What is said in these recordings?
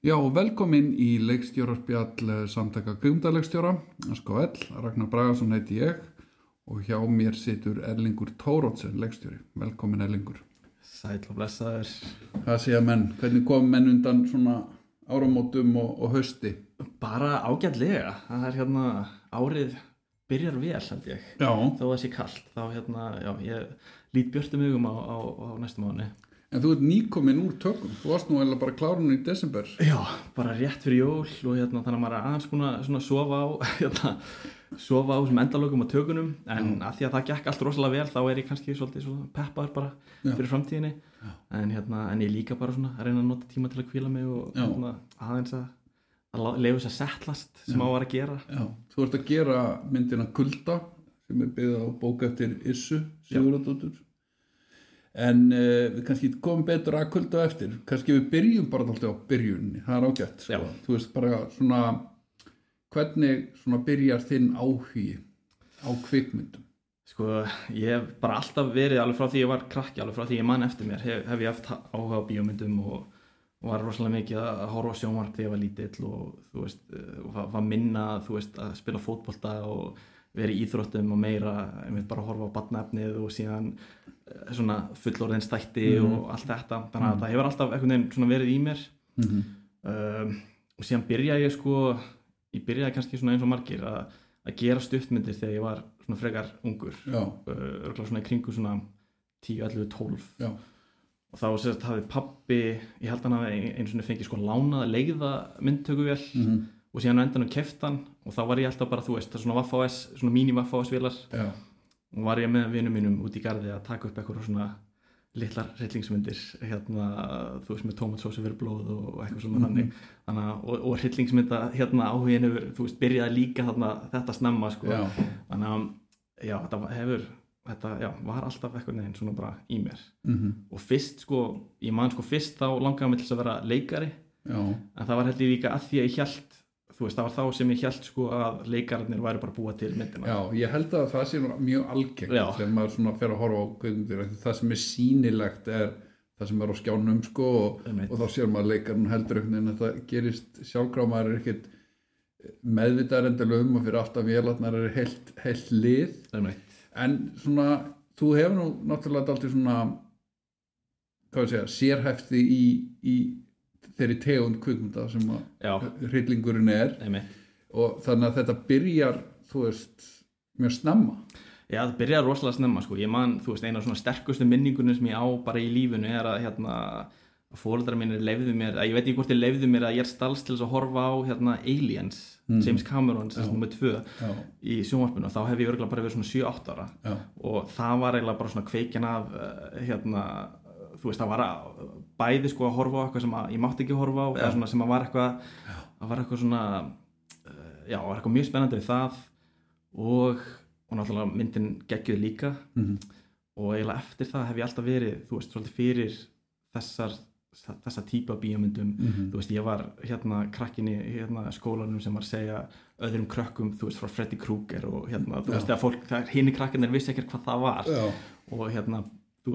Já, velkomin í leikstjórarspjall samtaka Gumdaleikstjóra, SKL, Ragnar Bragarsson heiti ég og hjá mér situr Erlingur Tórótsen, leikstjóri. Velkomin Erlingur. Sæl og blessaður. Hvað sé að menn, hvernig kom menn undan svona áramótum og, og hausti? Bara ágætlega. Það er hérna árið byrjar vel held ég. Já. Þó að það sé kallt. Þá hérna, já, ég lít björtum hugum á, á, á næstu mánu. En þú ert nýkominn úr tökum, þú varst nú eða bara klárun í desember. Já, bara rétt fyrir jól og hérna þannig að maður er aðeins búin að svona sofa á, hérna, sofa á þessum endalögum og tökunum en að því að það gekk allt rosalega vel þá er ég kannski svolítið svona peppaður bara Já. fyrir framtíðinni en, hérna, en ég líka bara svona að reyna að nota tíma til að kvíla mig og Já. hérna, aðeins að, að leifu þess að settlast sem Já. á að vera að gera. Já. Þú ert að gera myndina Kulda sem er byggð á bók eftir Issu Sigurðardóttur. En uh, við kannski komum betur að Kulda á eftir. Kannski við byrjum bara alltaf á byrjunni, það er ágætt. Sko. Þú veist bara svona, hvernig svona byrjar þinn áhugi á kvikmyndum? Sko, ég hef bara alltaf verið alveg frá því ég var krakki, alveg frá því ég mann eftir mér hef, hef ég haft áhuga á bíómyndum og, var rosalega mikið að horfa sjónvarp þegar ég var lítill og þú veist, eh, var minna þú veist, að spila fótbolta og vera í íþróttum og meira bara að horfa á batnefnið og síðan eh, svona fullorðinstætti Mhm. og allt þetta, þannig að það hefur alltaf einhvern veginn svona verið í mér. Mm -hmm. um, og síðan byrjaði ég sko ég byrjaði kannski svona eins og margir að, að gera stuttmyndir þegar ég var svona frekar ungur. Uh, örgulega svona í kringu svona 10, 11, 12 já, og þá sérst hafði pappi ég held hann hafi einu svona fengið sko lánað leiða myndtökuvél mm og síðan á endanum keft hann og þá var ég alltaf bara þú veist, svona Vaffa OS, svona vélar já, og var ég með vinum mínum út í garði að taka upp eitthvað svona litlar hryllingsmyndir hérna, þú veist með tómatsósu fyrir blóð og eitthvað svona Mhm. þannig. Þannig, og, og hryllingsmynda hérna áhugin hefur, þú veist, byrjaði líka þarna, þetta snemma sko. Já, þannig að já, þetta hefur þetta, já, var alltaf eitthvað neginn svona bara í mér. Mm og fyrst sko, ég man sko fyrst þá langaði mig til þess að vera leikari. Já, en það var held ég líka að því að ég held þú veist, það var þá sem ég held sko að leikararnir væri bara að búa til myndina. Já, ég held að það sé mjög algengt þegar maður svona fer að horfa á því það sem er sýnilegt er það sem er á skjánum sko og, og þá sér maður leikarinn heldur að það gerist sjálfgráð maður er ekkit meðvitaðar endilega um og fyrir aftan vélarnar er heilt, heilt lið. En svona þú hefur nú náttúrulega aldrei svona hvað ég segja, sérhæfti í, í þeirri tegund kvikmynda sem hryllingurinn er. Einmitt. Og þannig að þetta byrjar þú veist, mjög snemma. Já, það byrjaði rosalega snemma sko, ég man, þú veist, eina af svona sterkustu minningunum sem ég á bara í lífunu er að hérna, fóreldrar mínir leifðu mér, að ég veit ekki hvort þeir leifðu mér að ég er stalst til að horfa á hérna Aliens, James Cameron Já. nummer tvö já, í sjónvarpinu. Og þá hef ég örgulega bara verið svona 7-8 ára. Já, og það var eiginlega bara svona kveikjan af uh, hérna, þú veist, það var að, bæði sko að horfa á eitthvað sem að ég mátti ekki horfa á, svona sem að var eitthvað það var eitthvað svona uh, já, var eitthvað mjög spennandi við það og, og náttúrulega myndin geggjuð líka Mhm. og eiginlega eftir það hef ég alltaf verið þú veist, svolítið fyrir þessar þessa típa bíómyndum Mhm. þú veist, ég var hérna krakkin í hérna, skólanum sem var að segja öðrum krökkum, þú veist, frá Freddy Krueger og hérna, þú Já. veist, að fólk, það hini krakkinir vissi ekkert hvað það var já, og hérna,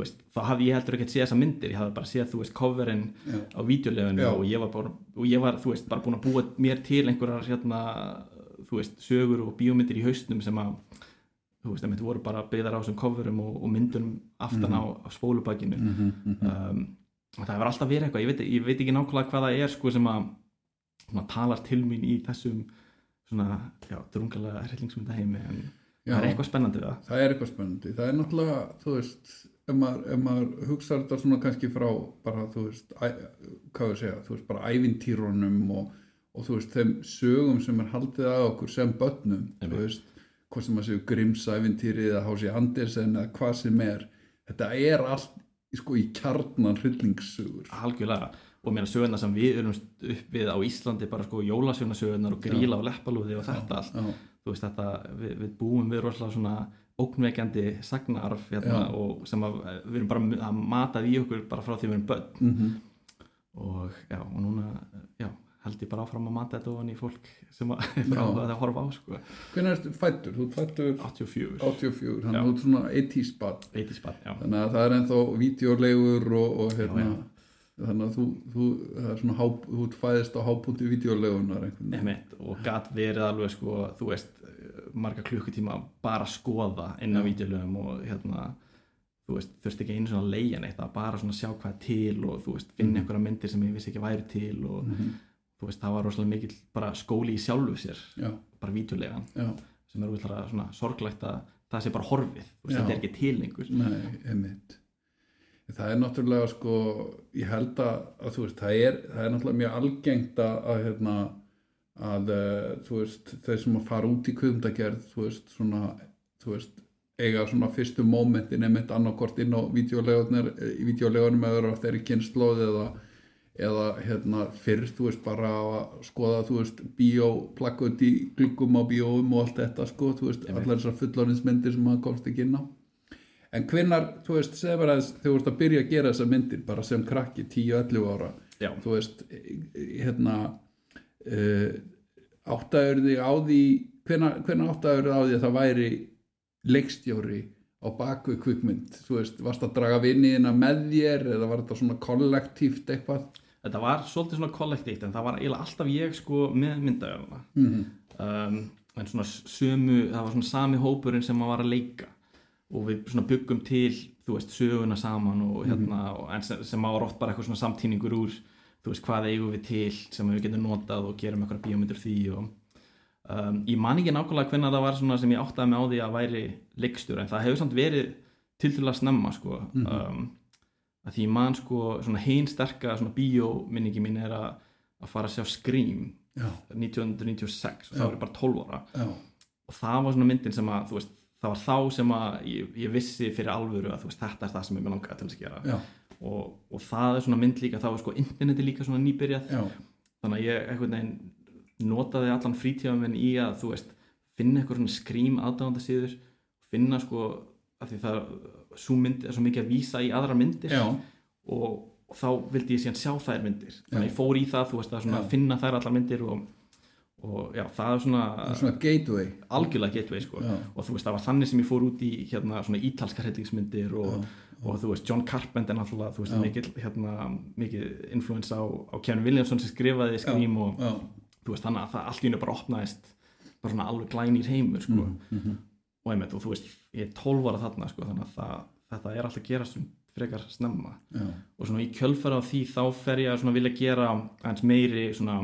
veist, þá hafði ég heldur ekki að sé þessa myndir, ég hafði bara séð, þú veist, coverinn já, á vídeolefinu Já. og ég var bara, og ég var, þú veist, bara búin að búa mér til einhverjar, hérna, þú veist, sögur og bíómyndir í haustnum sem að, þú veist, það voru bara byggðar á þessum coverum og, og myndunum aftan á, á spólubakinu Mhm, mhm. um, og það hefur alltaf verið eitthvað, ég veit, ég veit ekki nákvæmlega hvað það er, sko, sem að svona, talar til mín í þessum svona, já, drungalega hryllingsmyndaheimi, en Já. það er eitthvað spennandi það. það er eitthvað spennandi það er náttúrulega, þú veist ef maður, maður hugsa þetta svona kannski frá bara, þú veist, æ, hvað við segja þú veist, bara ævintýrunum og, og þú veist, þeim sögum sem er haldið að okkur sem börnum þú Einmitt. veist, hvað sem maður séu Grimms ævintýri eða Hási Andersen eða hvað sem er þetta er allt sko í kjarnan hryllingssögur algjörlega. Og mér að söguna sem við erum upp við á Íslandi bara sko jólasjónasögunar og gríla og leppalúði og þetta allt. já, þú veist þetta, við, við búum við rosalega svona ógnveikjandi sagnarf hérna, og sem að við erum bara að matað í okkur bara frá því við erum börn. Mm og já, og núna já, held ég bara áfram að mata þetta ofan í fólk sem að er að horfa á sko. hvernig ertu fættur? þú fættur 84, 84, þannig að þú ert svona 80s bad 80 spann, já. Þannig að það er ennþá vídeolegur og, og hérna, Já, þannig að þú, þú, er svona há, þú fæðist á hábúti videolegunar og gat verið alveg sko, þú veist, marga klukkutíma bara að skoða inn á Já. vídeolögum og hérna, þú veist, þurfti ekki einu svona að leigja neitt, að bara svona sjá hvað til og þú veist, finna Mhm. einhverja myndir sem ég vissi ekki væri til og Mhm. þú veist, það var rosalega mikill bara skóli í sjálfu sér, já, bara vídeolegan já, sem er útlæra svona sorglegt að það sé bara horfið, þú veist, þetta er ekki til lengur nei, einmitt það er náttúrulega sko ég held að, að þú veist það er, það er náttúrulega mjög algengt að hérna að eh, veist, þeir sem að fara út í kvöfundagerð þú veist, svona þú veist, eiga svona fyrstu mómentin einmitt annarkort inn á videolegunum í videolegunum eða þeirri kynnslóð eða, eða hérna fyrr, þú veist, bara að skoða þú veist, bíóplakkut í gluggum á bíóum og allt þetta sko, þú veist, Einmitt. allar þessar fullorðinsmyndir sem maður komst ekki inn á en hvenær, þú veist, þegar þú ert að byrja að gera þessar myndir bara sem krakki, 10-11 ára Já, þú veist, hérna uh, áttaður þig á því hvenær, hvenær áttaður á því að það væri leikstjóri á bakvið kvikmynd, þú veist, varst að draga vinniðina með þér eða var þetta svona kollektíft eitthvað? Þetta var svolítið svona kollektíft en það var eiginlega alltaf ég sko með myndaöfuna mm um, en svona sömu, það var svona sami hópurinn sem maður var að leika. Og við svona byggum til, þú veist, söguna saman og hérna, og, en sem, sem var oft bara eitthvað svona samtíningur úr þú veist, hvað eigum við til sem við getum notað og gerum eitthvað bíómyndir því og um, ég man ekki nákvæmlega hvernig það var svona sem ég áttaði mig á því að væri leikstjóra, en það hefur samt verið til til að snemma, sko. Um, að því man, sko, svona hinn sterka svona bíóminningi mín er að að fara að sjá Scream já, 1996 og þá var bara 12 ára. Já, og það var svona myndin sem að þú veist, það var þá sem að ég, ég vissi fyrir alvöru að þú veist, þetta er það sem ég með langaði til að gera. Já, og, og það er svona mynd líka, þá er sko interneti líka svona nýbyrjað. Já, þannig að ég einhvern veginn notaði allan frítíðan minn í að þú veist finna eitthvað svona skrím aðdáðandasíður finna sko að því það svo mynd er svo mikið að vísa í aðra myndir og, og þá vildi ég síðan sjá þær myndir. Þannig að ég fór í það, þú veist, að finna þær allar myndir og, og já, það er svona, svona gateway. algjörlega gateway sko. og þú veist, það var þannig sem ég fór út í hérna svona ítalskar hellingsmyndir og, Já, og þú veist, John Carpenter náttúrulega, þú veist, mikil, hérna, mikið influence á, á Kevin Williamson sem skrifaði Scream og já, þú veist, þannig að það allt í hennu bara opnaðist bara svona alveg glænýr heimur sko. mm, mm, og einmitt, og þú veist, ég er 12 ára þarna sko, þannig að það, þetta er alltaf að gera sem frekar snemma. Já, og svona í kjölfara á því þá fer ég að svona vilja gera aðeins meiri svona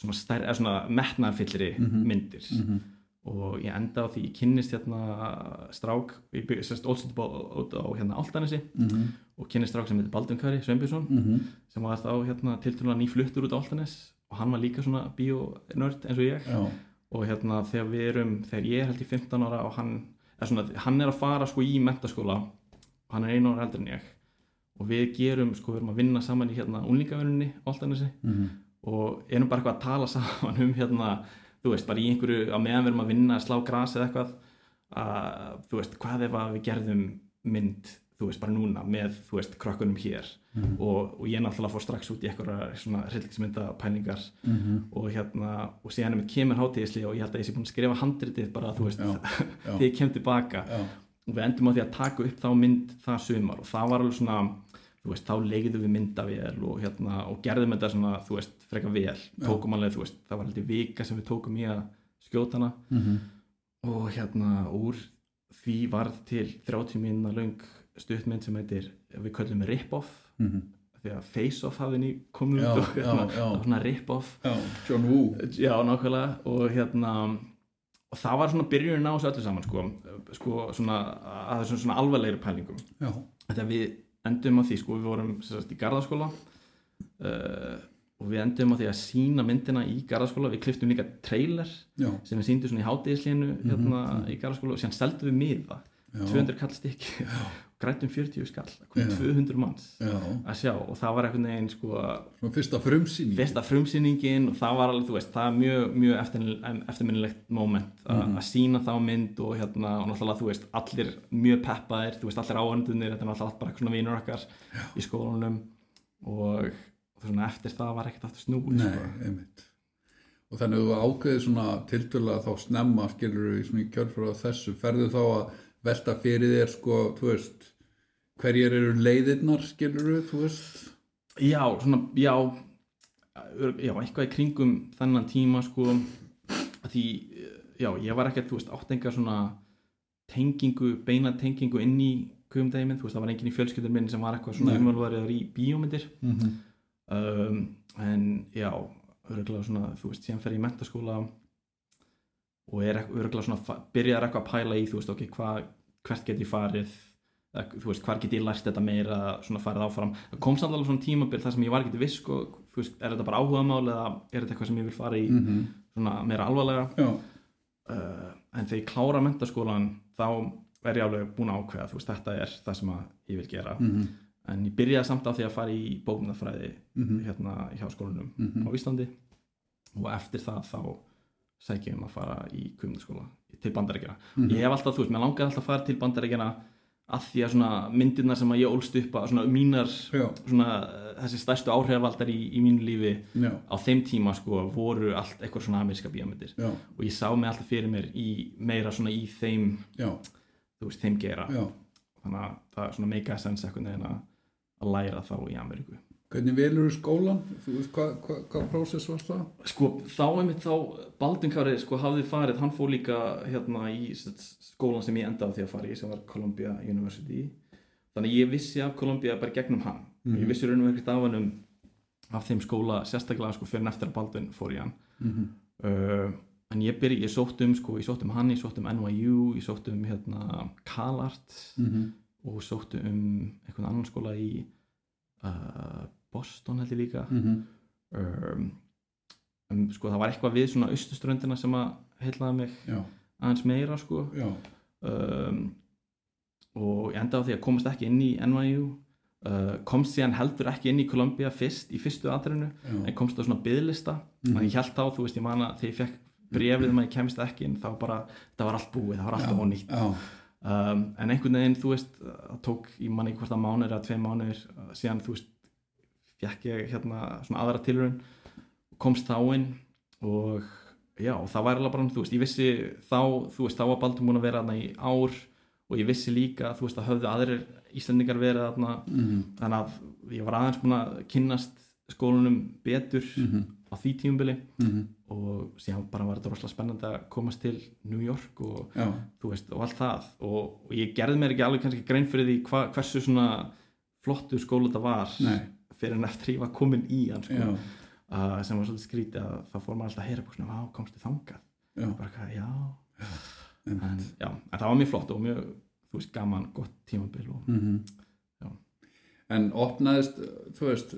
svona, svona metnaðarfyllri Mhm. myndir. Mhm, og ég enda á því, ég kynnist hérna strák, ég bygg sérst ólsett út á hérna Áltanesi mhm, og kynnist strák sem heitir Baldvin Kari Sveinbjörnsson mhm, sem var þá hérna tilturlega nýfluttur út á Áltanes og hann var líka svona bíónörd eins og ég. Já, og hérna þegar við erum, þegar ég er held í 15 ára og hann, er svona, hann er að fara sko í mentaskóla og hann er einu ára eldri en ég. Og við gerum, sko við erum að vinna saman í hérna unlingavinnunni Áltanesi mhm, og erum bara eitthvað að tala saman um hérna, þú veist, bara í einhverju á meðan við erum að vinna, slá gras eða eitthvað að, þú veist, hvað ef að við gerðum mynd, þú veist, bara núna með, þú veist, krökkunum hér? Mhm, og, og ég náttúrulega fór strax út í eitthvað svona hryllingsmynda pælingar mhm, og hérna, og síðan er mér kemur hátíðisli og ég held að ég sé búin að skrifa handritið bara, þú veist, þegar ég kem tilbaka. Já, og við endum á því að taka upp þá mynd það sumar og það var alveg svona veist, þá leigðum við myndavél og hérna, og gerðum þetta svona, þú veist, freka vel. Tókum alveg, þú veist, það var heldur vika sem við tókum í að skjóta hana. Mhm, og hérna, úr því varð til 30 mínuna löng stuttmynd sem heitir, við köllum rip-off. Mhm, því að face-off hafði ný komið Já, út og hérna, já, já. það var svona rip-off. John Woo. Já, nákvæmlega. Og hérna og það var svona byrjunin á þessu öllu saman sko, sko svona að þessum svona alvarlegri pælingum. Þetta við endum á því sko, við vorum sagt, í garðaskóla uh, og við endum á því að sína myndina í garðaskóla, við kliftum líka trailer já, sem við síndum svona í hátíðislinu hérna í garðaskóla og síðan seldum við miða já, 200 kall grættum 40 skall, kom Já. 200 manns já, að sjá og það var einhvern veginn sko svona fyrsta frumsýning fyrsta frumsýningin og það var alveg, þú veist, það er mjög, mjög eftirmin- eftirminnilegt moment a- Mhm. að sína þá mynd og hérna og náttúrulega, þú veist, allir mjög peppaðir þú veist, allir áhörndunir, þetta er náttúrulega allt bara svona vinur okkar í skólanum og, svona eftir það var ekkert aftur snúið, Nei, sko. einmitt og þannig að þú ákveðið svona tiltölulega þá snemma skilur í svona í kjörfra á þessu ferðu þá að velta fyrir þér sko, þú veist hverjir eru leiðirnar skilur þú veist? Já, svona, já já, eitthvað í kringum þennan tíma sko. Því, já, ég var ekkert, þú veist, átt enga svona tengingu, beina tengingu inn í kugumdæmin, þú veist, það var enginn í fjölskyldur minn sem var eitthvað svona Nei. umvalvarið í bíómyndir. Mm -hmm. um, en já, örgulega svona, þú veist, síðan fer ég í mentaskóla og er örgulega svona, byrjar eitthvað að pæla í, þú veist, ok, hva, hvert get ég farið þú veist, hvar get ég lært þetta meira svona farið áfram, það kom samt alveg svona tímabil þar sem ég var ekki viss, sko, þú veist, er þetta bara áhugamál eða er þetta eitthvað sem ég vil fara í Mhm. svona meira alvarlega uh, en þegar ég klára mentaskólan þá er ég alveg búin að ákveða þú veist, þetta er það sem ég vil gera mm en ég byrjaði samt á því að fara í bókmyndafræði -hmm. hérna hjá skólanum Mhm. á Íslandi og eftir það þá sækjum um að fara í kvimdaskóla til bandaríkjana. Mhm. Ég hef alltaf, þú veist, mér langaði alltaf að því að svona myndirnar sem að ég ólst upp að svona mínar svona eh, þessi stærstu áhrifaldar í, í mínu lífi já, á þeim tíma sko voru allt eitthvað svona ameríska bíómyndir. Já, og ég sá mig alltaf fyrir mér í meira svona í þeim, veist, þeim gera. Já. þannig að það svona mega sens eitthvað að læra þá í Ameríku hvernig velur þú skólan þú veist hvað hva, hva prósess var það? Sko þá einmitt þá Baldvin Kári sko hafði farið, hann fór líka hérna í skólan sem ég endaði því að fara í sem var Columbia University. Þannig ég vissi af Columbia bara gegnum hann. Mhm. ég vissi raunum ekkert af hann um af þeim skóla sérstaklega sko fyrir að Baldvin fór í hann. Mm -hmm. uh, en ég byrji, ég sótt um sko, ég sótt um hann, ég sótt um NYU ég sótt um hérna CalArt og sóttu um einhvern annan skóla í uh, Boston held ég líka. Mhm. um, um, sko það var eitthvað við svona austuströndina sem að heillaði mig já, aðeins meira sko. Um, og ég endaði á því að komast ekki inn í NYU uh, komst síðan heldur ekki inn í Columbia fyrst í fyrstu aðrinu en komst á svona byðlista Mhm. þannig ég held þá, þú veist, ég man að þegar ég fekk brefið um að ég kemst ekki inn þá bara, það var allt búið, það var allt ónýtt. um, en einhvern veginn, þú veist það tók, ég man ekki hvort að mánuður eða tvei mánuður uh, síðan, þú veist fekk ég hérna svona aðra tilraun komst þá inn og já, það var alveg bara, þú veist, ég vissi þá, þú veist, þá var Baldur múin að vera þarna í ár og ég vissi líka, þú veist, að höfðu aðrir Íslendingar verið þarna mm þannig að ég var aðeins búin að kynnast skólanum betur -hmm. á því tíumbili Mm og síðan bara var þetta rosalega spennandi að komast til New York og já, þú veist, og allt það. Og, og ég gerði mér ekki alveg kannski grein fyrir því hva, hversu svona flottur skóla þetta var. Nei, fyrir en eftir ég var komin í hann sko, já, uh, sem var svolítið skrítið að það fór maður alltaf að heyra bara svona, vá, komstu þangað? Já, bara hvað, já. Einmitt. en, já, en það var mjög flott og mjög, þú veist, gaman, gott tímabil og mm Já. en opnaðist þú veist,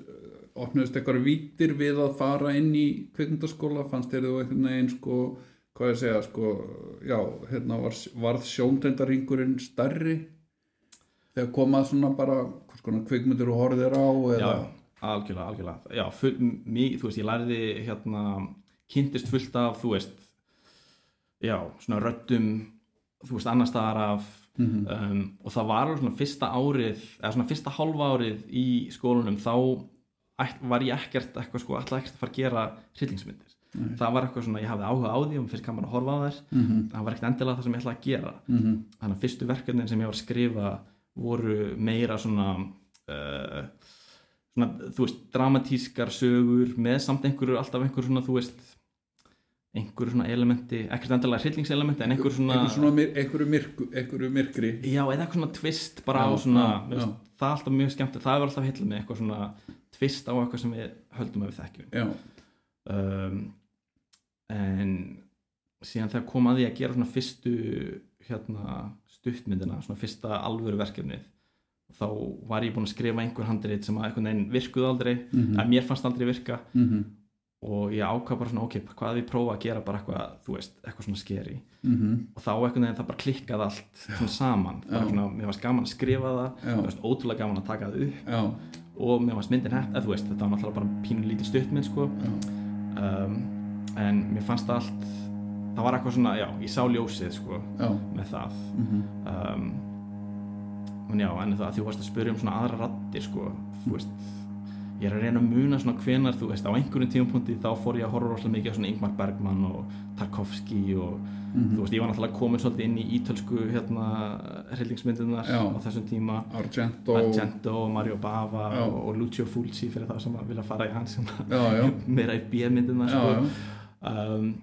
opnaðist eitthvað vítir við að fara inn í kvikmyndaskóla? Fannst þér þú einhvern veginn sko hvað ég segja sko já, hérna var, varð sjóntendarringurinn stærri? Þegar komað svona bara hvers konar kvikmyndir og horfðir á já, eða, algjörlega, algjörlega. Já, full, mig, þú veist, ég lærði hérna, kynntist fullt af, þú veist já, svona röddum þú veist, annar staðar af Mhm. um, og það var svona fyrsta árið eða svona fyrsta hálfa árið í skólanum þá var ég ekkert eitthvað sko, alltaf ekkert að fara að gera hryllingsmyndir. Nei. það var eitthvað svona, ég hafði áhuga á því og finnst gaman að horfa á þær. Mhm, það var ekkert endilega það sem ég ætlaði að gera. Mhm, þannig að fyrstu verkefnin sem ég var að skrifa voru meira svona uh, svona, þú veist, dramatískar sögur með samt einhverju, alltaf einhverju svona, þú veist einhverju svona elementi, ekkert endilega hryllingselementi en einhverju svona, einhver svona myr, einhverju, myrku, einhverju myrkri. Já, eða eitthvað svona twist bara á Já, svona, já, finnst það er alltaf mjög skemmt, það er alltaf heilla með eitthvað svona twist á eitthvað sem við höldum að við þekkjum. Já, um, en síðan þegar kom að því að gera svona fyrstu hérna stuttmyndina svona fyrsta alvöru verkefnið þá var ég búinn að skrifa einhver handrið sem að einhvern veginn virkuð aldrei Mhm. að mér fannst aldrei virka. Mhm, og ég ákvað bara svona ok, hvað ég prófa að gera bara eitthvað, þú veist, eitthvað svona skeri mhm, og þá einhvern veginn það bara klikkaði allt svona saman, bara Já. svona, mér varst gaman að skrifa það Já. mér varst ótrúlega gaman að taka það upp. Já, og mér varst myndin hætt, eða þú veist, þetta var náttúrulega bara pínu lítið stuttmynd sko. Um, en mér fannst það allt það var eitthvað svona, já, ég sá ljósið sko, já, með það. Mhm, um, en já, en það að þú varst að spyrja um svona aðra rattir sko, þú veist. Ég er að reyna að muna svona hvenar þú veist á einhverjum tímapunkti þá fór ég að horfa rosalega mikið á svona Ingmar Bergman og Tarkovski og Mhm. þú veist ég var náttúrulega komin svolítið inn í ítölsku hérna hryllingsmyndunar Já. á þessum tíma. Argento. Argento, Mario Bava og, og Lucio Fulci fyrir það sem að vilja fara í hans meira í B-myndina já, sko. um,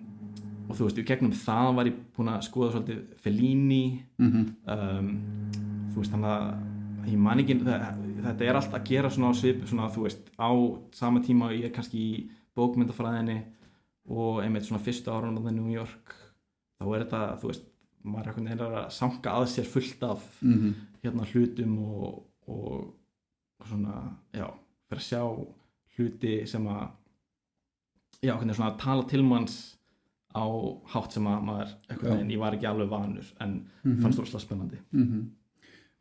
og þú veist, í gegnum það var ég búin að skoða svolítið Fellini Mhm. um, þú veist, þannig að ég man ekki, þetta er allt að gera svona á svip, svona þú veist á sama tíma og ég er kannski í bókmyndafræðinni og einmitt svona fyrstu árunum á New York þá er þetta, þú veist maður er einhvern veginn að sanka að sér fullt af Mhm. hérna hlutum og, og svona, já, fyrir að sjá hluti sem að já, hvernig svona að tala til manns á hátt sem að maður veginn, ég var ekki alveg vanur en Mhm. fannst það spennandi Mhm.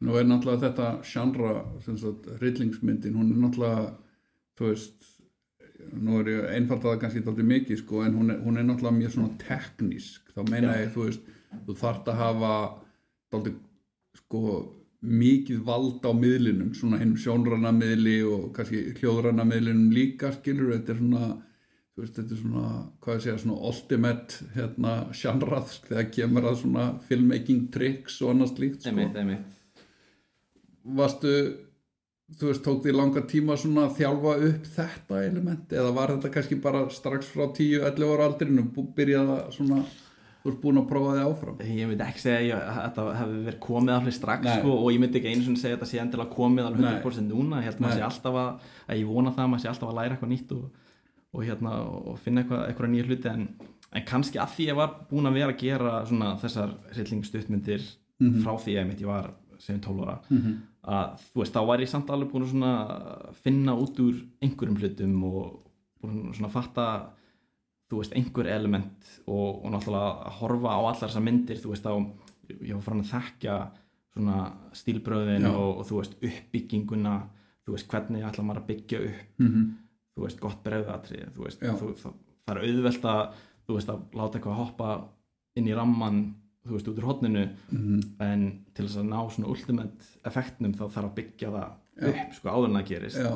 Nú er náttúrulega þetta sagt, hryllingsmyndin, hún er náttúrulega, þú veist, nú er ég einfaldaða kannski dálítið mikið, sko, en hún er, hún er náttúrulega mjög svona teknísk, þá meina Já. ég, þú veist, þú þarft að hafa dálítið, sko, mikið vald á miðlinum, svona hinn sjónrana miðli og kannski hljóðrana miðlinum líka, skilur, þetta er svona, veist, þetta er svona, hvað ég segja, svona ultimate, hérna, sjanrað, þegar kemur að svona filmmaking tricks og annars líkt, sko. Einmitt, einmitt. Varstu þú veist, tók því langa tíma svona að þjálfa upp þetta element eða var þetta kannski bara strax frá 10-11 ára aldrinu byrjaði að svona þú ert búin að prófa þig áfram? Ég myndi ekki segja að þetta hefði verið komið alveg strax Nei. sko, og ég myndi ekki einu svona segja að þetta sé endilega komið alveg 100% núna, ég held maður Nei. sé alltaf að, að ég vona það, maður sé alltaf að læra eitthvað nýtt og, og, hérna, og finna eitthvað, eitthvað nýja hluti en, en kannski að því ég var búin að vera að gera svona þessar hryllingsstuttmyndir Mhm. frá því að ég var sem 12 ára Mhm. að þú veist, þá var ég samt alveg búin að svona finna út úr einhverjum hlutum og búin að svona fatta þú veist, einhver element og, og náttúrulega að horfa á allar þessar myndir þú veist, á, ég var farin að svona stílbröðin og, og þú veist, uppbygginguna þú veist, hvernig ætla maður að byggja upp Mhm. Þú veist, gott bregðatrið þú veist, þú, það, það er auðvelt að þú veist, að láta eitthvað hoppa inn í ramman þú veist, út úr hotninu Mhm. en til þess að ná svona ultimate effektnum þá þarf að byggja það upp sko áður en það gerist. Já,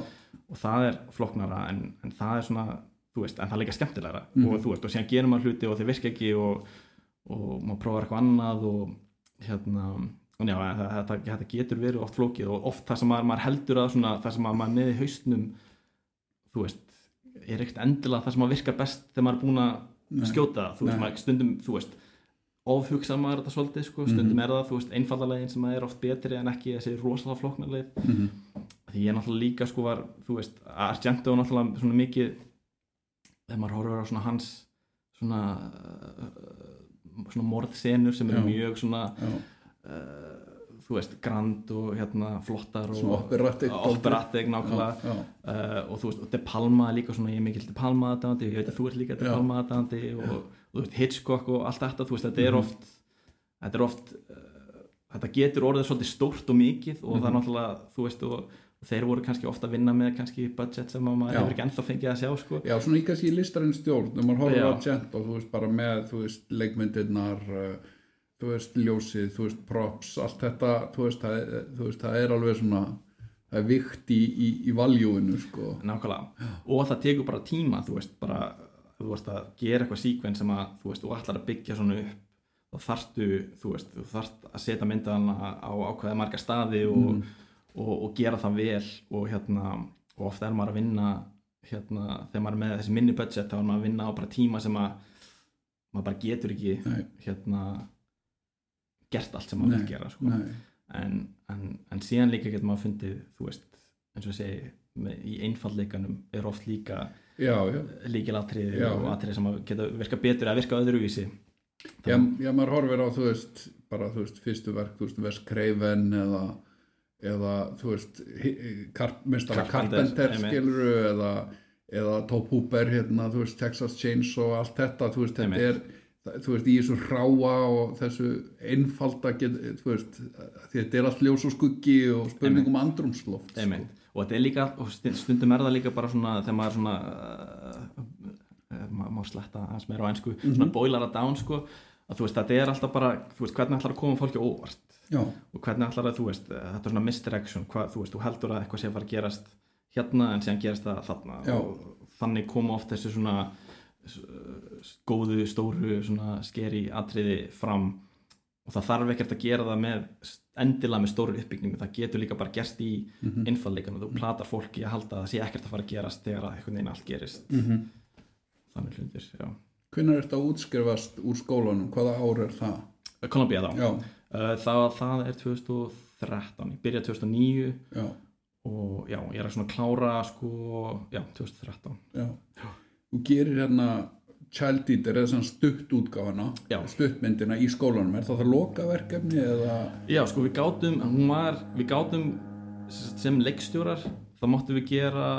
og það er flóknara en, en það er svona þú veist, en það er líka skemmtilegra. Mhm. og þú veist, og síðan gerir maður hluti og þeir virka ekki og, og maður prófar eitthvað annað og hérna og já, þetta, þetta getur verið oft flókið og oft það sem maður, heldur að svona, það sem maður með í haustnum þú veist, er ekkert endilega það sem maður virkar best þegar maður er búin að skjóta þú veist, maður stundum þú veist, ofhugsa maður þetta svolítið sko, stundum er það, þú veist, einfaldalegin sem er oft betri en ekki þessi rosalega flóknarleið Mhm. því ég náttúrulega líka sko var þú veist, Argento er náttúrulega svona mikið þegar maður horfir á svona hans svona svona morðsenur sem eru mjög svona uh, þú veist, grand og hérna flottar og operatic nákvæmlega. Uh, og þú veist, og De Palma líka svona ég er mikill De Palma aðdæðandi, ég veit að þú ert líka De. Palma aðdæðandi og, og þú veist, Hitchcock og allt þetta, þú veist, þetta er Mhm. oft þetta er oft uh, þetta getur orðið svolítið stórt og mikið og það er Mhm. náttúrulega, þú veist, og, og þeir voru kannski ofta að vinna með kannski budget sem að maður hefur ekki ennþá fengið að sjá, sko. Já, svona í kannski í listarinn stjórn þú veist, bara með þú veist, leikmyndirnar uh, þú veist, ljósið, þú veist, props allt þetta, þú veist, það þú veist, það er alveg svona það er vikt í, í, í valjúinu, sko. Nákvæmlega, og það tekur bara tíma þú veist, bara, þú veist að gera eitthvað síkven sem að, þú veist, og ætlar að byggja svona upp. Þá þarftu, þú veist, þú þarft að setja myndaðana á ákveða marga staði og, Mm. og, og gera það vel. Og hérna, og ofta er maður að vinna hérna, þegar maður er með þessi minni budget þá er maður að vinna á bara tíma sem að maður bara getur ekki hérna gert allt sem maður vil gera sko. En, en, en síðan líka getur maður fundið, þú veist, eins og segi með, í einfallleikanum er oft líka líkilatriði og atriði sem geta virka betur eða virka öðruvísi. Já, já, maður horfir á, þú veist, bara, þú veist, fyrstu verk, þú veist, Wes Craven eða, eða, þú veist, Mestara Carpenter, skiluru, eða, eða Top Hooper, hérna, þú veist, Texas Chainsaw og allt þetta, þú veist, þetta er, þú veist, í þessu ráa og þessu einfalda, get, þú veist, þetta er allt ljós og skuggi og spurning um andrumsloft, sko. Og þetta er líka, stundum er það líka bara svona þegar maður er svona uh, uh, má sletta hans meira á einsku svona boilara down sko að þú veist, þetta er alltaf bara, þú veist, hvernig ætlar að koma fólki óvart? Já, og hvernig ætlar að, þú veist, þetta er svona misdirection, hvað, þú veist, þú heldur að eitthvað sé að fara að gerast hérna en síðan gerist það þarna. Já. og þannig koma oft þessu svona góðu, stóru, svona skeri atriði fram og það þarf ekkert að gera það með endilega með stóru uppbyggingu, það getur líka bara gerst í mm. -hmm. einfalleikan og þú platar fólki að halda að það sé ekkert að fara að gerast þegar að einhvern veginn allt gerist Mhm. þannig hlutir, já Hvenær er þetta að útskrifast úr skólanum? Hvaða ár er það? Columbia þá, Já, Uh, það, það er 2013 ég byrjaði 2009 já, og já, ég er að svona klára sko, já, 2013 já. Þú gerir hérna Child Eater eða svona stutt útgáfana, Já. stuttmyndina í skólanum. Er það það lokaverkefni eða? Já, sko við gátum, var, við gátum sem, leikstjórar, þá máttum við gera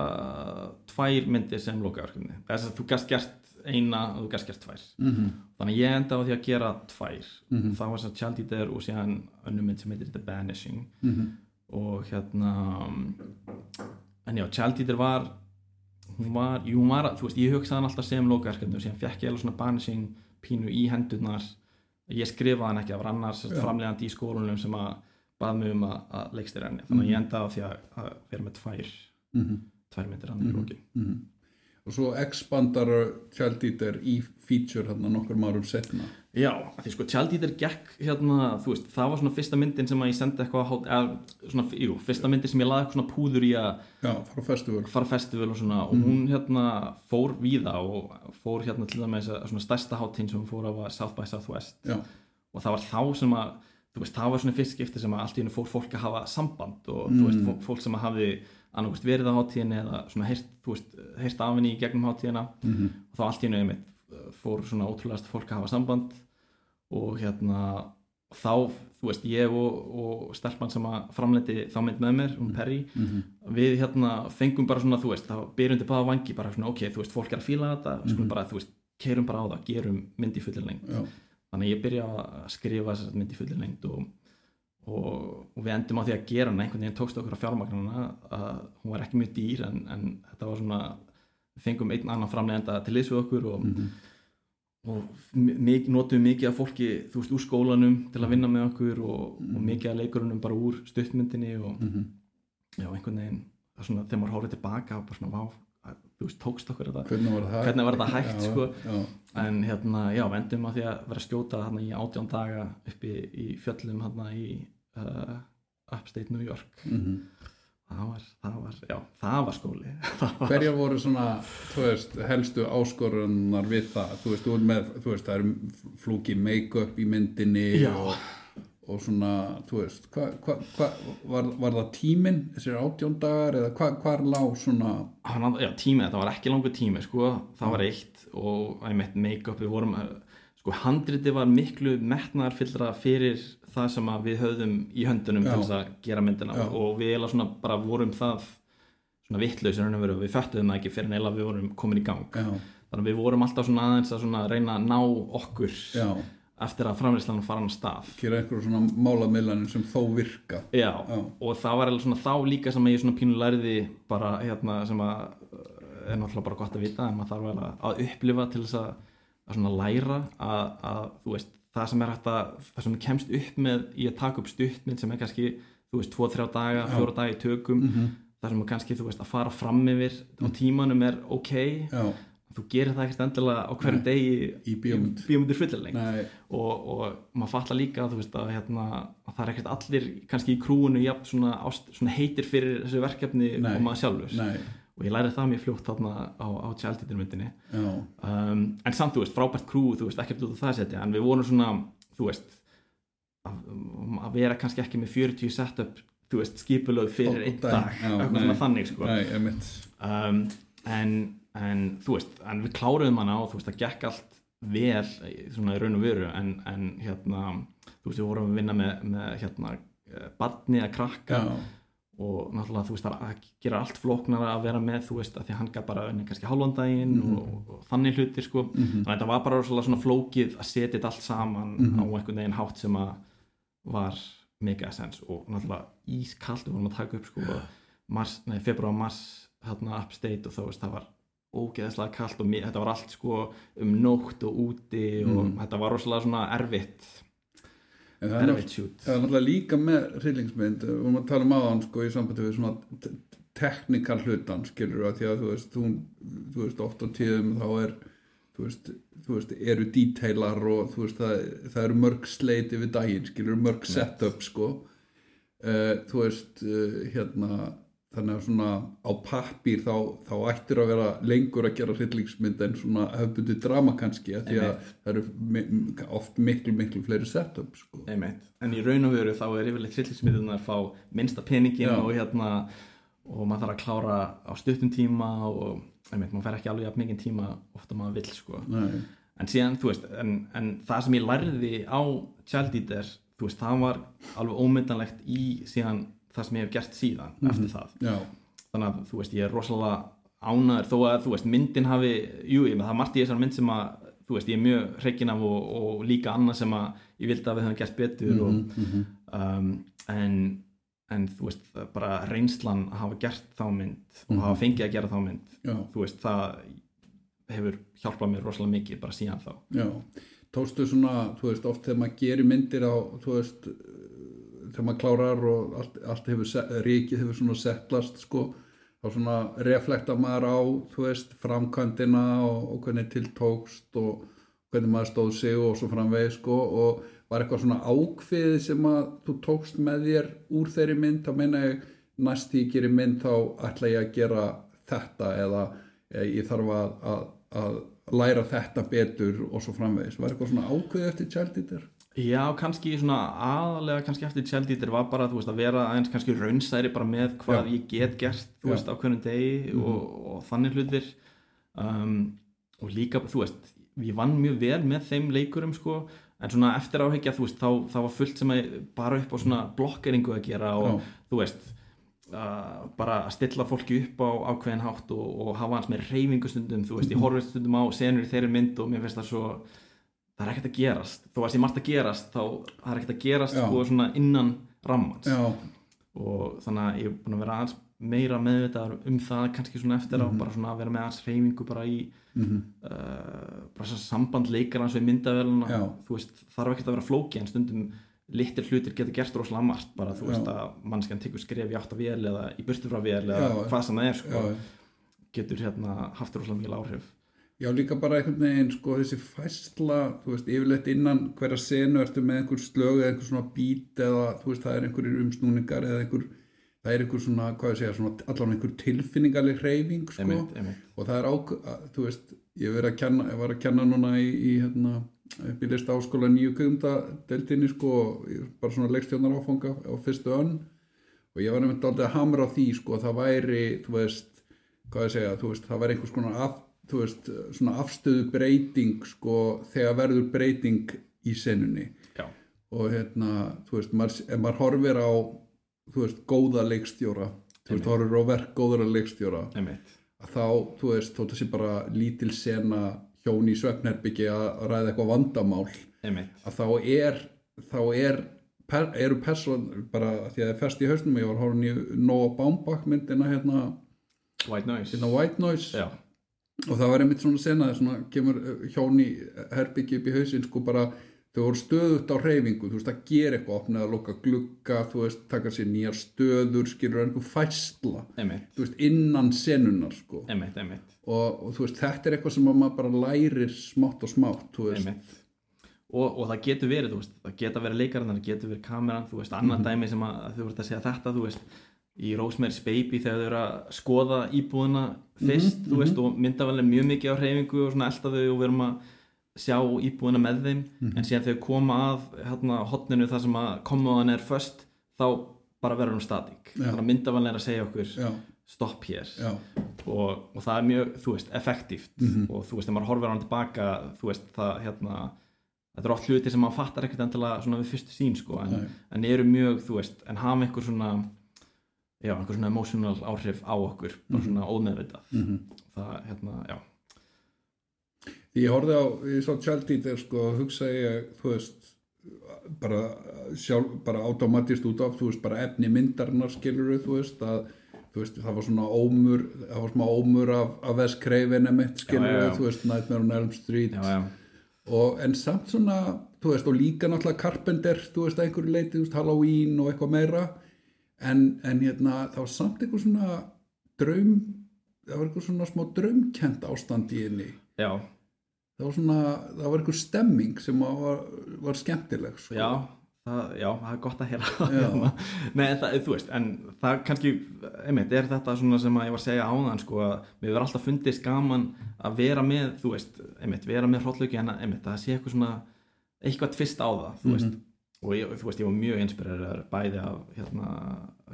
tvær myndir sem lokaverkefni. Þess að þú gast gert eina og þú gast gert tvær. Mm -hmm. Þannig ég enda á því að gera tvær. Það var þess að Child Eater og síðan önnur mynd sem heitir The Banishing. Og hérna, en já, Child Eater var, hún var, hún var, þú veist, ég hugsaði hann alltaf sem lokaverkefni og síðan fekk ég alveg svona Banishing pínu í hendurnar. Ég skrifaði hann ekki af annars Já. framlegandi í skólunum sem að bað mig um að, að leikstýra henni þannig að ég endaði á því að, að vera með tvær tvær myndir hann í lókin Og svo expandar Eater í feature hérna nokkur árum setna. Já, því sko Tjaldítir gekk hérna, þú veist, það var svona fyrsta myndin sem að ég sendi eitthvað, eða svona, jú, fyrsta myndin sem ég laði eitthvað svona púður í að Já, frá festival. fara festival og svona, og hún hérna fór víða og fór hérna til dæmis að svona stærsta hátíðin sem hún fór á var South by Southwest. Já, og það var þá sem að þú veist, það var svona fyrst skipti sem að allt í hennu fór fólk að hafa samband og þú veist, fó- fólk sem að hafi annarkvæmst verið á hátíðinni eða svona heyrt, þú veist, heyrt af henni í gegnum hátíðina. Mhm. og þá allt í hennu einmitt fór svona ótrúlegast fólk að hafa samband og hérna þá, þú veist, ég og, og stelpan sem að framleiti þá mynd með mér, hún Perry við hérna fengum bara svona, þú veist, þá byrjum til báða vangi bara svona, ok, þú veist, fólk er að fíla þetta við skulum bara, þú veist, keirum bara á það, gerum mynd í fullir lengt þannig ég byrja að skrifa þessar mynd í fullir lengt og, og, og við endum á því að gera hana einhvern veginn tókst okkur á fjármagnana að hún var ekki mjög dýr en, en þetta var svona við fengum einn annan framlegenda til við okkur og, og mikið, notum mikið af fólki þú veist úr skólanum til að vinna með okkur og, og mikið af leikurunum bara úr stuttmyndinni og já einhvern veginn svona þegar maður horfið tilbaka og bara svona vá að, þú veist tókst okkur þetta hvernig var það? Hvernig var þetta hægt, já, sko? Já, en hérna, já, við endum á því að vera að skjóta þarna í átján daga uppi í fjöllum þarna í uh, upstate New York mhm. Það var, það var, já, það var skóli. Það var- Hverjar voru svona, þú veist, helstu áskorunar við það? Þú veist, þú, ert með, þú veist, það er flúki make-up í myndinni og, og svona, þú veist, hva, hva, hva, var, var það tíminn, þessir átjón dagar eða hva, hvar lá svona, Hann- já, tími, þetta var ekki langur tími sko, það var eitt og einmitt make-up, við vorum uh, sko, handriti var miklu metnaðarfyllra fyrir það sem við höfðum í höndunum Já. til þess að gera myndina Já. og við eiginlega svona bara vorum það svona vittlausir en við föttuðum það ekki fyrir en eiginlega við vorum komin í gang já, þannig að við vorum alltaf svona aðeins að svona reyna að ná okkur eftir að framleyslan fara hann stað gera einhverjum svona málamillanir sem þó virka. Já, Já. og það var alveg svona þá líka sem ég svona pínu lærði bara hérna sem að uh, er náttúrulega bara gott að vita en maður þarf að upplifa til þess að, að svona læra að, að þú veist það sem er hægt að, það sem kemst upp með í að taka upp stuttmynd sem er kannski þú veist, 2-3 daga, 4 daga í tökum Mhm. það sem er kannski, þú veist, að fara fram yfir á tímanum er ok. Já, þú gerir það ekkert endilega á hverjum degi í bíómynd. bíómyndir fullileg Nei, og, og maður fattar líka þú veist, að, hérna, að það er ekkert allir kannski í krúinu jafn svona, ást, svona heitir fyrir þessu verkefni Nei. og maður sjálfur. Nei, og ég lærið það mjög fljótt þarna á, á tjaldítirmyndinni já, um, en samt þú veist, frábært krú þú veist, ekkert út af það að setja. En við vorum svona, þú veist að, að vera kannski ekki með 40 setup þú veist, skipulöð fyrir einn dag, eitthvað svona þannig sko. Nei, um, en, en þú veist en við kláruðum hana og þú veist það gekk allt vel svona í raun og veru. En, en hérna þú veist við vorum að vinna með, með hérna eh, barni að krakka. Já, og náttúrulega þú veist það að gera allt flóknara að vera með þú veist að því hann gaf bara unni kannski hálfandaginn og, og þannig hlutir sko. Þannig að þetta var bara svona, flókið að setja þetta allt saman á einhvern veginn hátt sem að var mega essens og náttúrulega ískallt við vorum að taka upp sko februar, mars hérna upstate og þá veist það var ógeðslega kallt og mér, þetta var allt sko um nótt og úti og þetta var rosalega svona erfitt en það er náttúrulega líka með hryllingsmynd, við vorum að tala um aðan sko í sambandi við svona teknikal hlutan skilur að því að þú veist, hún, þú veist oft á tíðum þá er þú veist, þú veist eru detailar og þú veist það, það eru mörg sleit yfir daginn skilur mörg setup sko. Uh, þú veist uh, hérna þannig að svona á pappír þá, þá ættir að vera lengur að gera hryllingsmynd en svona hefbundi drama kannski að því að það eru mi oft miklu miklu fleiri setup sko. En í raun og veru þá er yfirleitt hryllingsmyndunar að fá minnsta peningin Já. og hérna og maður þarf að klára á stuttum tíma og einmitt, maður fer ekki alveg mikið tíma ofta maður vill sko Nei, en síðan, þú veist, en, en það sem ég lærði á Child Eater þú veist, það var alveg ómyndanlegt í síðan það sem ég hef gert síðan eftir það, já, þannig að þú veist, ég er rosalega ánæður þó að, þú veist, myndin hafi jú, ég, það er margt í þessar mynd sem að þú veist, ég er mjög hreikin af og, og líka annað sem að ég vildi að við höfum gert betur og, um, en en þú veist, það bara reynslan að hafa gert þá mynd og hafa fengið að gera þá mynd já, þú veist, það hefur hjálpað mér rosalega mikið bara síðan þá. Já. Tókstu svona, þú veist, oft þegar maður gerir myndir á, þú veist þegar maður klárar og allt, allt hefur ríkið hefur svona settlast sko, þá svona reflekta maður á, þú veist, framkvæmdina og, og hvernig til tókst og hvernig maður stóð sig og svo framvegis sko og var eitthvað svona ákveðið sem að þú tókst með þér úr þeirri mynd, þá meina ég næst ég gerir mynd þá ætla ég að gera þetta eða eh, ég þarf að, að, að læra þetta betur og svo framvegis. Var eitthvað svona ákveðið eftir Child Eater? Já, kannski svona aðalega kannski eftir Eater var bara veist að vera aðeins kannski raunsæri bara með hvað ég get gert þú Já. veist á hvernig degi og, og þannig hlutir um, og líka þú veist ég vann mjög vel með þeim leikurum sko en svona eftir áhyggja þú veist þá, þá var fullt sem að bara upp á svona blokkeringu að gera og Já. þú veist uh, bara að stilla fólki upp á ákveðin hátt og, og hafa hans með reyfingu stundum þú veist, ég horfist stundum á senur í þeirri mynd og mér finnst það svo það er ekkert að gerast. Þó að sé margt að gerast þá það er ekkert að gerast Já. sko svona innan rammans. Já, og þannig að ég er búin að vera aðeins meira meðvitaður um það kannski svona eftir á bara svona að vera með aðeins reyfingu bara í mhm, uh, bara svona samband leikarans við myndavélina Já. þú veist, þarf ekkert að vera flóki en stundum litir hlutir getur gert rosalega margt. Bara þú Já. veist að mannskjan tekur skref í átt að vél eða í burtu frá vél eða Já. hvað sem það er sko, já, getur hérna haft rosalega mikil áhrif já, líka bara einhvern veginn, sko, þessi fæsla, þú veist, yfirleitt innan hverja senu ertu með einhver slög eða einhver svona bít eða, þú veist, það er einhverjir umsnúningar eða einhver, það er einhver svona, hvað ég segja, svona allan einhver tilfinningaleg hreyfing, sko. einmitt, einmitt. og það er ák, að- þú veist ég, verið að kenna, ég var að kenna núna í, í hérna, upp í lista áskóla nýju kugumdadeldinni sko bara svona leikstjónar áfanga á fyrstu önn og ég var nefnt aldrei að hamra á því sko að það væri, þú veist hvað ég segja, þú veist, það væri einhvers konar þú veist, svona afstöðu breyting sko þegar verður breyting í senunni. Já, og hérna, þú veist, maður, ef maður horfir á þú veist, góða leikstjóra þú veist, horfir á verk góðara leikstjóra einmitt. að þá, þú veist, þótt að sé bara lítil sena hjón í svefnherbyggi að ræða eitthvað vandamál einmitt, að þá er, þá er per, eru person, bara því að það er fest í hausnum, ég var horfinn í Noah Baumbach myndina hérna, white noise. hérna White Noise. Já, og það var einmitt svona sena það svona kemur uh, hjón í herbyggi upp í hausinn sko bara þau voru stöðut á hreyfingu, þú veist, að gera eitthvað opna að loka glugga, þú veist, taka sér nýjar stöður, skilur einhver fæsla einmitt, þú veist, innan senunar sko. Einmitt, einmitt. Og, og þú veist, þetta er eitthvað sem að maður bara lærir smátt og smátt, og, og það getur verið, þú veist, það geta verið leikarinn það getur verið kameran, þú veist, annað Mhm. dæmi sem að, að þú veist að segja þetta, þú veist í Rosemary's Baby þegar þau eru að skoða íbúðina fyrst, Mhm, þú veist og myndavælega mjög mikið á hreyfingu og svona elda þau og við erum að sjá íbúðina með þeim. Mhm. en síðan þau koma að hérna, hotninu þar sem að komaðan er först þá bara verður hún statík þannig að myndavælega er að segja okkur já, stopp hér og, og það er mjög, þú veist, effektíft. Mhm. og þú veist, þegar maður horfir á hann tilbaka þú veist, það, hérna þetta er oft hluti sem maður fattar ekkert endilega svona við fyrstu sín, sko, en, en eru mjög þú veist, en hafa einhver svona já, einhver svona emotional áhrif á okkur bara Mhm. svona ómeðvitað. Mhm. Það, hérna, já, Því ég horfði á, ég svo tjaldítir sko og hugsaði ég, þú veist bara sjálf, bara automatist út af, þú veist, bara efni myndarinnar skilur þú veist, að þú veist, það var svona ómur, það var svona ómur af, af Wes Craven emitt skilur Já, já, já. þú veist, Nightmare on Elm Street. Og en samt svona, þú veist, og líka náttúrulega Carpenter, þú veist, að einhverju leiti, þú veist, Halloween og eitthvað meira en, en hérna, það var samt einhver svona draum það var eitthvað svona smá draumkent ástand í henni já, það var svona, það var eitthvað stemming sem var, var skemmtileg sko. já það, já, það er gott að heyra Já. Hérna. Nei, það, þú veist, en það kannski einmitt, er þetta svona sem að ég var að segja áðan sko, að mér verður alltaf fundist gaman að vera með, þú veist, einmitt vera með hróllauki en að, einmitt, það sé eitthvað svona eitthvað tvist á það, þú veist og ég, þú veist, ég var mjög inspireraður bæði af, hérna,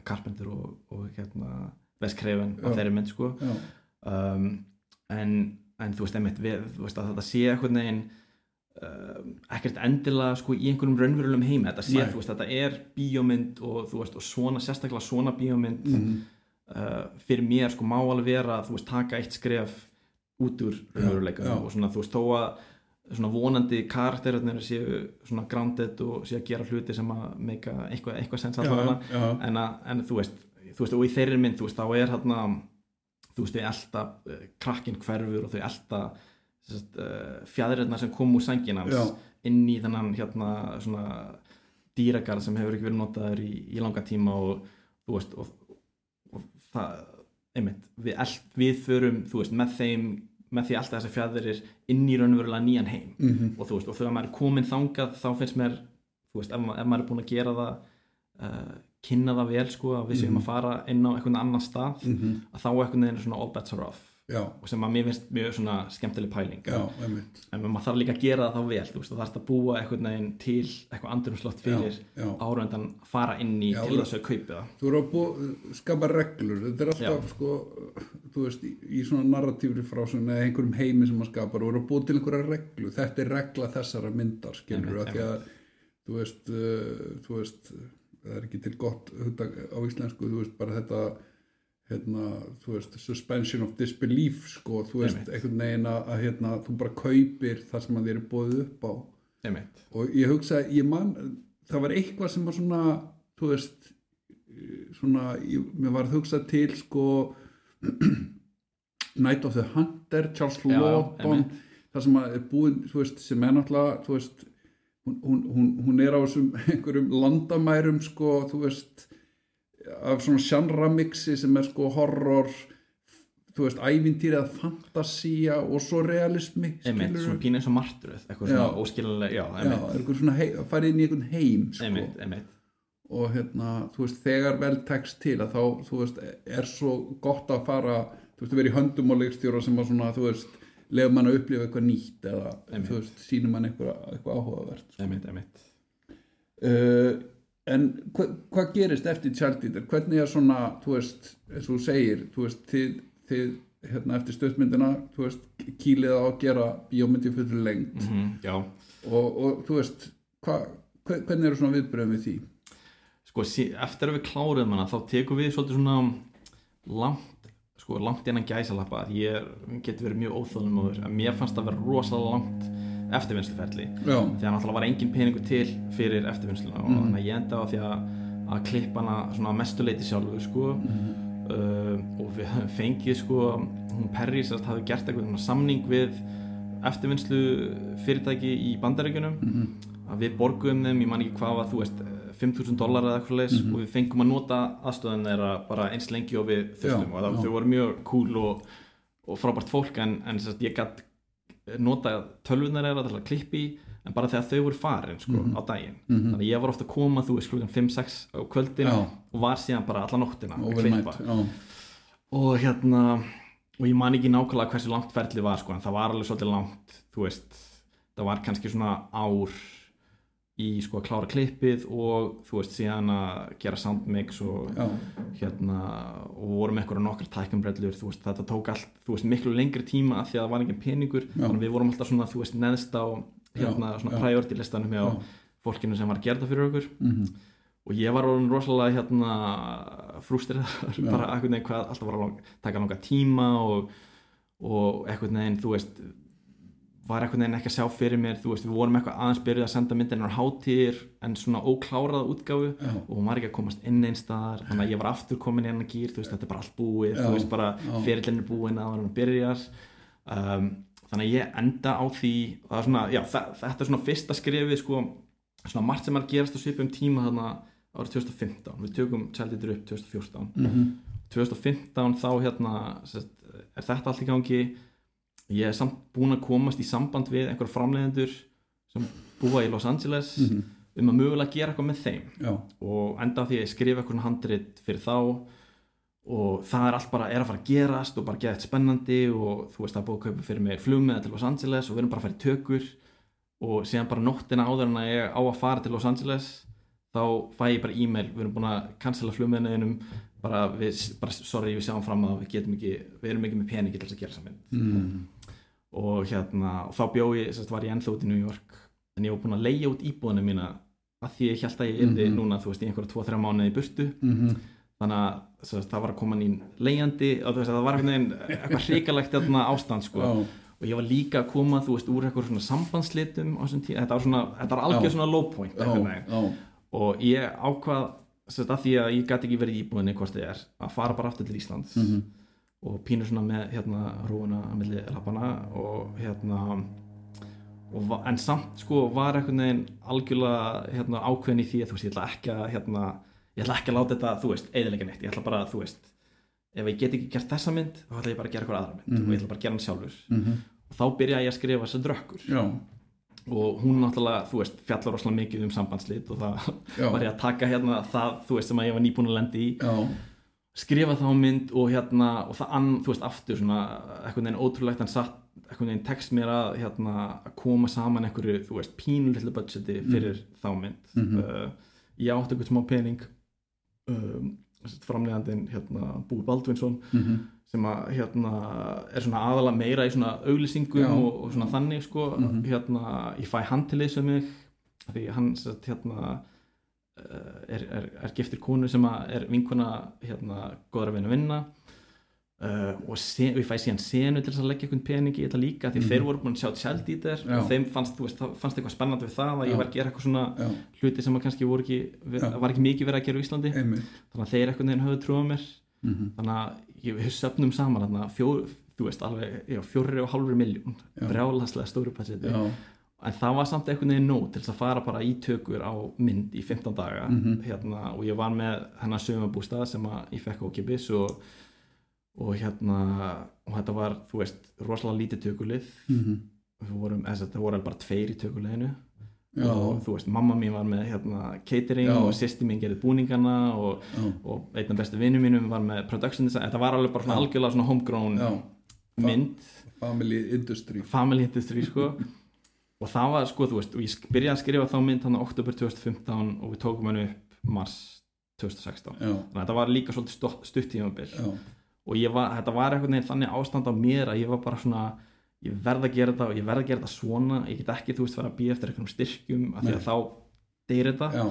Carpenter og, og hérna, Wes Craven af þeirri mynd, sko um, en, en þú veist, einmitt, við, þú veist að þetta sé eitthvað neginn um, ekkert endilega sko í einhverjum raunverulegum heimi þetta sé, Nei. þú veist, þetta er bíómynd og þú veist, og svona, sérstaklega svona bíómynd Mhm. uh, fyrir mér sko má alveg vera, þú veist, taka eitt skref út úr já. raunveruleikunum og svona, þú veist, þó að svona vonandi karakterarnir séu svona grounded og séu að gera hluti sem að meika eitthvað, eitthvað sens en, en þú veist, þú veist og í þeirri mynd, þú veist, þá er hérna þú veist, þau elta uh, krakkin hverfur og þau elta uh, fjæðirinnar sem kom úr sængin hans Já. inn í þennan hérna svona dýragarð sem hefur ekki verið notaður í, í langa tíma og þú veist og, og það, einmitt við, eld, við förum, þú veist, með þeim með því alltaf þessar fjæðirir inn í raunverulega nýjan heim Mhm. og þú veist, og þegar maður er komin þangað þá finnst mér, þú veist, ef, ef maður er búin að gera það uh, kynna það vel, sko, að við séum Mhm. að fara inn á einhvern annan stað Mhm. að þá einhvern veginn er svona all bets are off já, og sem að mér finnst mjög svona skemmtileg pæling. Já, en maður þarf líka að gera það þá vel þú veist, þú þarfst að búa einhvern veginn til eitthvað andrumslott fyrir já. áröndan fara inn í Já, til þess að kaupi það. þú eru að bú, skapa reglur. Þetta er alltaf sko þú veist, í, í svona narratífri frásum eða einhverjum heimi sem maður skapar og eru að búa til einhverja reglu, þetta er regla þessara myndar, skilur að því að þú veist, uh, þú veist það er ekki til gott á íslensku, þú veist, bara þetta hérna, þú veist, suspension of disbelief, sko, þú veist, Einmitt. einhvern veginn að, hérna, þú bara kaupir það sem að þér er búið upp á einmitt, og ég hugsa, ég man það var eitthvað sem var svona þú veist svona, ég, mér var að hugsa til sko Night of the Hunter Charles Já, Lawton einmitt. það sem að er búin, þú veist, sem er náttúrulega þú veist, hún, hún, hún er á þessum einhverjum landamærum sko, þú veist af svona sjanramixi sem er sko horror þú veist, ævintýri að fantasía og svo realismi einmitt, svona pínu eins og martröð eitthvað Já. svona óskiljanlega, já, Já, einmitt, er eitthvað svona að fara inn í einhvern heim sko. einmitt, einmitt og hérna, þú veist, þegar vel tekst til að þá, þú veist, er svo gott að fara, þú veist, að vera í höndum á leikstjóra sem að svona, þú veist lefum mann að upplifa eitthvað nýtt eða Einmitt. þú veist, sínum mann eitthvað, eitthvað áhugavert sko. einmitt, einmitt uh, en hva, hvað gerist eftir Eater, hvernig er svona þú veist, eins og þú segir þú veist, þið, þið hérna eftir stöðmyndina, þú veist, kýlið á að gera bíómyndi fyrir lengt mm já, og, og þú veist hva, hvernig eru svona viðbröðum við því? Sko, eftir að við kláruðum hana þá tekum við svolítið svona langt, sko, langt innan gæsalappa. Ég get verið mjög óþólum og mér fannst það vera rosalega langt eftirvinnsluferli já, því að náttúrulega var engin peningur til fyrir eftirvinnsluna og Mhm. þannig að ég enda á því að, að klippa hana svona að mestuleiti sjálfur sko Mhm. uh, og við fengið sko hún Perry sérst hafi gert eitthvað samning við eftirvinnslu fyrirtæki í bandaríkjunum Mhm. að við borguðum þeim, ég man ekki hvað var þú veist, 5.000 dólar eða eitthvað leis Mhm. og við fengum að nota aðstöðan þeirra bara eins lengi og við þurftum Já, og það, þau voru mjög cool og, og frábært fólk en, en sérst, ég gætt nota tölvunar til að klippi en bara þegar þau voru farin sko, Mhm. á daginn Mhm. þannig að ég var ofta að koma þú veist klukkan 5-6 á kvöldin Já. og var síðan bara alla nóttina að klippa já, og hérna og ég man ekki nákvæmlega hversu langt ferli var sko, en það var alveg svolítið langt þú veist, það var kannski svona ár í sko að klára klippið og þú veist síðan að gera soundmix og já, hérna og vorum eitthvað nokkar tækjumbrellur þú veist þetta tók allt, þú veist miklu lengri tíma af því að það var engin peningur Já. þannig að við vorum alltaf svona þú veist neðst á hérna Já, svona priority listanum hjá Já. fólkinu sem var að gera það fyrir okkur mhm, og ég var orðin rosalega hérna frústrir Já. bara eitthvað neginn hvað alltaf var að taka langa tíma og, og eitthvað neginn þú veist var eitthvað neginn ekki að sjá fyrir mér þú veist við vorum eitthvað aðeins byrjuð að senda myndinnar hátíðir en svona ókláraða útgáfu já, og hún var ekki að komast inn einn staðar þannig að ég var aftur komin í hennar gýr þú veist þetta er bara allt búið Já, þú veist bara er búin að hann byrjar. Um, þannig að ég enda á því svona, já, þetta er svona fyrsta skrefið sko, svona margt sem er að gerast á svipum tíma þarna árið 2015 við tökum Eater upp 2014 Mhm. 2015 þá hérna er þetta allt í gangi ég er samt búin að komast í samband við einhver framleiðendur sem búa í Los Angeles Mhm. um að mögulega gera eitthvað með þeim Já, og enda því að ég skrifa eitthvað handrit fyrir þá og það er allt bara er að fara að gerast og bara geða spennandi og þú veist það er búið að kaupa fyrir mig flugmiða til Los Angeles og við erum bara að fara í tökur og síðan bara nóttina áður en að ég á að fara til Los Angeles þá fæ ég bara e-mail, við erum búin að cancela flugmiðinum bara, bara sorry við sjáum fram að við getum ekki við erum ekki með peningi til þess að gera saman mm. Og hérna og þá bjó ég, sérst var ég ennþá út í New York en ég var búin að leigja út íbúðinu mína að því ég held að ég yrði Mhm. núna þú veist í einhverja 2-3 mánuði í burtu Mhm. þannig að sérst, það var að koma inn leigjandi og þú veist það var einhvern veginn eitthvað hrikalegt ástand sko Já, og ég var líka að koma þú veist úr eitthvað svona sambandslitum á þessum tíma, þetta var svona, þetta var algjör Já. svona low point einhvern veginn já, og ég ákvað sérst, að því að ég gæti ekki verið í íbúðinni hvort þið er að fara bara aftur til Íslands Mhm. Og pínur svona með hérna rúuna að milli lappana og hérna og, en samt sko var einhvern veginn algjörlega hérna, ákveðin í því að þú veist ég ætla ekki að hérna, ég ætla ekki að láta þetta þú veist eðilega neitt, ég ætla bara þú veist ef ég get ekki gert þessa mynd þá ætla ég bara að gera eitthvað aðra mynd Mhm. og ég ætla bara að gera hann sjálfur. Mhm. og þá byrja ég að skrifa þessar drökkur. Já, og hún náttúrulega, þú veist, fjallar rosalega mikið um sambandslit og það var ég að taka hérna það, þú veist, sem að ég var nýbúin að lendi í. Já, skrifa þá mynd og hérna og það ann, þú veist, aftur svona eitthvað neginn ótrúlegt en satt eitthvað neginn tekst mér að hérna að koma saman einhverju, þú veist, pínu litlu budgeti fyrir þá mynd Mhm. uh, ég átti eitthvað smá pening um, framlegandinn hérna Búi Baldvinsson Mhm. sem að hérna er svona aðalega meira í svona auglýsingum og, og svona þannig sko Mhm. hérna ég fæ hann til þessu mig því hann sett, hérna er, er, er giftir konu sem er vinkona hérna góðra að vinna uh, og, sen, og ég fæ síðan senu til þess að leggja einhvern pening í þetta líka því Mhm. þeir voru búin að sjá Child Eater Já. og þeim fannst, veist, fannst eitthvað spennandi við það að Já. ég var að gera eitthvað svona já, hluti sem kannski ekki, var ekki mikið verið að gera á Íslandi einmitt þannig að þeir eitthvað neginn höfðu trúið mér Mhm. þannig að ég, við söfnum saman fjó, þú veist alveg fjóri og hálfur miljón Já. brjálaslega stóru Já, en það var samt einhvern veginn nóg til þess að fara bara í tökur á mynd í 15 daga. Mhm. hérna, og ég var með hennar sögumabústað sem ég fekk ókipis og, og hérna og þetta var, þú veist, rosalega lítið tökulið. Mhm. við vorum, þetta voru bara tveir í tökuleginu já, og þú veist, mamma mín var með hérna, catering Já. og sýsti mín gerði búningana og og einn af bestu vinnum mínum var með production design, þetta var alveg bara svona algjörlega svona homegrown já, mynd. family industry. Family industry sko og það var sko, þú veist, og ég byrjaði að skrifa þá mynd hann á oktober 2015 og við tókum hann upp mars 2016 já, þannig að þetta var líka svolítið stutt, stutt tímabil. Já, og var, þetta var einhvern veginn þannig ástand á mér að ég var bara svona ég verð að gera þetta og ég verð að gera þetta svona. Ég get ekki, þú veist, fara að býja eftir einhverjum styrkjum af því að þá deyr þetta.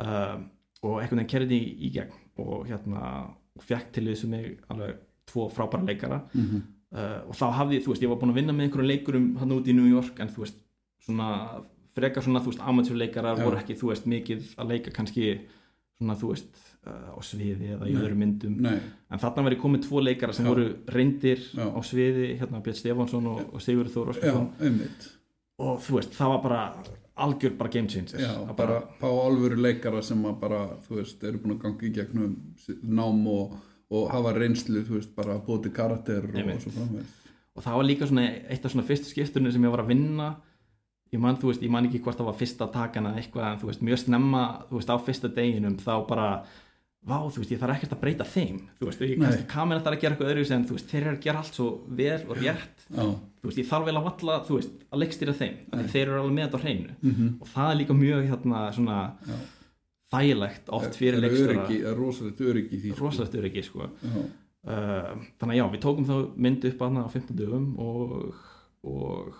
Uh, og einhvern veginn kerði í, í gegn og hérna og fekk til þessu mig alveg tvo frábæra leikara. Mhm. uh, og þá hafði, þú veist, ég var búin að vinna með einhverjum leikurum hann út í New York en þú veist, svona frekar svona, þú veist, amatjörleikarar Já. voru ekki, þú veist, mikið að leika kannski svona, þú veist, uh, á sviði eða í Nei. öðrum myndum nei, en þarna ég komið tvo leikara sem Já. voru reyndir Já. á sviði, hérna Björn Stefánsson og, og Sigurður Þór Óskarsson og þú veist, það var bara algjör bara game changer já, Að bara fá alvöru leikara sem að bara, þú veist, eru búin að ganga í gegnum nám og, og hafa reynslu, þú veist, bara til karakter og, og svo framvegis og það var líka svona eitt af svona fyrstu skiptunum sem ég var að vinna ég man, þú veist, ég man ekki hvort það var fyrsta takana eitthvað, en þú veist, mjög snemma þú veist, á fyrsta deginum, þá bara vá, þú veist, ég þarf ekkert að breyta þeim þú veist, ég kannski kamera þarf að gera eitthvað öðru en þú veist, þeir eru að gera allt svo vel og rétt. Já, þú veist, ég þarf vel að valla, þú veist, að leikstýra þeim þeir eru alveg með þetta á hreinu. Mhm, og það er líka mjög, hérna, svona já. þægilegt oft fyrir öryggi, er rosalegt öryggi því sko. rosalegt öryggi, sko. Uh, þannig að já, við tókum þá mynd upp aðna á 15 dögum og, og,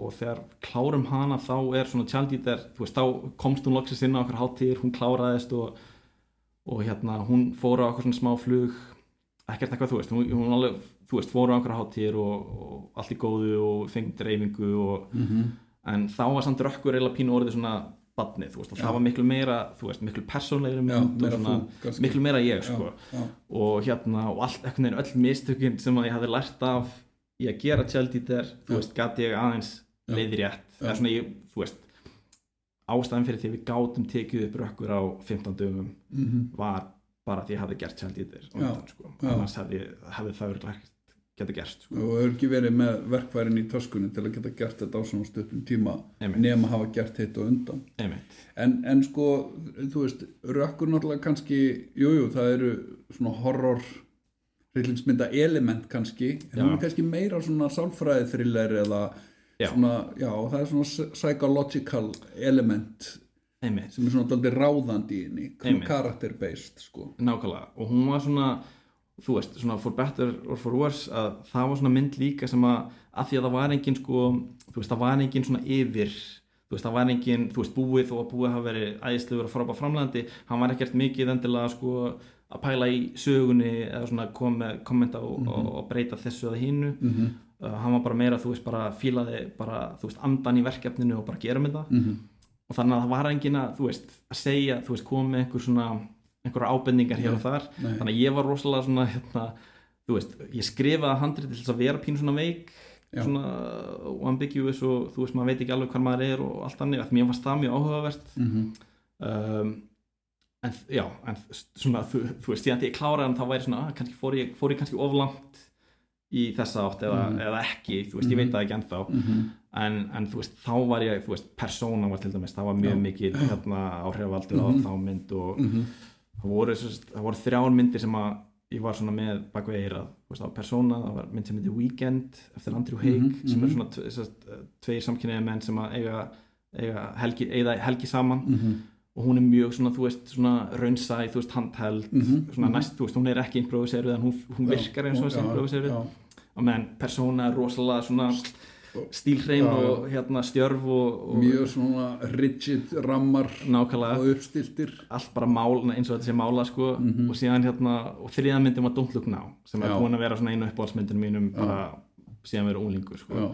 og þegar klárum hana þá er svona tjaldítar, þú veist, þá komst hún loksins inn á okkur hátíðir, hún kláraðist og, og hérna, hún fór á okkur svona smá flug ekkert eitthvað, þú veist, hún, hún alveg þú veist, fór á okkur hátíðir og, og allt í góðu og fengið dreifingu og, mhm, en þá var samt rökkur eða pínu orðið svona badnið, þú veist, og Já. það var miklu meira þú veist, miklu persónlegri já, mynd og svona, þú miklu meira ég, já, sko já, og hérna og allt, einhvern veginn öll mistökin sem að ég hafði lært af í að gera tjaldítar, þú Já. veist, gati ég aðeins Já. Leiðrétt, eða svona ég, þú veist ástæðan fyrir því við gátum tekið upp rökkur á 15 dögum mhm, var bara því að ég hafði gert sjálf Já, sko. já. annars hefði, hefði það ekkert geta gerst sko. og hefur ekki verið með verkværin í töskunni til að geta gert þetta á svona stuttum tíma Einmitt. nema hafa gert og undan en, en sko, þú veist rökkur náttúrulega kannski jújú, jú, það eru svona horror hryllingsmynda element kannski en hún er kannski meira svona sálfræði thriller eða Já. svona, já, það er svona psychological element einmitt sem er svona daldið ráðandi í henni Einmitt. character based sko nákvæmlega og hún var svona þú veist, svona for better or for worse að það var svona mynd líka sem að að því að það var engin sko þú veist, það var engin svona yfir þú veist, það var engin, þú veist, búið og að búið hafa verið æðislegur og frábæð framlandi hann var ekkert mikið endilega sko að pæla í sögunni eða svona kom með kommenta og, og, og breyta þessu eða hinnu mm -hmm. Uh, hann var bara meira, þú veist, bara fílaði bara, þú veist, andan í verkefninu og bara gera með það Mhm. og þannig að það var engin að, þú veist, að segja, þú veist, koma með einhver svona einhverja ábendingar hér og þar Nei. þannig að ég var rosalega svona hérna, þú veist, ég skrifaði handrið til þess að vera pínu svona veik Já. svona ambiguous og þú veist, maður veit ekki alveg hvað maður er og allt annir, mér fannst það mjög áhugavert Mhm. um, en já, en svona þú, þú veist, síðan þegar ég kláraði hann þá væri svona, að, kannski fór ég, fór ég kannski oflangt í þessa átt eða, Mhm. eða ekki, þú veist, ég veit það ekki ennþá Mhm. en, en þú veist, þá var ég, þú veist, persóna var til dæmis, það var mjög Já. mikið hérna áhrifaldur á Mhm. þá mynd og Mhm. það voru, voru þrjár myndir sem að ég var svona með bakveg eirað þú veist, það var Persona, það var mynd sem heitir Weekend eftir Andrew Haig Mhm, sem mhm. svona tveir samkynniði menn sem að eiga, eiga helgi, eiga helgi saman Mhm. Og hún er mjög svona, þú veist, svona raunsæ, þú veist, handheld Mhm, svona mhm. næst, þú veist, hún er ekki improviseruð en hún, hún Já, virkar eins og þessi já, improviseruð já. og meðan Persona er rosalega svona stílhrein Já, já. og hérna stjörf og, og mjög svona rigid rammar nákvæmlega og uppstiltir allt bara mál, eins og þetta sé mála sko, Mhm. og síðan hérna og þriða myndin var Don't Look Now sem er Já. búin að vera svona einu uppáhaldsmyndin mínum bara síðan vera unglingur sko. já,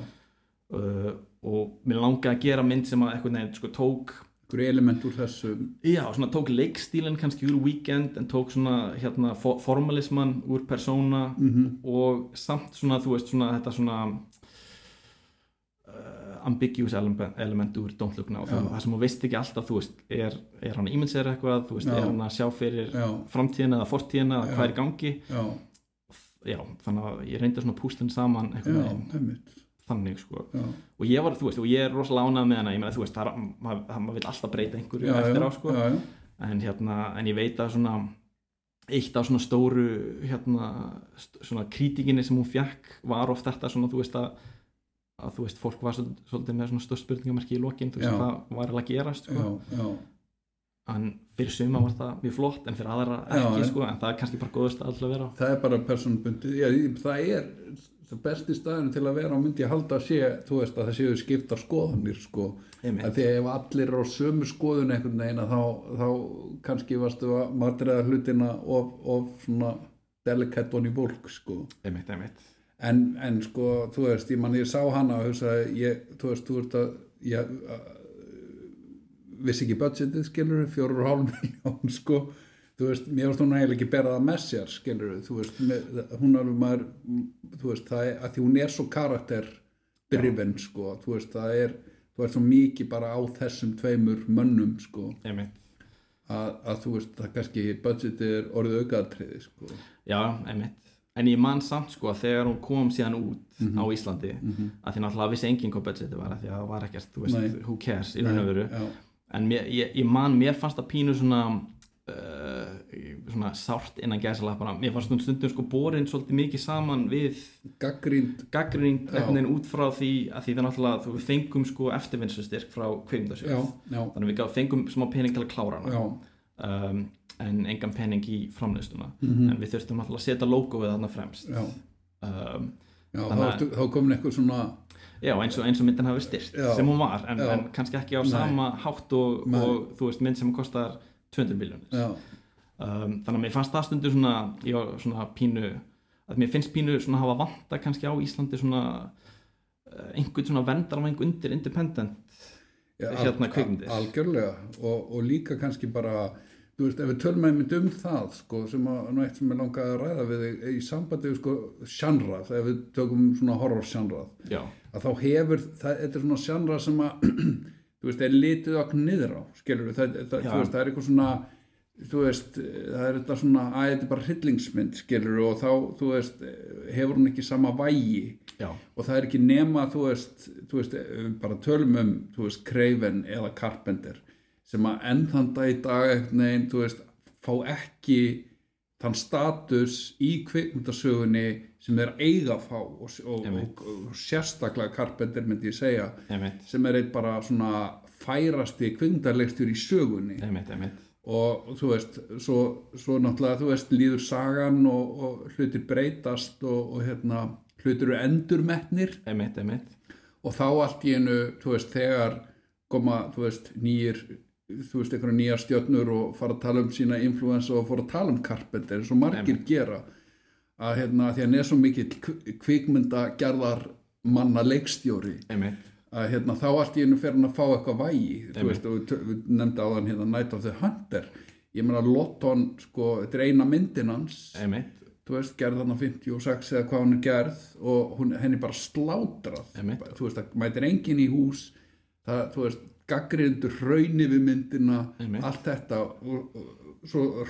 uh, og mér langaði að gera mynd sem að eitthvað neginn sko, tók einhverju element úr þessu já, svona tók leikstílinn kannski úr Weekend en tók svona hérna fo formalisman úr Persona Mhm. og samt svona þú veist svona þetta svona uh, ambiguous element, element úr Don't Look Now Já. það, sem hún veist ekki alltaf þú veist, er, er hann ímynd sér eitthvað þú veist, Já. er hann að sjá fyrir já, framtíðina eða fortíðina eða Já. hvað er í gangi já, já, þannig að ég reyndi svona púslinn saman já, einhvern veginn einmitt þannig sko. Já, og ég var, þú veist, og ég er rosalega ánægð með hana. Ég meina, þú veist, það er, maður, það- maður vil alltaf breyta einhverju já, eftir á sko. Já, en hérna, en ég veit að svona eitt af svona stóru hérna, svona krítikinni sem hún fjakk var oft þetta svona, þú veist að að þú veist, fólk var svol- svolítið með svona stór spurningamarki í lokin, þú veist, hvað var alveg að gerast sko. já, já, en fyrir suma var það mjög flott en fyrir aðra ekki, sko, en það er kannski bara góðust að alltaf vera. Það er bara personbundið já, það er það besti staðin til að vera á myndi að halda að sé þú veist að það séu skiptar skoðanir sko. Einmitt. að því að ef allir eru á sömu skoðun einhvern veginn þá, þá kannski varstu að matræða hlutina of, of svona delicate on í bólk sko. Einmitt, einmitt. En, en sko, þú veist, ég man ég sá hana og þú veist, þú veist að ég vissi ekki budgetið, skilur fjóru og hálf miljón, sko þú veist, mér veist hún eiginlega ekki berað með sér skilur, þú veist, með, hún er maður, þú veist, það er að því hún er svo karakter drifin, sko, þú veist, það er þú veist, svo mikið bara á þessum tveimur mönnum, sko, að, að þú veist, það kannski budgetið er orðið aukaðatriði, sko. Já, einmitt. En ég man samt sko að þegar hún kom síðan út Mhm. á Íslandi að því náttúrulega vissi enginn hvað budgetið var að því að það var ekkert, þú veist, Nei. who cares í raun og veru. en mér, ég, ég man, mér fannst það pínu svona uh, svona sárt innan gæsalappana mér fannst hún stundum sko borin svolítið mikið saman við gaggrind Já. veginn út frá því að því það náttúrulega, þú við fengum sko eftirvinnslustyrk frá já, kveimdasjóð já, þannig við gaf, fengum smá pening til að klára hana. Já, um, en engan pening í framleystuna Mhm. en við þurftum náttúrulega að setja logoið þarna fremst. Já, um, já þá, þá komin eitthvað svona já, eins og, eins og myndin hafi styrt Já. sem hún var, en, Já. en kannski ekki á sama hátt og, og þú veist, mynd sem kostar 200 miljónir um, þannig að mér fannst það stundu svona ég svona pínu að mér finnst pínu svona hafa vanta kannski á Íslandi svona uh, einhvern svona vendarvæng undir independent já Hérna kvikmyndir. algjörlega. Og, og líka kannski bara þú veist, ef við tölum einmitt um það sko, sem að, nú eitt sem er langað að ræða við þig í sambandi við sko, sjanrað ef við tökum svona horror sjanrað já, að þá hefur, það, þetta er svona sjanra sem að þú veist, er litið okkur niður á skilur það, það, veist, það er eitthvað svona þú veist, það er þetta svona að þetta er bara hryllingsmynd, skilur og þá, þú veist, hefur hún ekki sama vægi. Já, og það er ekki nema þú veist, þú veist bara tölum um, þú veist, Craven eða Carpenter sem að enn þann dag í dag eitthvað neginn, þú veist, fá ekki þann status í kvikmyndasögunni sem þeir eiga að fá og, og, og, og sérstaklega Carpenter myndi ég segja einmitt, sem er eitt bara svona færasti kvikmyndarlegstur í sögunni. Einmitt, einmitt. Og þú veist svo, svo náttúrulega þú veist líður sagan og, og hlutir breytast og, og hérna hlutir eru endurmetnir. Og þá allt í einu þú veist þegar koma þú veist nýjir þú veist einhverja nýja stjörnur og fara að tala um sína influensa og fara að tala um Carpenter eins og margir gera að hérna því að hann er svo mikill kvikmynda gerðar manna leikstjóri einmitt. að hérna, þá allt í einu fer hann að fá eitthvað vægi veist, og við, nefndi á þann hérna Night of the Hunter. Ég meina Lotton, sko, þetta er eina myndin hans. Veist, gerð hann á 56 eða hvað hún er gerð og hún, henni bara slátrað. Einmitt. þú veist, það mætir enginn í hús það, þú veist, gaggrindur hrauni við myndina, Einmitt. allt þetta og, og svo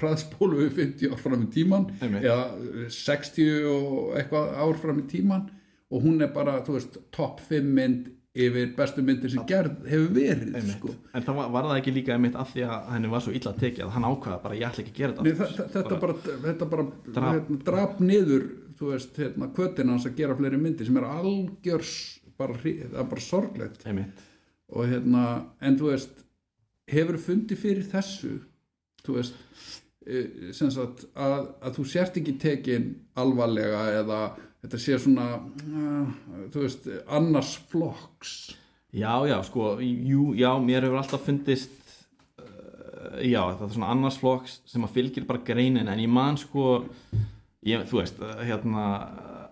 hraðspólu við 50 ár fram í tíman Einmitt. eða 60 og eitthvað ár fram í tíman og hún er bara, þú veist, topp 5 mynd yfir bestu myndir sem gerð hefur verið, sko. En það var, var það ekki líka einmitt af því að henni var svo illa tekið að hann ákvaða bara ég ætla ekki að gera Nei, þetta þa- þa- þetta bara, þetta bara drap, hérna, drap niður þú veist, hérna, kvötin hans að gera fleiri myndir sem er algjörs bara, það er bara sorglegt. Einmitt, og hérna, en þú veist hefur fundið fyrir þessu þú veist eh, sagt, að, að þú sért ekki tekin alvarlega eða þetta sé svona uh, þú veist, annars flokks. Já, já, sko jú, já, mér hefur alltaf fundist uh, já, það er svona annars flokks sem að fylgir bara greinin en ég man sko ég, þú veist, hérna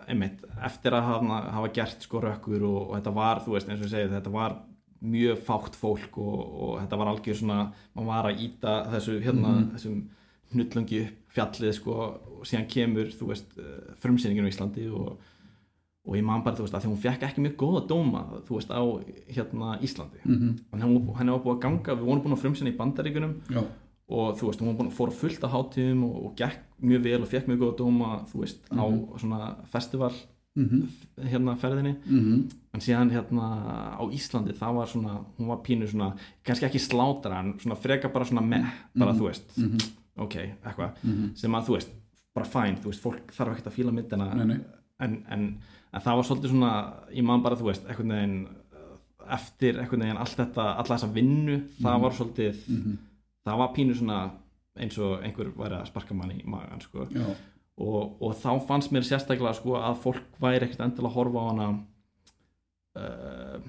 einmitt, eftir að hafa, hafa gert sko rökkur og, og þetta var, þú veist, eins og ég segi þetta var mjög fátt fólk og, og þetta var algjör svona, maður var að íta þessu, hérna, þessum hnullungi fjallið sko og síðan kemur, þú veist, uh, frumsýningin á Íslandi og, og ég man bara, þú veist, að því hún fekk ekki mjög góða dóma, þú veist, á hérna Íslandi. Mm -hmm. en henni henni var búið að ganga, við vorum búin að frumsýna í bandaríkunum já, og þú veist, hún var búin að fóra fullt á hátíðum og, og gekk mjög vel og fekk mjög góða dóma, þú veist, á svona festival mm -hmm. hérna ferðinni. En síðan hérna á Íslandi það var svona, hún var pínu svona kannski ekki slátra en svona freka bara svona með, bara þú veist. Ok, eitthvað, sem að þú veist bara fæn, þú veist, fólk þarf ekkert að fíla myndina. En, en, en það var svolítið svona, ég man bara þú veist, einhvern veginn uh, eftir einhvern veginn allt þetta, alla þessa vinnu það var svolítið, það var pínu svona eins og einhver væri að sparka mann í magan sko og, og þá fannst mér sérstaklega sko að fólk væri ekkert endilega að horfa á hana uh,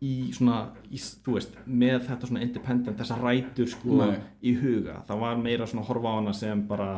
í svona í, þú veist, með þetta svona independent þessar rætur sko Nei. í huga það var meira svona að horfa á hana sem bara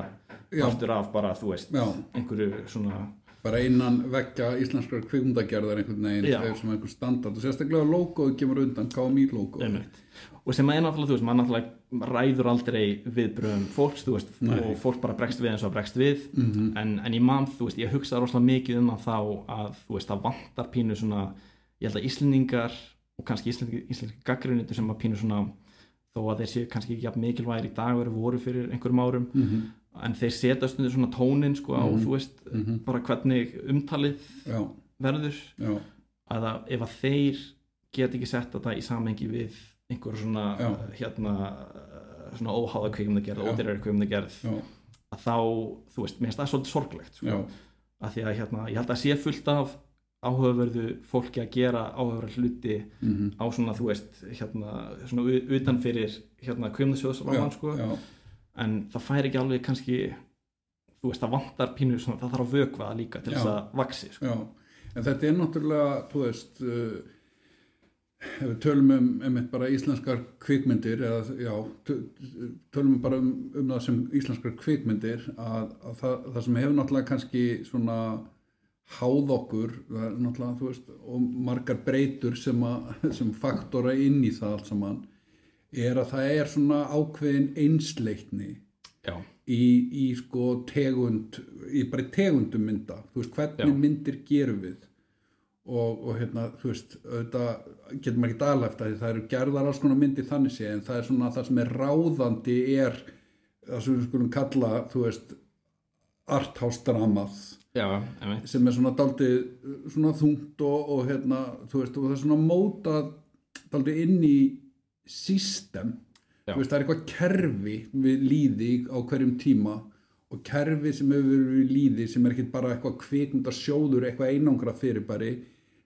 partur af bara, þú veist Já. einhverju svona bara innan vekka íslenskar kvikmundagerðar einhvern veginn er sem einhver standard og sérstaklega logoð kemur undan KMI logoð Einmitt. Og sem er náttúrulega, þú veist, maður náttúrulega ræður aldrei viðbröðum fólks, þú veist og fólk bara bregst við eins og bregst við Mhm. en, en ég man, þú veist, ég hugsaði rosalega mikið um það þá að, þú veist, það vantar pínu svona, ég held að Íslendingar og kannski Íslendingar gaggrunnitur sem að pínu svona, þó að þeir séu kannski ekki jafn mikilvægir í dag verið voru fyrir einhverjum árum, Mhm. en þeir setja stundir svona tónin, sko, á, þú veist Mhm. bara hvernig umtalið já, verður já, að að ef að þeir get ekki sett þetta í samhengi við einhver svona Já. hérna svona óháða kvikmyndagerð, Já. ódýrar kvikmyndagerð já, að þá, þú veist, mér finnst það svolítið sorglegt sko. að því að hérna, ég held að sé fullt af áhugaverðu fólki að gera áhugaverðu hluti Mhm. á svona, þú veist, hérna svona u- utan fyrir hérna kvikmyndasjóðsráman, já, sko já, en það fær ekki alveg kannski þú veist, það vantar pínu svona, það þarf að vökva það líka til Já. þess að vaksi, sko. en þetta er náttúrulega, þú veist uh, ef við tölum um einmitt bara íslenskar kvikmyndir eða já, tölum bara um, um það sem íslenskar kvikmyndir að, að það, það sem hefur náttúrulega kannski svona háð okkur náttúrulega, þú veist, og margar breytur sem, að, sem faktora inn í það allt saman er að það er svona ákveðin einsleitni Já, í, í sko tegund í bara tegundum mynda. Þú veist hvernig Já. myndir gerum við og, og hérna, þú veist auðvitað getur maður ekki daglæft að það eru gerðar alls konar myndir þannig sé en það er svona það sem er ráðandi er það sem við skulum kalla þú veist einmitt, sem er svona daldið svona þungt og, og hérna þú veist og það er svona mótað daldið inn í system. Já. þú veist það er eitthvað kerfi við líði á hverjum tíma og kerfi sem hefur við líði sem er ekki bara eitthvað kvikmynda sjóður eitthvað einangra fyrirbæri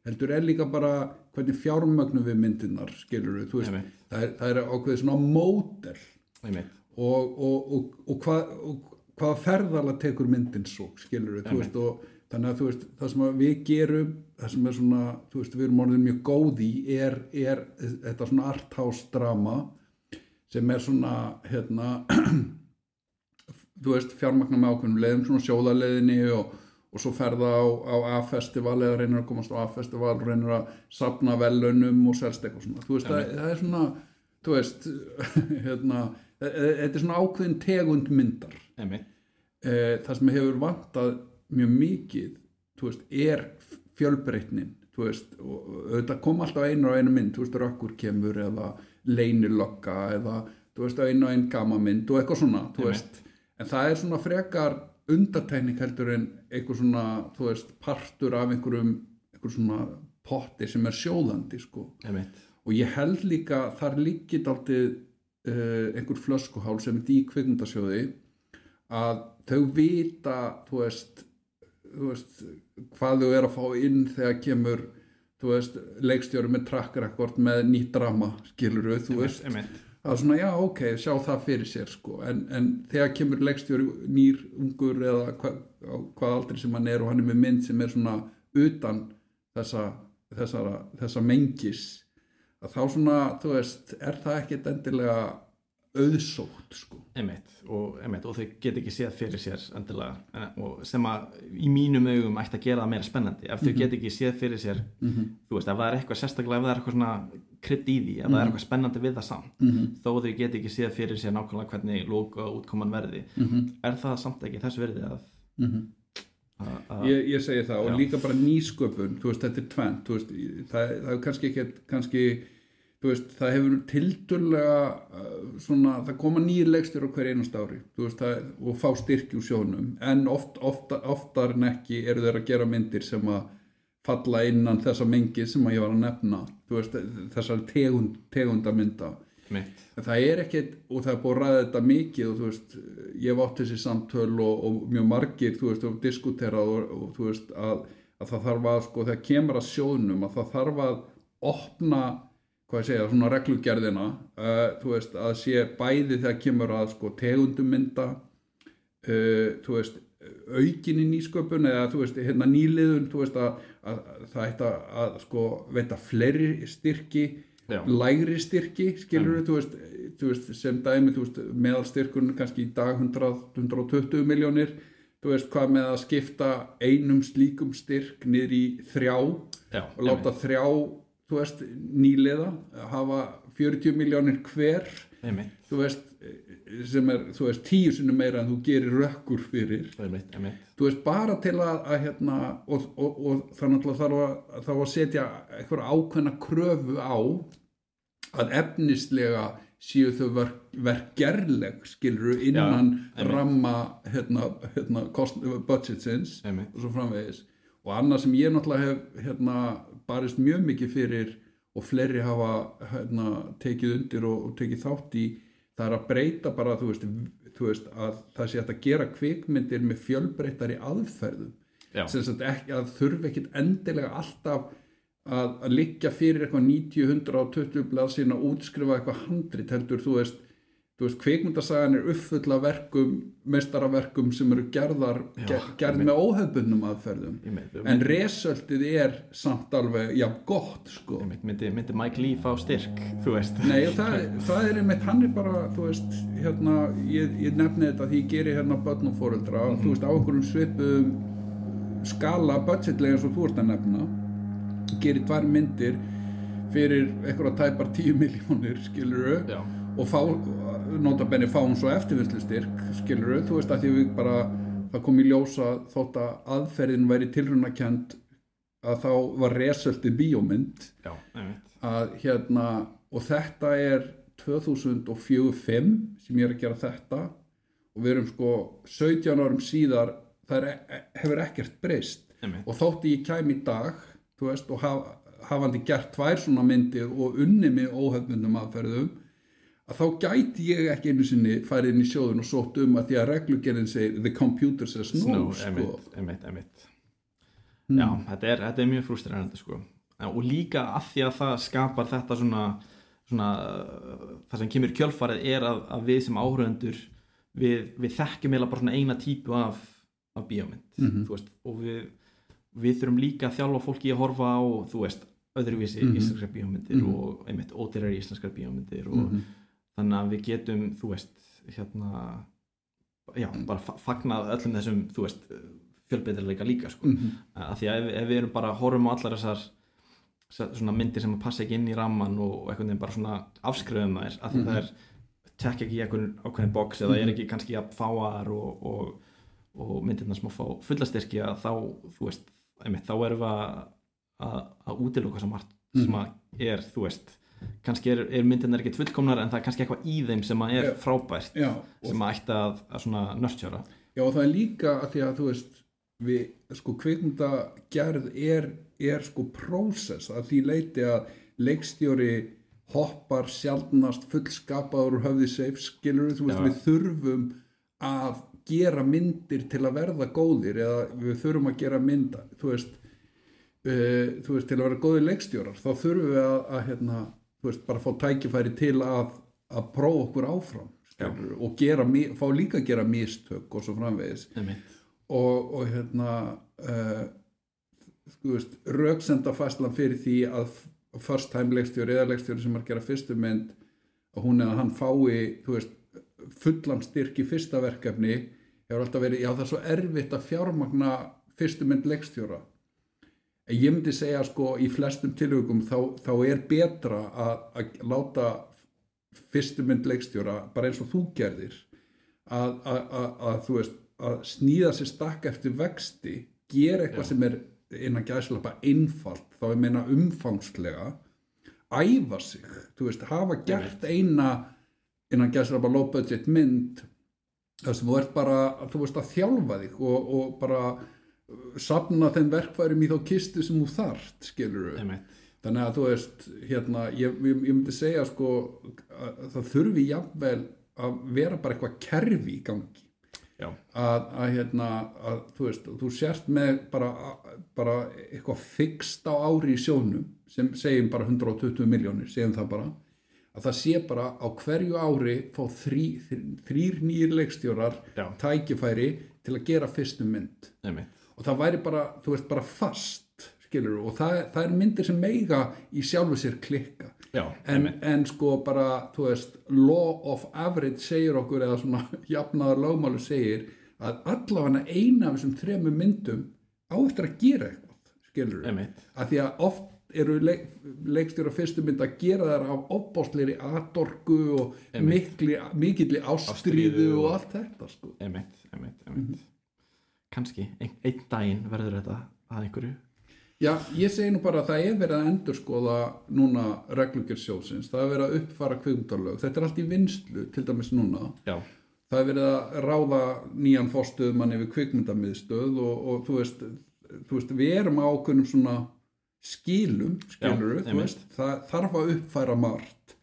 heldur er líka bara hvernig fjármögnum við myndirnar skilur við, þú veist það er, það er ákveðið svona einmitt, og, og, og, og, hvað, og hvaða ferðala tekur myndin svo, skilur við, þú veist, og þannig að þú veist, það sem að við gerum, það sem er svona, við erum orðin mjög góð í, er, er þetta svona arthouse drama sem er svona, hérna, með ákveðnum leiðum, svona sjóðaleiðinni og, og svo ferða á, á A-festival eða reynir að komast á A-festival reynir að sapna velunum og selst eitthvað svona, þú veist, það, það er svona, þú veist, hérna, e- e- þetta er svona ákveðin tegund myndar. Eh, það sem hefur vantað mjög mikið veist, er fjölbreytnin þú veist, og og auðvitað kom alltaf einu og einu mynd, þú veist, rökkur kemur eða leynilokka eða þú veist, einu og einu gamamynd og eitthvað svona þú Einmitt. veist, en það er svona frekar undartekning heldur en eitthvað svona, þú veist, partur af einhverjum, einhverjum svona potti sem er sjóðandi, sko. Einmitt, og ég held líka þar líkit aldrei uh, einhver flöskuhál sem er í kvikmyndasjóði að þau vita þú veist, þú veist hvað þau er að fá inn þegar kemur þú veist, leikstjóri með track record með nýtt drama skilur við, þú veist. einmitt, er svona, já, ok, sjá það fyrir sér sko. en, en þegar kemur leikstjóri nýr, ungur eða hva, hvað aldrei sem hann er og hann er með mynd sem er svona utan þessa, þessara, þessa mengis að þá svona, þú veist, er það ekkit endilega auðsótt sko. einmitt og, einmitt og þau get ekki séð fyrir sér endilega sem að í mínum augum ætti að gera það meira spennandi. Ef þau get ekki séð fyrir sér þú veist, ef það er eitthvað sérstaklega ef það er eitthvað svona krydd í því ef það er eitthvað spennandi við það samt þó þau get ekki séð fyrir sér nákvæmlega hvernig lóka útkoman verði er það samt ekki þess verði að, að, að ég, ég segi það og Já. líka bara nýsköpun þú veist, þetta er tvent veist, það, það er kannski ekki kannski, veist, það hefur tildurlega uh, svona, það koma nýjir leikstur á hver einast ári. Veist, það, og fá styrki úr sjónum. En oft, ofta, oftar en ekki eru þeir að gera myndir sem að falla innan þessa mengi sem að ég var að nefna. Veist, þessar tegund, tegundamynda mitt, það er ekkert, og það er búið að ræða þetta mikið og þú veist, ég hef átt þessi samtöl og, og mjög margir, þú veist, og diskuterað og, og þú veist, að, að það þarf að, sko, þegar kemur að sjóðnum, að það þarf að opna, hvað segja, svona reglugerðina, uh, þú veist, að sé bæði þegar kemur að, sko, tegundum mynda, uh, þú veist, aukin í nýsköpun eða, þú veist, hérna nýliðun, þú veist, að, að, að það ætti að, að, sko, veita fleiri styrki, Já. lægri styrki skilur þú veist, þú veist sem dæmi þú veist, meðalstyrkun kannski í dag 100, 120 miljónir þú veist hvað með að skipta einum slíkum styrk niður í þrjá já, og láta þrjá þú veist, nýliða hafa 40 miljónir hver. Einmitt, þú veist, sem er þú veist, tíu sinnum meira en þú gerir rökkur fyrir. Einmitt, einmitt. Þú veist, bara til að, að hérna, og, og, og það náttúrulega þarf að, þarf að setja eitthvað ákveðna kröfu á að efnislega séu þau verk, verkgerleg skilur innan einmitt. ramma hérna, hérna, budgetsins og svo framvegis. Og annað sem ég náttúrulega hef hérna, barist mjög mikið fyrir og fleiri hafa hérna, tekið undir og, og tekið þátt í það er að breyta bara þú veist, þú veist að það sé að gera kvikmyndir með fjölbreytari aðferðum. Að þurfi ekkit endilega alltaf að, að liggja fyrir eitthvað 90, 120 blaðsinn að útskrifa eitthvað handrit heldur þú veist, þú veist kvikmyndasagan er uppfull af verkum, mestaraverkum sem eru gerðar, Já, ger, gerð með óhefbundnum aðferðum. Einmitt, en resöltið er samt alveg, já gott sko. Einmitt, myndi, myndi Mike Lee fá styrk þú veist? Nei, það, það er einmitt, hann er bara, þú veist, hérna, ég, ég nefni þetta því ég geri hérna börn og fóreldra, þú veist, á einhverjum svipuðum skala budgetlega eins og þú ert að nefna, geri tvær myndir fyrir einhverja tæpar 10 miljónir, skilur Já. Og fá, nota benni fá hún svo eftirvinnslustyrk, skilur þú veist, að því við bara, það kom í ljósa þótt að aðferðin væri tilrunakend að þá var resöldi bíómynd. Já, að hérna og þetta er 2004-5 sem ég er að gera þetta. Og við erum sko 17 árum síðar það er, e, hefur ekkert breyst. Og þótti ég kæm í dag þú veist, og haf, hafandi gert tvær svona myndir og unni með óhefnundum aðferðum að þá gæti ég ekki einu sinni farið inn í sjóðun og sótt um að því að reglugerðin segir the computer says no, Snow, sko. einmitt, einmitt Hmm. já, þetta er, þetta er mjög frústrerandi sko og líka að því að það skapar þetta svona, svona það sem kemur kjölfarið er að, að við sem áhöröndur við, við þekkjum eða bara svona eina típu af, af bíómynd þú veist, og við, við þurfum líka að þjálfa fólki að horfa á þú veist, öðruvísi Mhm. íslenskar bíómyndir Mhm. og einmitt ódýrar íslenskar bíómyndir og Mhm. Þannig að við getum, þú veist hérna já, bara fa- fagnað öllum þessum þú veist, fjölbreytileika líka sko. Mhm. að því að ef, ef við erum bara horfum á allar þessar svona myndir sem að passa ekki inn í ramman og, einhvern veginn bara svona afskrifum þær að því Mhm. það er tekja ekki í ákveðin box eða er ekki kannski að fáar og, og, og myndirna sem að fá fullastyrki að þá, þú veist, einmitt, þá erum við að, að, að útiloka sem margt sem að er, þú veist kannski er, er myndirna ekki fullkomnar en það er kannski eitthvað í þeim sem að er frábært Já, sem að ætti að, að svona nörtjöra Já og það er líka að því að þú veist við sko kvikmyndagerð er, er sko prósess að því leiti að leikstjóri hoppar sjaldnast fullskapaður og höfði safe skilur þú veist Já. við þurfum að gera myndir til að verða góðir eða við þurfum að gera mynda þú veist, uh, þú veist til að vera góðir leikstjórar þá þurfum við að, að hérna, veist bara fá tækifæri til að, að prófa okkur áfram skilurðu, og gera, fá líka að gera mistök og svo framvegis. Og, og hérna uh, veist rauksendafæslan fyrir því að first time leikstjóri eða leikstjóri sem er að gera fyrstu mynd að hún eða hann fái veist fullan styrk í fyrsta verkefni hefur alltaf verið, já það er svo erfitt að fjármagna fyrstu mynd leikstjóra ég myndi segja sko í flestum tilögum þá, þá er betra að, að láta fyrstu mynd leikstjóra bara eins og þú gerðir að, að, að, að þú veist að snýða sér stakk eftir vexti gera eitthvað Já. sem er innan gæðslapa einfalt þá er meina umfangslega æfa sig, þú veist, hafa gert eina innan gæðslapa low budget mynd þar sem þú ert bara, þú veist, að þjálfa þig og, og bara safna þeim verkfærum í þá kistu sem þú þarft, skilur einmitt. Þannig að þú veist hérna, ég, ég, ég myndi segja sko að það þurfi jafnvel að vera bara eitthvað kerfi í gangi. Að, að hérna að þú veist, þú sért með bara, bara eitthvað fixt á ári í sjónum sem segjum bara 120 miljónir, segjum það bara að það sé bara á hverju ári fá þrý, þrýr nýjir leikstjórar tækifæri til að gera fyrstu mynd. Einmitt og það væri bara, þú veist, bara fast skilur og það, það er myndir sem meiga í sjálfu sér klikka. Já, en, en sko bara, þú veist law of average segir okkur eða svona jafnaðar lögmálu segir að allavega eina af þessum þremur myndum á eftir að gera eitthvað skilur að því að oft eru leik, leikstjóra fyrstu mynd að gera þær af opbásleiri atorku og mikli, mikilli Ástríðu og allt þetta sko. Einmitt, einmitt, einmitt kannski, ein, einn daginn verður þetta að einhverju. Já, ég segi nú bara að það er verið að endurskoða núna reglugjörðsjóðsins, það er verið að uppfara kvikmyndarlög, þetta er allt í vinslu til dæmis núna, já, það er verið að ráða nýjan fórstuðmann yfir kvikmyndamiðstöð og, og þú, veist, þú veist, við erum á okkunnum svona skilum, skilur Já, þú einmitt. veist, það þarf að uppfæra margt.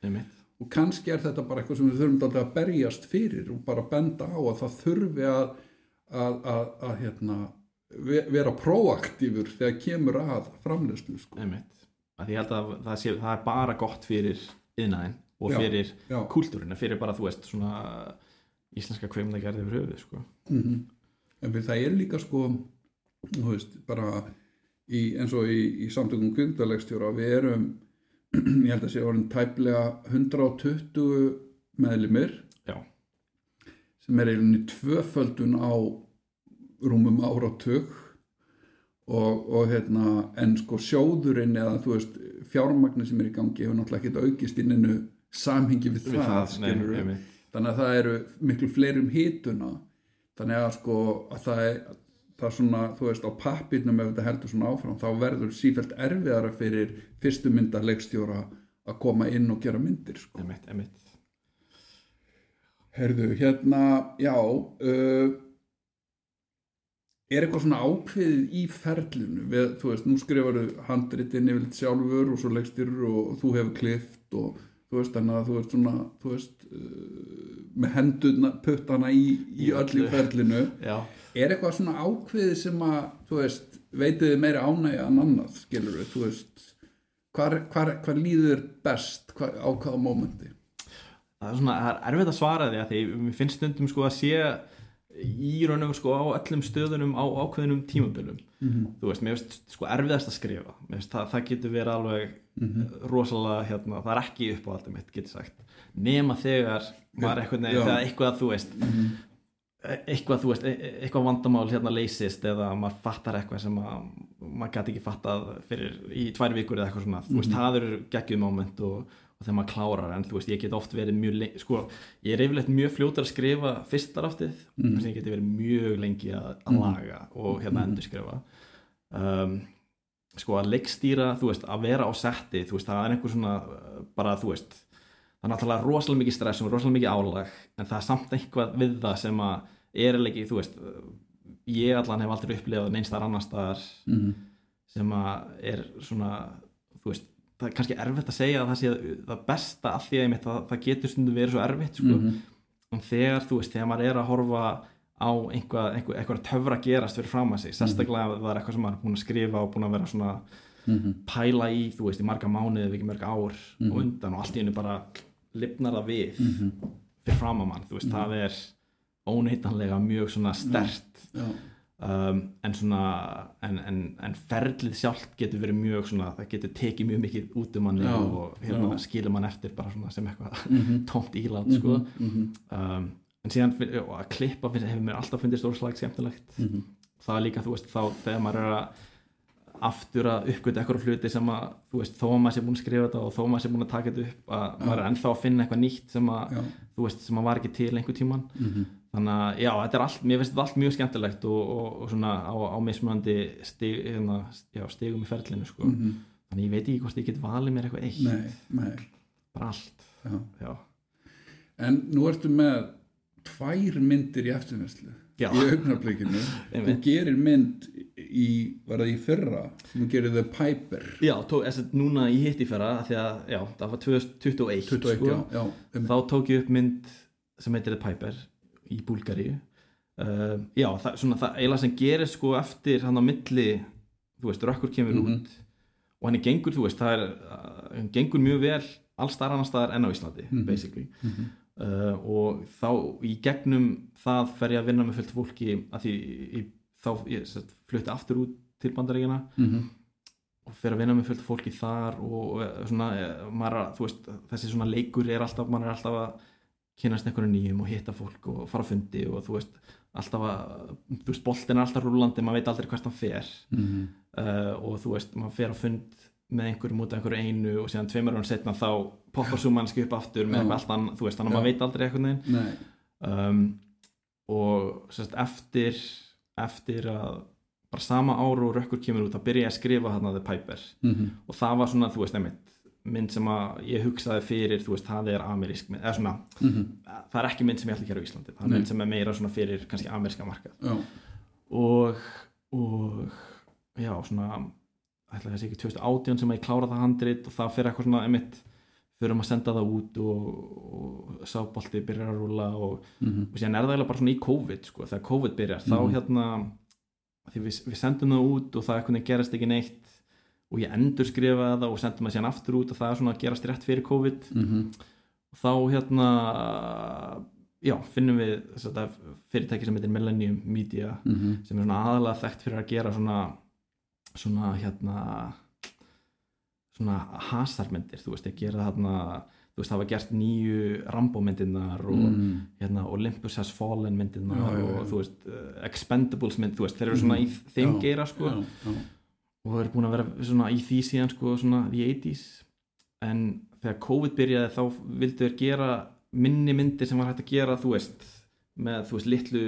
Og kannski er þetta bara eitthvað sem við þurfum að berjast fyrir og bara benda á að það þurfi að, að, að, að hérna, ve- vera proaktífur þegar kemur að framleyslu sko. einmitt, að ég held að það, sé, það er bara gott fyrir yðnaðin og Já, fyrir já. kúltúrina, fyrir bara þú veist svona íslenska kveimdagerði yfir höfuð sko. mm en við það er líka sko þú veist, bara í, eins og í, í samtökum kvikmyndalegstjóra við erum ég held að sé orðin tæplega 120 meðlimir já, sem er eiginni tvöföldun á rúmum áratug og, og hérna en sko sjóðurinn eða þú veist fjármagni sem er í gangi hefur náttúrulega ekkert aukist inninu samhengi við, við það, það, nei, þannig að það eru miklu fleiri um hituna. Þannig að sko að það, er, það er svona, þú veist, á pappirnum ef þetta heldur svona áfram, þá verður sífælt erfiðara fyrir fyrstu mynda leikstjóra að koma inn og gera myndir sko. emitt, emitt Herðu, hérna, já uh, er eitthvað svona ákveðið í ferlinu? Við, þú veist, nú skrifaru handritin yfirleitt sjálfur og svo leikstýrur og þú hefur klift og þú veist, þannig að þú veist svona, þú veist uh, með hendurna, puttana í, í Í öll í öllu. ferlinu. Já, er eitthvað svona ákveðið sem að þú veist, veitið þið meira ánægja en annað, skilur við, þú veist? Hvar, hvar, hvar líður best hvar, á hvaða mómenti það er svona, það er erfitt að svara því að því mér finnst stundum sko að sé í raunum sko á öllum stöðunum á ákveðinum tímabilum Mhm. þú veist, mér finnst sko erfiðast að skrifa finnst það, það getur verið alveg Mhm. rosalega hérna, það er ekki upp á alltaf mitt, getur sagt nema þegar maður eitthvað. Mhm. þegar eitthvað þú veist eitthvað, þú veist, e- e- eitthvað vandamál hérna leysist eða maður fattar eitthvað sem að maður gæti ekki fattað fyrir í tvær vikur eða eitthvað svona, þú veist, það eru geggjuð moment og þegar maður klárar en þú veist, ég get oft verið mjög lengi, sko ég er yfirleitt mjög fljótur að skrifa fyrstaraftið mm. sem ég geti verið mjög lengi að, að laga og hérna endurskrifa um, sko að leikstýra, þú veist, að vera á setti þú veist, það er einhver svona uh, bara, þú veist, það er náttúrulega rosalega mikið stress og rosalega mikið álag en það er samt eitthvað við það sem að er ekki, þú veist uh, ég allan hef aldrei upplifað neins þar annars staðar Mhm. sem að er svona þú veist, það er kannski erfitt að segja að það sé það besta af því að einmitt, það, það getur stundum verið svo erfitt sko. Mhm. en þegar, þú veist, þegar maður er að horfa á einhvað, einhvað, einhvað töfra gerast fyrir fram að sig, sérstaklega ef það er eitthvað sem maður er búin að skrifa og búin að vera svona Mhm. pæla í, þú veist, í marga mánuði eða ekki mörg ár og undan og allt í hennu bara lifnar það við Mhm. fyrir fram að mann, þú veist, það er óneitanlega mjög svona stert. Um, en svona en, en, en ferlið sjálft getur verið mjög svona, það getur tekið mjög mikið út um manni Já, og hérna já. skilur mann eftir bara svona sem eitthvað Mhm. tómt ílát sko Mhm. um, en síðan að klippa hefur mér alltaf fundist órslægt skemmtilegt Mhm. það er líka, þú veist, þá þegar maður er að aftur að uppgöta eitthvað hluti sem að, þú veist, þó að maður sé búin að skrifa þetta og þó að maður sé búin að taka þetta upp að maður er ennþá að finna eitthvað nýtt sem að þú veist, sem að var ekki til einhver tíman Mhm. Þannig að, já, þetta er allt, mér finnst þetta allt mjög skemmtilegt og, og, og svona á, á mismunandi stig, hérna, já, stigum í ferlinu, sko. Mhm. þannig ég veit ekki hvort ég get valið mér eitthvað eitt. Nei, nei, bara allt, já. já, En nú ertu með tvær myndir í eftirvæslu Já. í augnarblikinu þú gerir mynd í, var það í fyrra? Þú gerir The Piper. Já, tók, þess að núna ég hitt í fyrra, að, það var 2021, 21, sko. þá tók ég upp mynd sem heitir The Piper í Búlgaríu uh, já, það, svona það eiginlega sem gerir sko eftir hann á milli þú veist, rökkur kemur Mhm. út og hann er gengur, þú veist, það er uh, hann gengur mjög vel alls staðar annar staðar en á Íslandi, Mhm. basically Mhm. uh, og þá í gegnum það fer ég að vinna með fullt fólki að því ég, þá ég sett, flutti aftur út til bandaríkina Mhm. og fer að vinna með fullt fólki þar og, og svona, eh, maður, að- þú veist, þessi svona leikur er alltaf, maður er alltaf að kynast einhverju nýjum og hitta fólk og fara á fundi og þú veist, alltaf að þú veist, boltin er alltaf rúlandi, maður veit aldrei hvert hann fer. Mhm. uh, og þú veist, maður fer á fund með einhverjum út af einhverju einu og síðan tveimur án setna þá poppar svo mannski upp aftur með eitthvað allt annað, þú veist, þannig að maður veit aldrei eitthvað Nei, um, og sérst, eftir eftir að bara sama ára og rökkur kemur út þá byrja ég að skrifa þarna The Piper. Mhm. og það var svona, þú veist, einmitt mynd sem að ég hugsaði fyrir, þú veist, það er amerísk mynd, eða svona, Mhm. það er ekki mynd sem ég ætla að gera á Íslandi, það er Nei. mynd sem er meira svona fyrir kannski ameríska markað já, og, og já, svona ætla þessi ekki 2018 sem að ég klára það handrit og það fyrir eitthvað svona, einmitt fyrir að senda það út og, og sábolti byrjar að rúla og, Mhm. og síðan er það eiginlega bara svona í COVID sko, þegar COVID byrjar, þá Mhm. hérna því við, við sendum það út og það gerast ekki neitt og ég endur skrifaði það og sendum það síðan aftur út og það er svona að gerast rétt fyrir COVID Mhm. og þá hérna já, finnum við þetta fyrirtæki sem heitir Millennium Media Mhm. sem er svona aðalega þekkt fyrir að gera svona svona hérna svona hasarmyndir, þú veist, að gera þarna þú veist, hafa gert nýju Rambo-myndirnar og Mhm. hérna, Olympus Has Fallen myndirnar Já, já, já. og þú veist, Expendables mynd, þú veist, þeir eru svona í þeim Já, geira sko já, já. Og eru búin að vera svona í því síðan sko svona í 80s en þegar COVID byrjaði þá vildu þeir gera minni myndir sem var hægt að gera þú veist með þú veist litlu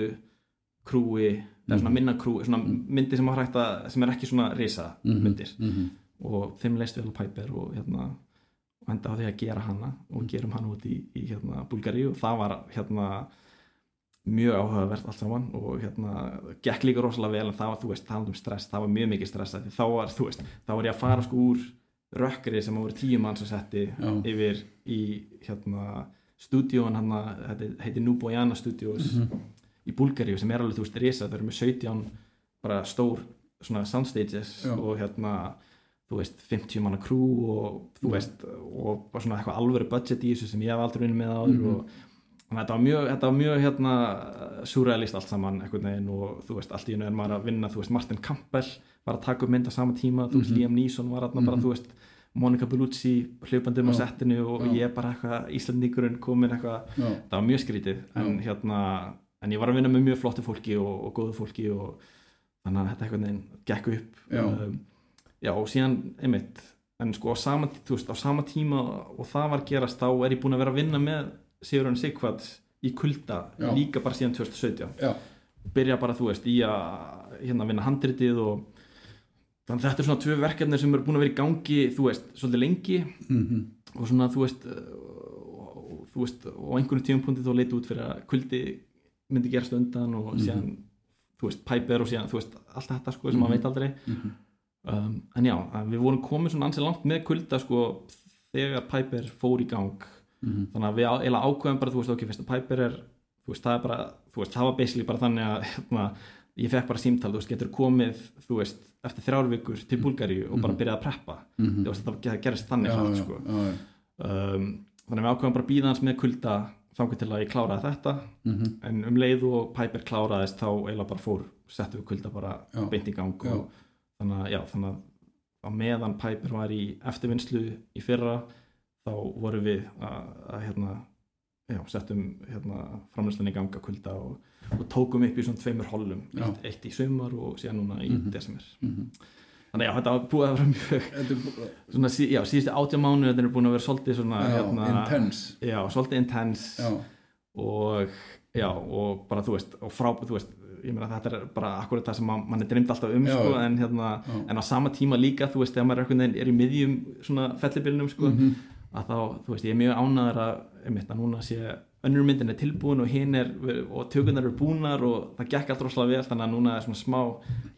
krúi eða svona minna krúi, svona myndir sem, var hægt að, sem er ekki svona risa myndir. Mhm. og þeim leist vel Piper og hérna og enda á því að gera hana og gerum hana út í, í hérna Búlgari og það var hérna mjög áhugavert allt saman og hérna gekk líka rosalega vel en það var, þú veist, talað um stress það var mjög mikið stress að því þá var, þú veist þá var ég að fara sko úr rökkri sem voru tíu mann sem setti Já. yfir í hérna stúdíón hann þetta heitir Nubojana Studios í Búlgari sem er alveg, þú veist, risa, það eru með 17 bara stór svona soundstages Já. og hérna þú veist, 50 manna crew og þú veist, og bara svona eitthvað alvöru budget í þessu sem ég hef aldrei unnið með áður og þannig að þetta var mjög, þetta var mjög hérna surrealist allt saman veginn og þú veist, allt í hennu er maður að vinna þú veist, Martin Campbell var að taka upp mynd á sama tíma, þú veist, Liam Neeson var þarna bara, þú veist, Monica Bellucci hljópandum á Já. settinu og Já. ég bara eitthvað Íslandíkurinn komin eitthvað Já. það var mjög skrítið en hérna, en ég var að vinna með mjög flottu fólki og, og góðu fólki og þannig að þetta veginn gekk upp Já. um, já og síðan einmitt, en sko á sama, veist, á sama tíma og það var gerast þá er ég búin að vera að vinna með Sigurðan Sigvards í kulda Já. líka bara síðan 2017 Já. byrja bara þú veist í að hérna vinna handritið og þannig að þetta er svona tvö verkefni sem eru búin að vera í gangi þú veist, svolítið lengi. Mhm. og svona þú veist og, þú veist, og á einhvern tíumpunkti þá leiti út fyrir að kuldi myndi gerast undan og síðan þú veist, Piper og síðan, þú veist, allt þetta sko sem maður veit aldrei. Um, en já, við vorum komið svona ansið langt með kulda sko þegar Piper fór í gang þannig að við eiginlega ákveðum bara, þú veist, ok, fyrst að Piper er þú veist, það er bara, þú veist, það var basically bara þannig að hérna, ég fekk bara símtal, þú veist, getur komið, þú veist eftir þrjár vikur til Búlgaríu og bara byrjað að preppa. Þú veist, þetta gerist þannig Já, já, sko. já, já. um, þannig að við ákveðum bara að býða hans með kulda þangur til að ég kláraði þetta. Mhm. en um leið og Piper kláraðist þá eiginlega bara fór, settum við kulda bara beint í gang og þannig að, já, þannig að meðan Piper var í eftirvinnslu í fyrra þá vorum við að, að hérna, já, settum hérna, framlýslan í ganga kulda og, og tókum upp í svona tveimur hollum eitt, eitt í sumar og síðan núna í Mhm. desember. Mhm. þannig að þetta var búið að vera mjög svona, já, síðustu átjá mánu þetta er búin að vera svolítið svona já, hérna, intense. já, svolítið intense. Og já, og bara þú veist og frá, þú veist, ég meina þetta er bara akkurat það sem man, mann er dreymt alltaf um Já, sko, en hérna, en á sama tíma líka þú veist, þegar maður er, er í miðjum svona fellibilnum sko, Mhm. Að þá, þú veist, ég er mjög ánæður að, einmitt, að núna sé önnur myndin er tilbúin og hinn er og tökunar eru búnar og það gekk allt rosalega vel þannig að núna er svona smá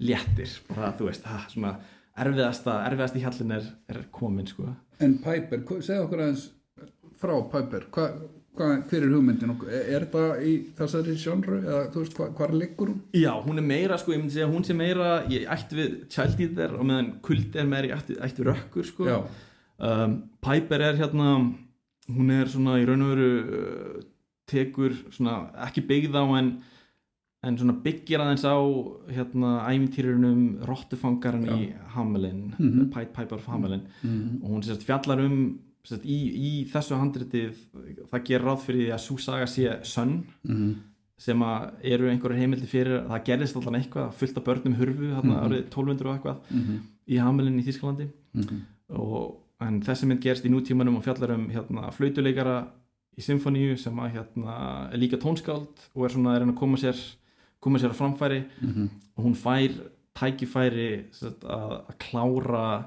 léttir. Bara þú veist, það, svona erfiðasta, erfiðasti hjallin er, er komin sko. En Piper, segðu okkur aðeins frá Piper, hva, hva, hver er hugmyndin og er, það í þessari sjónru? Eða þú veist, hva, hvar liggur hún? Já, hún er meira, sko, ég myndi segja hún sé meira ég ætti við Child Eater og meðan Kult er meira í ætti, ætti Rökkur, sko. Já, um, Piper er hérna hún er svona í raun og veru uh, tekur svona ekki byggð á en en svona byggir aðeins á hérna æmintýrunum Rottufangarinn í Hamelin Mhm. Pied Piper of Hamelin Mhm. og hún sérst fjallar um sérst, í, í þessu handritið það gerir ráð fyrir að svo saga sé sönn Mhm. sem að eru einhverju heimildi fyrir að það gerðist allan eitthvað, fullt af börnum hurfu þarna árið 1200 og eitthvað Mhm. í Hamelin í Þískalandi Mhm. og, en þessi mynd gerst í nútímanum og fjallar um hérna, flautuleikara í symfoníu sem að hérna, er líka tónskáld og er svona reyna að koma sér koma sér að framfæri. Mhm. og hún fær tækifæri sagt, að, að klára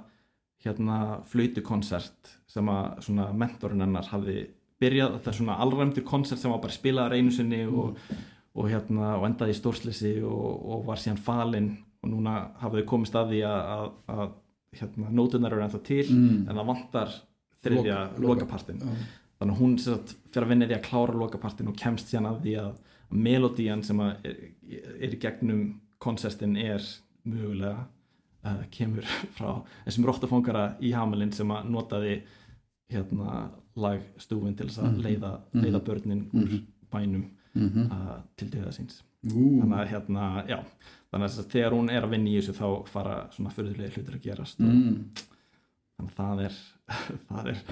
hérna flautukonsert sem að mentorinn hennar hafði byrjað, þetta er svona alræmdur konsert sem var bara spilaðar einu sinni og, og hérna og endaði í stórslissi og, og var síðan falinn. Og núna hafði komist að því að, að, að hérna, nótunar eru ennþá til Mm. en það vantar þriðja Loka- loka- lokapartin Já. þannig að hún sagt, fyrir að vinna því að klára lokapartin og kemst að því að melodían sem að er, er í gegnum konsertin er mögulega uh, kemur frá þessum róttafóngara í Hamelin sem að notaði hérna lagstúfin til þess að leiða, leiða börnin úr bænum Mhm. uh, til döða síns. Ú, þannig að hérna, já þannig að þegar hún er að vinna í þessu þá fara svona förðulega hlutir að gerast og, mm. þannig að það er það er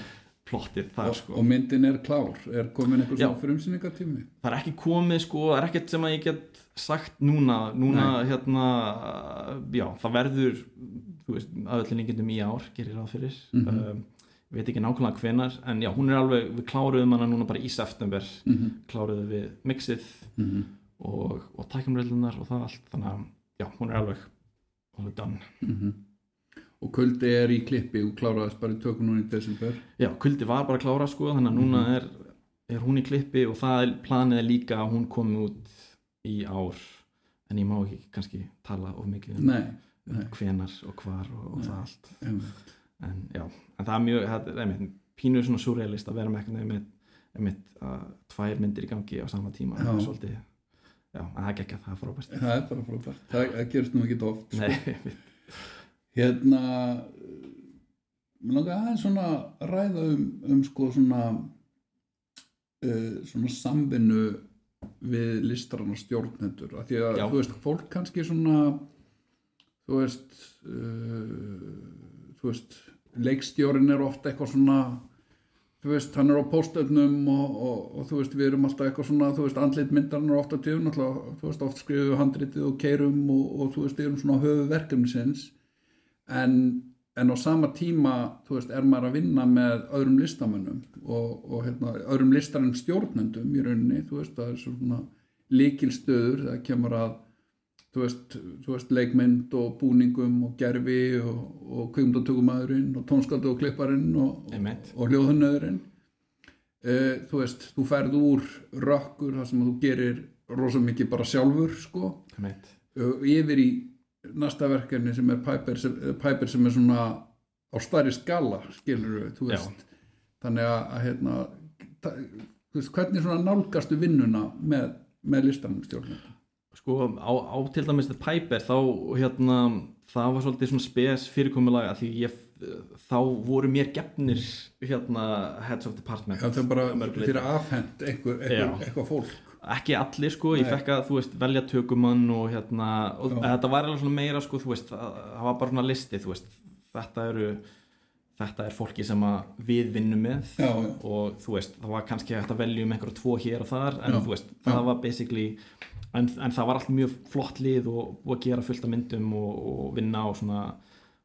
plottið þar sko og myndin er klár er komin Já. svona frumsýningartími það er ekki komið sko, það er ekkert sem að ég get sagt núna, núna hérna já, það verður þú veist, að öllum líkindum í ár gerir ráð fyrir Mhm. um, veit ekki nákvæmlega hvenar en já, hún er alveg, við kláruðum hana núna bara í september Mhm. kláruðum við mixið Mhm. Og, og tækjumröðlunar og það allt. Þannig að já, hún er alveg alveg done. Mm og kuldi er í klippi og kláraðist bara í tökum núna í desember. Já, kuldi var bara að klára sko þannig að núna er, er hún í klippi og það er planið líka að hún komi út í ár. En ég má ekki kannski tala of mikið um, um hvenar og hvar og, og það allt. einmitt. en já, en það er mjög það er einmitt, pínu svona surrealist að vera með veginn einmitt að tvær myndir í gangi á sama tíma. Já. það er svolítið, já, það er ekki að það er frábært það er bara frábært það, það gerist nú ekki oft sko. Hérna mér langar aðeins svona ræða um, um sko svona uh, svona samvinnu við listrann og stjórnendur af því að Já. þú veist, fólk kannski svona þú veist uh, þú veist leikstjórin er ofta eitthvað svona þú veist, hann er á póstöfnum og, og, og þú veist, við erum alltaf eitthvað svona þú veist, andlit myndarinn er ofta tíðun þú veist, oft skrifum við handritið og keirum og, og þú veist, erum svona höfu verkefnisins. En, en á sama tíma, þú veist, er maður að vinna með öðrum listamönnum og hérna, öðrum listarinn stjórnendum í rauninni, þú veist, það er svona líkilstöður, það kemur að þú veist, þú veist, leikmynd og búningum og gerfi og, og kvikmyndatökumæðurinn og tónsköldu og klipparinn og, og hljóðhönnöðurinn uh, þú veist, þú ferð úr rökkur þar sem þú gerir rosa mikið bara sjálfur sko, uh, yfir í næsta verkefni sem er Piper sem, eh, Piper sem er svona á stærri skala skilur við, þú Já. veist. Þannig að, hérna ta- veist, hvernig svona nálgastu vinnuna með, með listanum stjórnum sko á, á til dæmis The Piper þá hérna það var svolítið svona spes fyrirkomulag að því ég þá voru mér gefnir hérna heads of department. Það er bara fyrir afhend eitthvað, eitthvað, eitthvað fólk. Ekki allir sko, ég Nei. fekk að þú veist velja tökumann og hérna og þetta var alveg svona meira sko, veist það, var bara svona listi, veist. Þetta eru þetta er fólki sem við vinnum með Já, já. og þú veist, það var kannski hægt að velja um einhverja tvo hér og þar, en Já. þú veist það var basically en, en það var allt mjög flott lið og, og að gera fullt af myndum og, og vinna á svona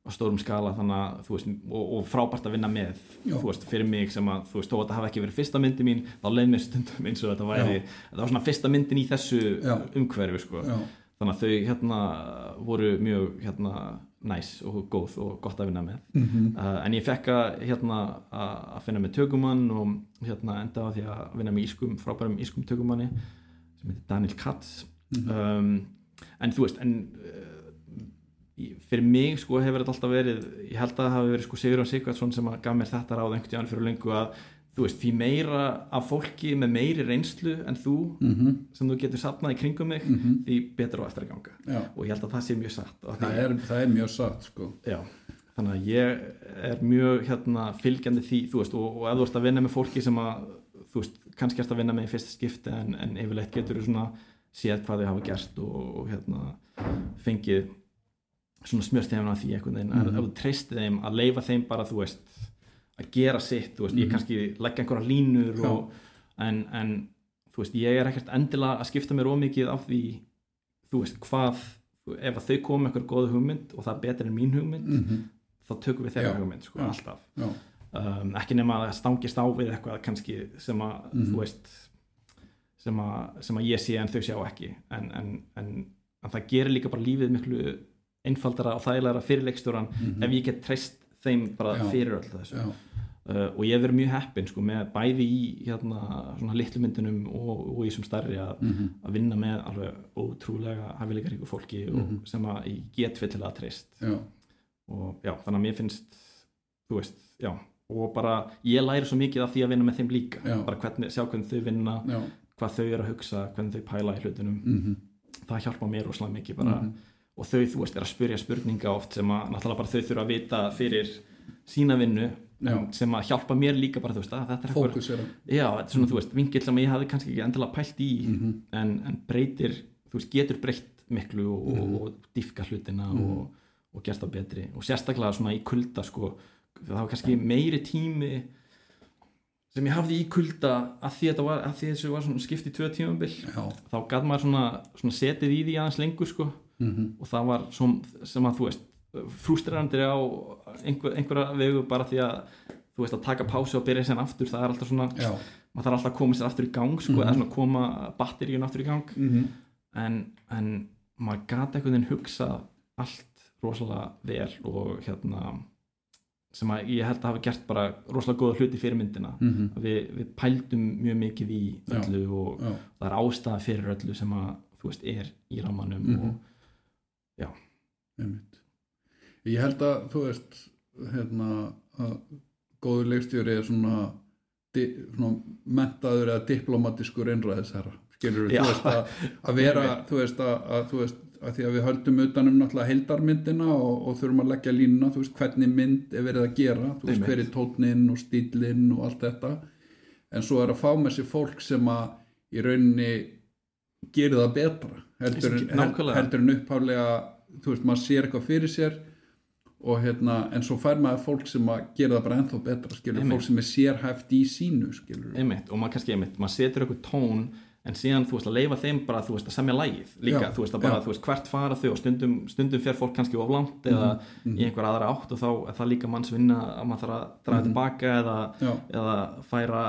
á stórum skala þannig að veist og, og frábært að vinna með Já. veist, fyrir mig sem að þú veist, þó að þetta hafi ekki verið fyrsta myndi mín þá leið mér stundum eins og þetta væri þetta var svona fyrsta myndin í þessu Já. umhverfi sko. Já, þannig að þau hérna voru mjög hérna næs og góð og gott að vinna með Mhm. uh, en ég fekk að hérna að að finna með tökumann og hérna enda á því að vinna með ískum, frábærum ískum tökumanni sem heitir Daniel Katz um, en þú veist en uh, fyrir mig sko hefur þetta alltaf verið ég held að það hafi verið sko Sigurðan Sigvardsson sem að gaf mér þetta ráð einhvern tíðan fyrir lengu að þú veist, því meira af fólki með meiri reynslu en þú Mhm. sem þú getur sapnað í kringum mig Mhm. því betur á eftir að ganga já. og ég held að það sé mjög satt Það, er, það er mjög satt sko. Já, þannig að ég er mjög hérna, fylgjandi því þú veist, og, og ef þú ert að vinna með fólki sem að þú veist, kannski ert að vinna með í fyrsta skipti en, en yfirleitt getur þú svona séð hvað þau hafa gert og, og hérna, fengið svona smjörst þeim að því einhvern veginn, mm Mhm. ef þú treystir þeim að leifa þeim bara, þú veist að gera sitt, þú veist, ég Mhm. kannski leggja einhverja línur Já. og, en, en þú veist, ég er ekkert endilega að skipta mér ómikið af því þú veist, hvað ef að þau koma með eitthvað góða hugmynd og það er betur en mín hugmynd mm þá tökum við þeirra hugmynd sko, já. alltaf Já, um, ekki nema að stangist á við eitthvað kannski sem að Mhm. þú veist sem að, sem að ég sé en þau sjá ekki en, en, en, en það gerir líka bara lífið miklu einfaldara og þægilega fyrir leikstjóran Mhm. ef ég get treyst þeim bara Já. fyrir öll þessu uh, og ég verið mjög heppin sko, með bæði í hérna, svona litlu myndunum og, og í sem stærri að, mhm, að vinna með alveg ótrúlega hafileikaríku fólki og, Mhm. sem að ég get fyllilega treyst já, og já, þannig að mér finnst þú veist, já og bara ég læri svo mikið af því að vinna með þeim líka. Já. bara hvernig, sjá hvernig þau vinna já, hvað þau eru að hugsa, hvernig þau pæla í hlutunum. Mhm, það hjálpa mér rosalega mikið bara. Mhm, og þau, þú veist, er að spyrja spurninga oft sem að náttúrulega bara þau þurfa að vita fyrir sína vinnu Já. sem að hjálpa mér líka bara, þú veist, að þetta er þetta er svona, þú veist, vingill sem ég hafði kannski ekki endilega pælt í mhm, en, en breytir, þú veist, getur breytt miklu og, Mhm. og, og diffka hlutina Mhm. og, og gert það betri. Og sérstaklega svona í kulda sko, það var kannski meiri tími sem ég hafði í kulda að því, þetta var, að því þessu var skipt í tvö tímabil. Já, þá gæt maður svona, svona setið í því aðeins lengur sko, mhm, og það var som, sem að þú veist frústrirandi á einhver, einhverja vegu bara því að þú veist að taka pásu og byrja sér aftur það er alltaf svona, já, maður þarf alltaf að koma sér aftur í gang sko, Mhm. eða svona koma batteríun aftur í gang. Mm en, en maður gata einhvern veginn hugsað allt rosalega vel og hérna sem að ég held að hafa gert bara rosalega góða hluti fyrir myndina -hmm. Að við, pældum mjög mikið í Já. öllu og já, það er ástæða fyrir öllu sem að þú veist er í rammanum Mhm. og einmitt ég held að, þú veist hérna, að góður leikstjóri er svona, di, svona mentaður eða diplomatiskur einræðisherra, skilur Já. þú veist að, að vera, þú veist að, að þú veist að því að við höldum utanum náttúrulega heildarmyndina og, og þurfum að leggja línuna þú veist hvernig mynd er verið að gera þú veist Einmitt. hver er tóninn og stílinn og allt þetta. En svo er að fá með sér fólk sem að í rauninni gerir það betra heldur, en- en upphálega þú veist maður sér eitthvað fyrir sér og hérna en svo fær maður fólk sem að gera það bara ennþá betra skilur fólk sem er sérhæft í sínu skilur einmitt og maður kannski einmitt, maður setur eitthvað tón en síðan þú veist að leifa þeim bara þú veist að semja lægið líka, Já, þú veist að bara já. þú veist hvert fara þau og stundum, stundum fer fólk kannski of langt eða Mhm, í einhver aðra átt og þá er það líka manns vinna að maður þarf að draga Mhm. tilbaka eða, eða færa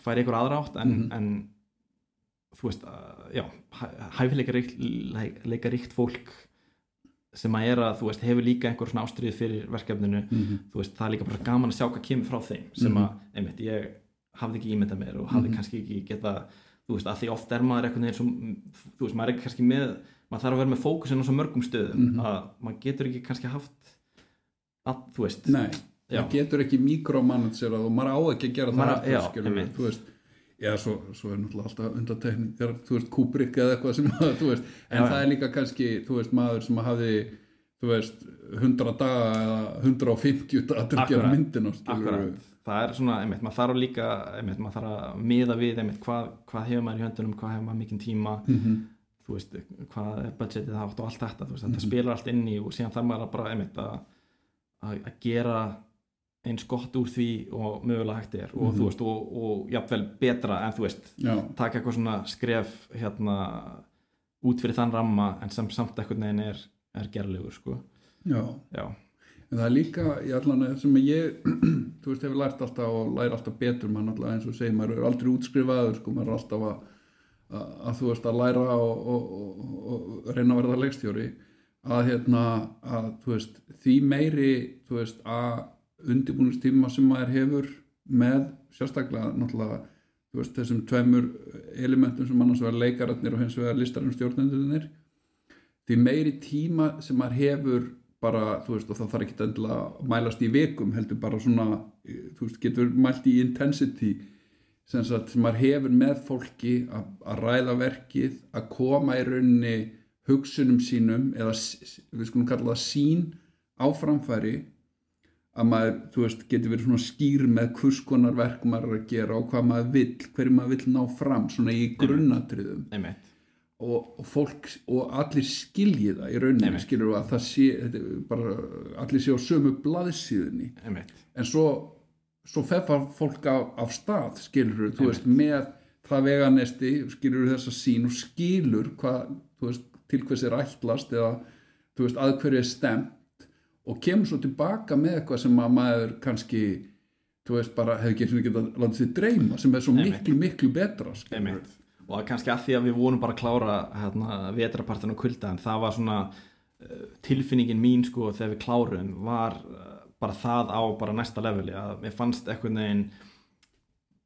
færa einhver aðra átt en, Mhm. en þú veist að, já, hæfileika ríkt, ríkt fólk sem að er að þú veist hefur líka einhver svona ástrið fyrir verkefninu mhm, þú veist, það er líka bara gaman að sjá hvað kemur frá þeim sem Mhm. að, einmitt, ég hafði ekki ímyndað mér og hafði Mhm. kannski ekki geta þú veist, að því oft er maður einhvern veginn svo, þú veist, maður er ekki kannski með maður þarf að vera með fókusin á svo mörgum stöðum Mhm. að maður getur ekki kannski haft að, þú veist nei Já. það getur ekki mikromanagerað og maður á ekki að gera það Maður á- aftur, já, þú veist Já, svo, svo er náttúrulega alltaf undartekning þegar, þú veist, Kubrick eða eitthvað sem að, þú veist, en Já, það er líka kannski, þú veist, maður sem hafi, þú veist, 100 daga eða 150 daga til að gera skilur Akkurat, það er svona, einmitt, maður þarf líka einmitt, maður þarf að miða við einmitt, hvað, hvað hefur maður í höndunum, hvað hefur maður mikinn tíma mm -hmm. þú veist, hvað er budgetið átt og allt þetta, þú veist, þetta Mhm. spilar allt inn í og síðan þarf maður að bara, einmitt, að að gera eins gott úr því og mögulega hægt er og Mhm. þú veist, og, og jafnvel betra en þú veist, Já, taka eitthvað svona skref hérna út fyrir þann ramma en sem samt eitthvað neginn er, er gerlegur, sko. Já. Já, En það er líka, í allan sem ég, þú veist, hefur lært alltaf og læri alltaf betur, maður náttúrulega eins og segir, maður er aldrei útskrifaður, sko, maður er alltaf að, að, að þú veist, að læra og, og, og, og reyna að verða leikstjóri, að hérna, að, þú veist, því meiri, þú veist, að undirbúinistíma sem maður hefur með, sérstaklega, náttúrulega, þú veist, þessum tveimur elementum sem annars vegar leikararnir og hins vegar listarum stjórnendunir, því meiri tíma sem maður hefur bara, þú veist, og það þarf ekki endilega að mælast í vikum, heldur bara svona þú veist, getur mælt í intensity sem sagt, sem maður hefur með fólki að, að ræða verkið að koma í rauninni hugsunum sínum eða við skulum kalla það sín á framfæri að maður, þú veist, getur verið svona skýr með hvers konar verk maður er að gera og hvað maður vill, hverju maður vill ná fram svona í grunnatriðum einmitt og, og fólk og allir skilji það í rauninni skilur að það sé bara, allir sé á sömu blaðsíðunni. Einmitt, en svo, svo fefar fólk af, af stað skilur þú Einmitt. veist með það veganesti skilur þessa sín og skilur hvað, þú veist, til hvers er ætlast eða þú veist, að hverju er stemt og kemur svo tilbaka með eitthvað sem að maður kannski þú veist, bara hefði ekki getað látið sér dreyma sem er svo miklu, miklu betra skilur einmitt og það kannski að því að við vorum bara að klára hérna, vetrapartin og kulda en það var svona uh, tilfinningin mín sko þegar við klárum var uh, bara það á bara næsta leveli að mér fannst eitthvað neginn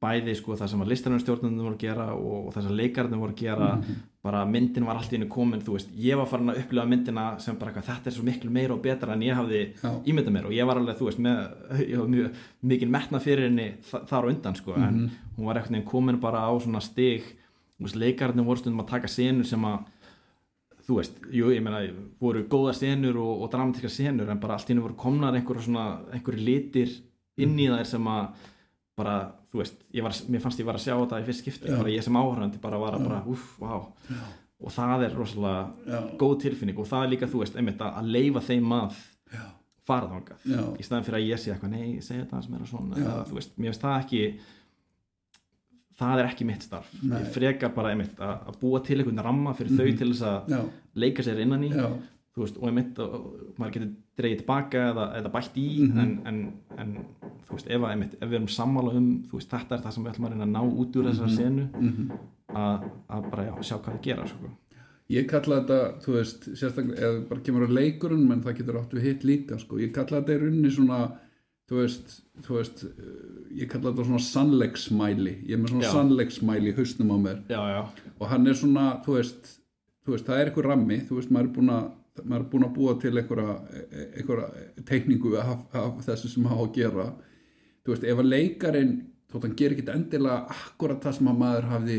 bæði sko það sem að listarinn stjórnundum voru að gera og, og þess að leikarinn voru að gera bara myndin var allt í hennu komin þú veist, ég var farin að upplifa myndina sem bara eitthvað, þetta er svo miklu meira og betra en ég hafði Já. ímyndað mér. Og ég var alveg, þú veist, með ég var mjög mikið metna fyrir henni þa þar á undan sko, en hún var eitthvað komin bara á svona stig leikarinn voru stundum að taka senur sem að þú veist, jú, ég meina voru góða senur og, og dramatíska senur en bara allt hennu voru komnar einhverja svona einhverju litir inn í þær sem að bara, þú veist, ég var, mér fannst ég var að sjá þetta í fyrst skipti, Já. bara ég sem áhörandi bara var að bara, uff, vá og það er rosalega Já. góð tilfinning og það er líka, þú veist, einmitt að leifa þeim að Já. fara þangað Já. í staðan fyrir að ég sé eitthvað, nei, segi þetta sem er að svona, Já. eða, þú veist, mér finnst það ekki það er ekki mitt starf Nei. ég frekar bara einmitt að, að búa til einhvern ramma fyrir þau til þess að Já. leika sér innan í veist, og einmitt og maður getur dreigið tilbaka eða, eða bætt í Mhm. en, en, en þú veist, ef, að, einmitt, ef við erum sammála um veist, þetta er það sem við ætlum að reyna að ná út úr þessar senu að, að bara já, sjá hvað það gera sko. Ég kalla þetta, þú veist, sérstaklega eða bara kemur á leikurinn, menn það getur átt við hitt líka, sko. Ég kalla þetta í rauninni svona, þú veist, þú veist, eh, ég kalla þetta svona sannleiksmæli. Ég er með svona Já. sannleiksmæli í hausnum á mér já, já, og hann er svona, þú veist, þú veist, það er einhver rammi, þú veist, maður er búin að maður er búin að búa til einhverja, einhverja teikningu af, af þessu sem hafa að gera þú veist, ef að leikarinn þótt hann gerir ekkit endilega akkurat það sem að maður hafði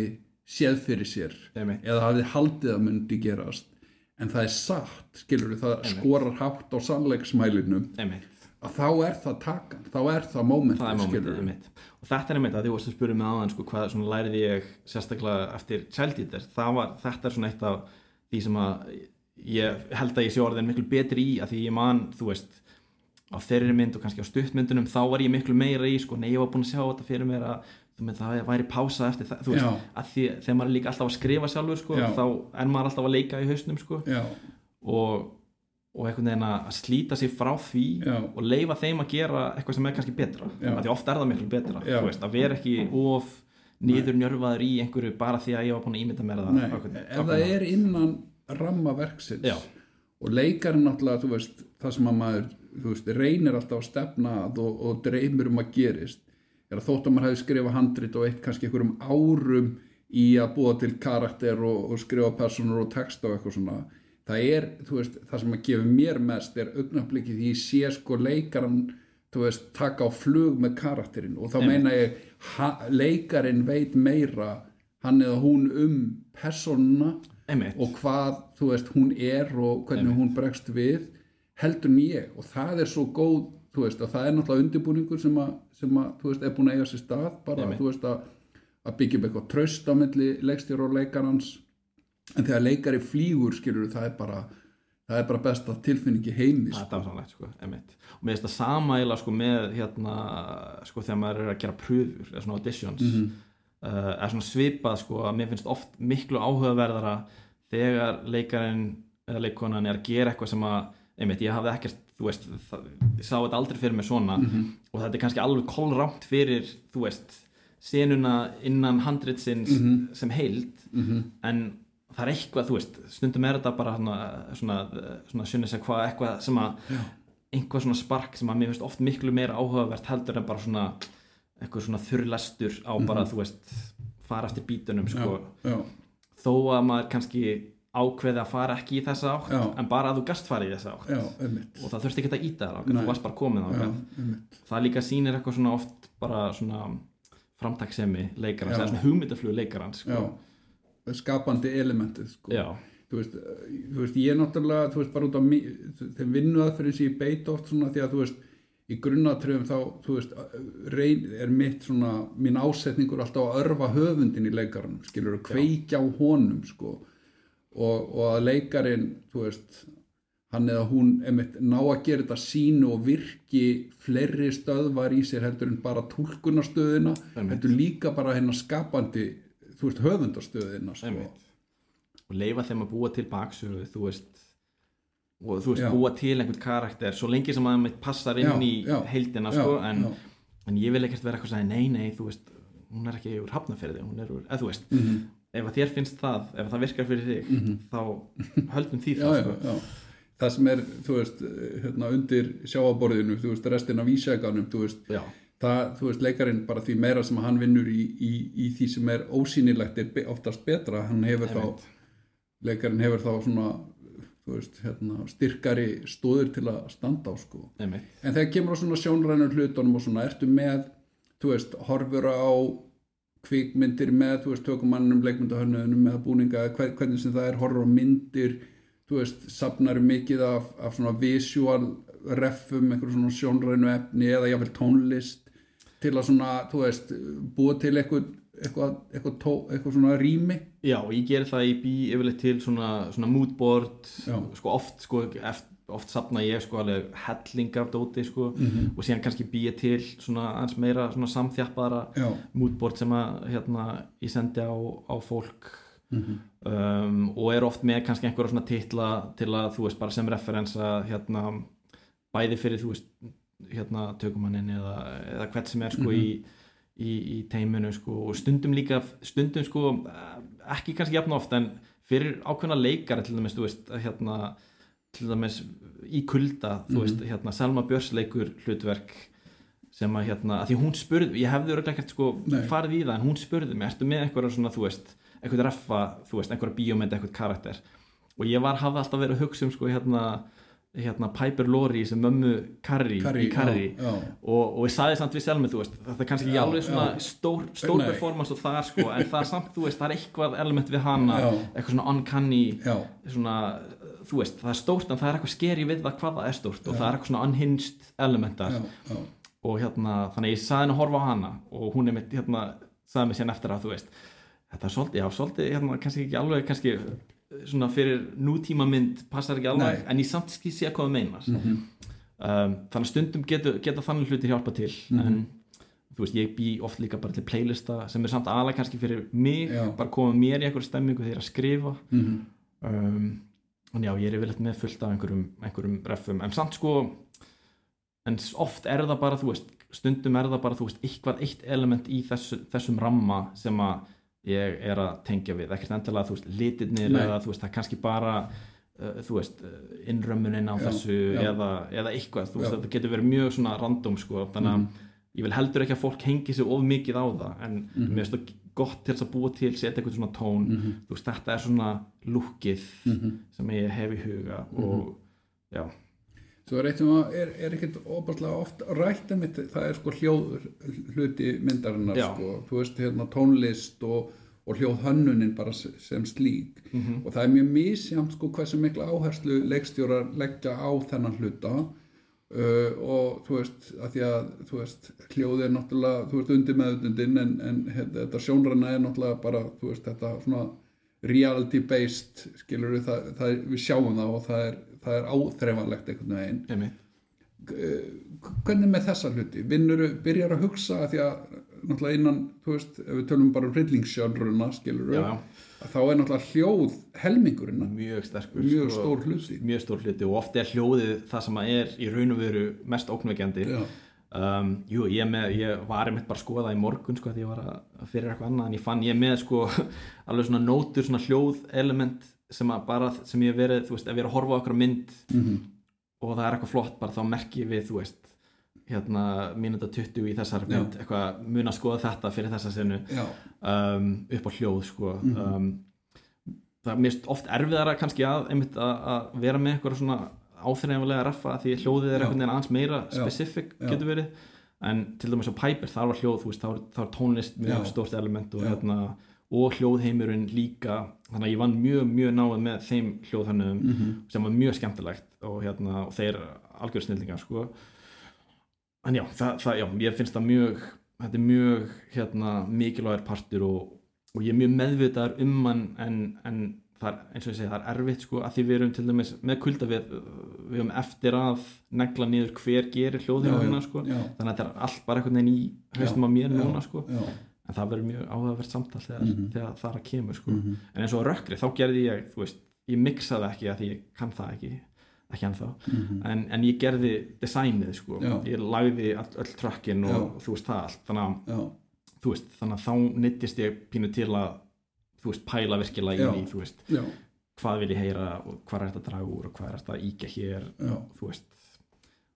séð fyrir sér Einmitt. eða hafði haldið að myndi gerast en það er satt, skilur það Einmitt. skorar hátt á sannleiksmælinum einmitt að þá er það takan, þá er það mómentið, það er momentið, skilurðu. einmitt. Og þetta er einmitt að því að spura mig aðan sko, hvað svona lærið ég sérstaklega eftir Child Eater, það var, þetta er svona eitt af því sem að ég held að ég sé orðin miklu betri í að því ég man, þú veist á þeirri mynd og kannski á stuttmyndunum þá var ég miklu meira í, sko, nei ég var búin að sjá þetta fyrir mér að þú með, það væri pása eftir það, þú veist, Já. að því þegar maður er líka alltaf að skrifa sjálfur, sko, þá er maður alltaf að leika í hausnum, sko, og og einhvern veginn að slíta sig frá því Já. og leifa þeim að gera eitthvað sem er kannski betra. Því ofta er það miklu betra veist, að vera ekki of niður njörfaður í einhverju bara því að ég var búin að ímynda mér það. Einhvern- ef á það er innan ramma verksins. Já. og leikarinn þú veist, það sem að maður veist, reynir alltaf að stefna og, og dreymir um að gerist er að þótt að maður hefði skrifað handrit og eitt kannski einhverjum árum í að búa til karakter og, og skrifa personur og texta og eitthvað svona það er, þú veist, það sem að gefa mér mest er augnablikið því ég sé sko leikarann, þú veist, taka á flug með karakterinn. Og þá Einmitt. meina ég ha, leikarin veit meira hann eða hún um personuna einmitt, og hvað, þú veist, hún er og hvernig hún bregst við heldur ég. Og það er svo góð þú veist, og það er náttúrulega undirbúningur sem að, sem að þú veist, er búin að eiga sér stað bara, þú veist, að, að byggja upp eitthvað traust á milli leikstjóra og leikarans en þegar leikari flýgur skilur það er bara það er bara besta tilfinningi heimi það sko. er dásamlegt sko, einmitt og mér finnst það sama eiginlega sko með hérna, sko þegar maður er að gera pröfur eða svona auditions mm Mhm. er svona svipað sko að mér finnst oft miklu áhugaverðara þegar leikarinn eða leikonan er að gera eitthvað sem að einmitt, ég hafði ekkert, þú veist það, ég sá þetta aldrei fyrir mig svona Mhm. og þetta er kannski alveg kolrámt fyrir þú veist, senuna innan handritsins Mhm. sem heild en það er eitthvað, þú veist, stundum er þetta bara svona, svona, svona sjönni sem hvað eitthvað sem að einhvað svona spark sem að mér finnst oft miklu meira áhugavert heldur en bara svona eitthvað svona þurrlestur á bara, þú veist fara eftir bítunum, sko. já, já, þó að maður kannski ákveði að fara ekki í þessa átt Já. en bara að þú gast farið í þessa átt. Já, og það þurfti ekki að íta þér Nei. þú varst bara komin já, einmitt. Það líka sýnir eitthvað svona oft bara svona framtaksemi leikarans, Já. hugmyndaflugu leikarans sko. Skapandi elementið sko. þú veist, þú veist, ég er náttúrulega þú veist, bara út á þeim vinnuað fyrir sem ég beit oft svona því að þú veist í grunnatröfum þá, þú veist reyn, er mitt svona, mín ásetningur alltaf að örfa höfundin í leikaranum skilur að kveikja á honum sko og, og að leikarin þú veist, hann eða hún einmitt ná að gera þetta sínu og virki fleiri stöðvar í sér heldur en bara túlkunarstöðina Einmitt. heldur líka bara hérna skapandi þú veist, höfundastöðina sko. og leifa þeim að búa til baksögu þú veist og þú veist, Já. búa til einhvern karakter svo lengi sem að það passar inn í heildina sko, en, en ég vil ekkert vera eitthvað að segja nei, nei, þú veist hún er ekki úr hafnaferði, hún er úr, eða þú veist Mhm. ef að þér finnst það, ef það virkar fyrir þig þá höldum því það já, sko. já. það sem er þú veist, hérna undir sjáaborðinu þú veist, restin af vísækanum þú veist, það, þú veist, leikarinn bara því meira sem hann vinnur í, í, í því sem er ósýnilegt er oftast betra. Hann hefur þá, Einmitt. leikarinn hefur þá svona veist, hérna, styrkari stóður til að standa á sko. Einmitt. En þegar kemur á svona sjónrænum hlutunum og svona, ertu með þú veist, horfur á kvikmyndir með, þú veist, tökumannum leikmyndahönnunum með búninga, hver, hvernig sem það er horfur á myndir, þú veist sapnar mikið af, af svona visual reffum, einhverjum svona sjónrænu efni eða jáfnvel tónlist til að svona, þú veist búa til eitthvað eitthvað, eitthvað, tó, eitthvað svona rými Já, ég ger það í bí yfirleitt til svona, svona moodboard sko oft, sko, eft, oft sapna ég sko alveg helling af dóti sko Mhm. og síðan kannski bý ég til svona aðeins meira svona samþjappaðara já, moodboard sem að hérna ég sendi á, á fólk Mhm. um, og er oft með kannski einhverja svona titla til að þú veist bara sem referens að hérna bæði fyrir þú veist hérna, tökumanninn eða, eða hvert sem er sko í, í, í teiminu sko og stundum líka stundum sko ekki kannski jafn oft en fyrir ákveðna leikara til dæmis, veist, hérna til dæmis í kulda þú veist, hérna Selma Björns leikur hlutverk sem að hérna, að því hún spurði, ég hefði örgulega ekkert sko Nei. farið í það en hún spurði mig, ertu með eitthvað svona, þú veist, eitthvað reffa, þú veist, eitthvað bíómynd, eitthvað karakter? Og ég var, hafði alltaf verið að hugsa um sko hérna, hérna Piper Laurie sem mömmu Carrie, í Carrie já, já. og, og ég saði samt við Selmi, þú veist, þetta er kannski ekki Já, alveg svona já. stór, stór performance og það sko, en það er samt, þú veist, það er eitthvað element við hana, Já. eitthvað svona uncanny já, svona, þú veist, það er stórt en það er eitthvað skeri við það hvað það er stórt og það er eitthvað svona unhinged elementar já, já. og hérna, þannig ég saði henni að horfa á hana og hún er mitt, hérna, saði mig sérna eftir að þú veist, þetta er svolítið, já, svolítið hérna, kannski ekki alveg, kannski svona fyrir nútíma mynd passar ekki alveg, en ég samt skil sé hvað það meinar Mhm. um, þannig að stundum geta, geta þannig hluti hjálpa til en þú veist, ég bý oft líka bara til playlista sem er samt aðalega kannski fyrir mig Já. bara koma mér í einhverju stemmingu þegar ég er að skrifa Mhm. um, en já, ég er yfirleitt með fullt af einhverjum, einhverjum refum, en samt sko en oft er það bara, þú veist stundum er það bara, þú veist, eitthvað eitt element í þessu, þessum ramma sem að ég er að tengja við. Ekkert endilega, þú veist, litirnir Nei. eða þú veist, það er kannski bara uh, þú veist, uh, innrömmunin á Já, þessu já. eða, eða eitthvað, þú veist, þetta getur verið mjög svona random, sko, þannig að ég vil heldur ekki að fólk hengi sig of mikið á það en mér finnst það gott til þess að búa til setja eitthvað svona tón, þú veist, þetta er svona lúkið sem ég hef í huga og já, Svo er eitt sem að er, er ekkert óbærslega oft rætt um þetta, það er sko hljóð hluti myndarinnar Já. sko, þú veist hérna tónlist og, og hljóð hönnunin bara se- sem slík Mhm. og það er mjög misjamt sko hversu mikla áherslu leikstjórar leggja á þennan hluta uh, og þú veist að því að þú veist hljóð er náttúrulega, þú veist undir meðutundin en, en hérna, þetta sjónræna er náttúrulega bara þú veist þetta svona reality based skilur við það, það er, við sjáum það og það er, það er áþreifanlegt einhvern veginn. Einmitt. Hvernig með þessa hluti? Vinnur, byrjar að hugsa að því að náttúrulega innan, þú veist, ef við tölum bara um hryllingsjönruna, skilur Já, já. að þá er náttúrulega hljóð helmingurinn. Mjög sterkur mjög sko, stór hluti. Mjög stór hluti og oft er hljóðið það sem að er í raun og veru mest óknvegjandi Já. um, jú, ég, með, ég var einmitt bara að skoða í morgun sko, því ég var að fyrir eitthvað annað en ég fann ég með sko alveg svona nótur, svona hljóð element sem að bara, sem ég verið, þú veist, ef ég er að horfa á okkur mynd Mhm. og það er eitthvað flott bara þá merki ég við, þú veist hérna, mínúta 20 í þessar mynd eitthvað, mun að skoða þetta fyrir þessa senu Já, um, upp á hljóð sko. um, það er mjög oft erfiðara kannski að, einmitt, að, að vera með eitthvað svona áþreifanlega raffa því hljóðið er Já. einhvern veginn aðeins meira Já. specific Já. getur verið en til dæmis á Piper þar var hljóð þú veist, þá, er, tónlist mjög Já. stórt element og, Já. hérna, og hljóðheimurinn líka þannig að ég vann mjög mjög náð með þeim hljóðhönnum Mhm. sem var mjög skemmtilegt og, hérna, og þeir algjör snildingar sko. en já, það, það, já, ég finnst það mjög þetta er mjög hérna, mikilvægur partur og, og ég er mjög meðvitaður um hann en, en það er, eins og ég segi, það er erfitt sko, að því við erum til dæmis með kulda við, við erum eftir að negla niður hver gerir hljóðheimuna Já, já, sko. já. þannig að þetta er allt bara einhvern veginn í haustum á mér núna sko. já, en það verður mjög áhugavert samtal þegar, Mhm. þegar það er að kemur sko. en eins og rökkri, þá gerði ég veist, ég mixaði ekki að því ég kann það ekki ekki ennþá. En, en ég gerði designið sko. Já. ég lagði all, öll trökkin og Já. þú veist það allt. Þannig að, veist, þannig að þá nýttist ég pínu til að þú veist, pæla virkilega inn í þú veist, já, hvað vil ég heyra og hvað er þetta draga úr og hvað er þetta íkja hér og þú veist.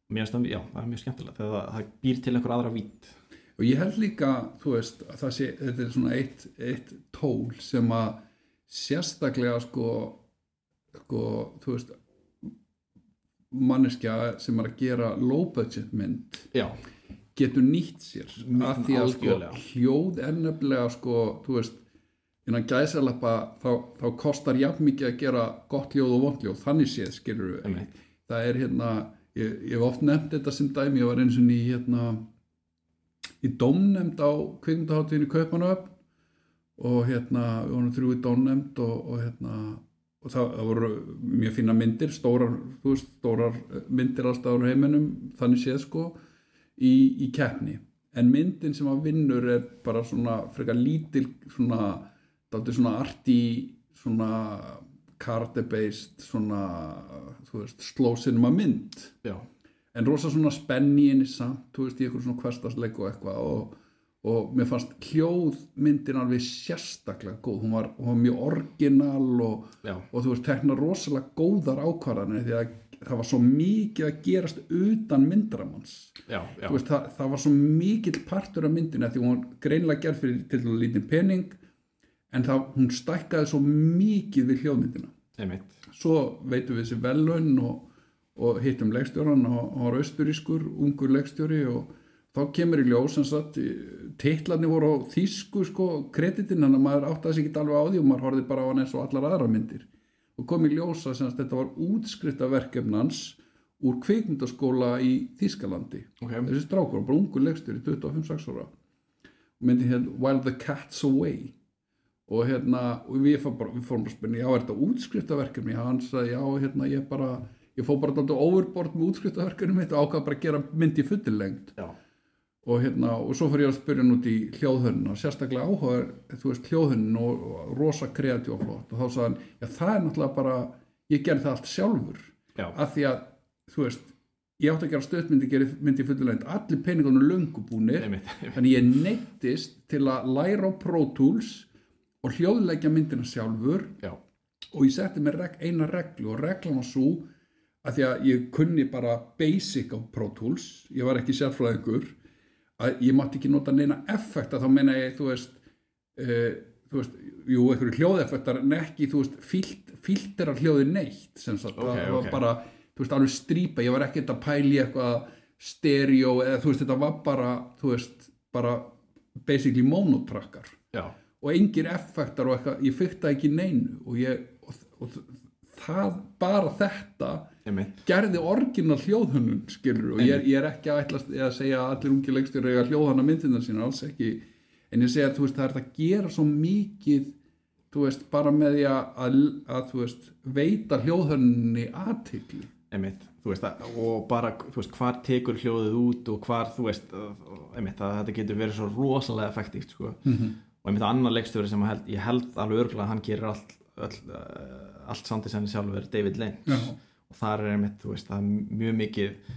Mér finnst það, já, það er mjög skemmtilegt. Þegar það, það býr til einhver aðra vít og ég held líka þú veist, að það sé, þetta er svona eitt, eitt tól sem að sérstaklega sko sko, þú veist manneskja sem er að gera low budget mynd já, getur nýtt sér. Mm, af því að sko, hljóð er nefnilega sko, þú veist innan gæsalappa þá, þá kostar jafn mikið að gera gott hljóð og vond hljóð. Þannig séð skilur við það er hérna ég, ég hef oft nefnt þetta sem dæmi ég var eins og ný hérna í dómnefnd á kvikmyndaháttíðinu Kaupanöf og hérna við vorum þrjú í dómnefnd og, og hérna og það, það voru mjög fína myndir stórar, veist, stórar myndir alltaf á heiminum, þannig séð sko í, í keppni. En myndin sem að vinnur er bara svona frekar lítil svona, dálítið svona arti svona karate based svona, þú veist, slow cinema mynd. Já, en rosa svona spenni inn í samt, þú veist, í eitthvað svona hverstasleik og eitthvað og, og mér fannst hljóðmyndin alveg sérstaklega góð, hún var, hún var mjög orginal og, og þú veist, tekna rosalega góðar ákvarðanir því að það var svo mikið að gerast utan veist, það, það var svo mikill partur af myndina því hún var greinlega gerð fyrir til dælu lítinn pening en það, hún stækkaði svo mikið við hljóðmyndina. Einmitt. Svo veitum við þessi velun og, og hittum leikstjóran og hann var austurískur, ungur leikstjóri og þá kemur í ljós sem sagt titlarnir voru á þýsku sko kreditin, þannig að maður átti að sig ekki alveg á því og maður horfði bara á hann eins og allar aðra myndir. Og kom í ljós að sagt, þetta var útskrifta verkefnans úr kvikmyndaskóla í Þýskalandi. Ok, þessi strákur, bara ungur leikstjóri 25-6 ára. Myndi hérna While the Cat's Away. Og hérna, og við, bara, við fórum að spyrja, já, er þetta útskriftaverkefni? hann sagði, já, hérna, ég bara ég fór bara alltaf overboard með útskriftaverkefni mitt og ákvað bara að gera mynd í fullilengt og hérna, og svo fyrir ég að spyrja hann út í hljóðhörnuna, sérstaklega áhugaður þú veist, hljóðhörnun og, og rosa kreatív og flott, og þá sagði hann, já, það er náttúrulega bara, ég gerði það allt sjálfur. Já, af því að, þú veist ég átti að gera stöðmyndi, gera myndi fullilengt allir peningunum löngu búnir. Einmitt, einmitt. þannig ég neittist til að læra á Pro Tools og hljóðleggja myndina sjálfur. Já, og ég setti mér eina reglu og reglan var svo að því að ég kunni bara basic á Pro Tools ég var ekki sérfræðingur að ég mátti ekki nota neina effekta þá meina ég, þú veist uh, þú veist, jú, einhverju hljóðeffektar en ekki, þú veist, fílt, filtera hljóði neitt sem sagt, Ok, það var ok. bara þú veist, alveg strýpa, ég var ekkert að pæli eitthvað stereo eða þú veist, þetta var bara, þú veist, bara basically monotrackar. Já, og engir effektar og eitthvað, ég fyrta ekki neinu og ég og, og það, bara þetta gerði orginal hljóðhönnun skilur og ég ég er ekki að að segja að allir ungi leikstjóri eiga hljóðhanna myndina sína, alls ekki. En ég segja að veist, það er að gera svo mikið veist, bara með því að, að, veist, veita hljóðhönnunni aðtikli einmitt, veist og bara, veist, hvar tekur hljóðið út og hvar, þú veist, einmitt að þetta getur verið svo rosalega effektíft, sko. Mhm. og einmitt annar leikstjóri sem held, ég held alveg örgulega að hann gerir allt öll, uh, allt samtísenni sjálfur, David Lynch. Já. og þar er einmitt, þú veist, það er mjög mikið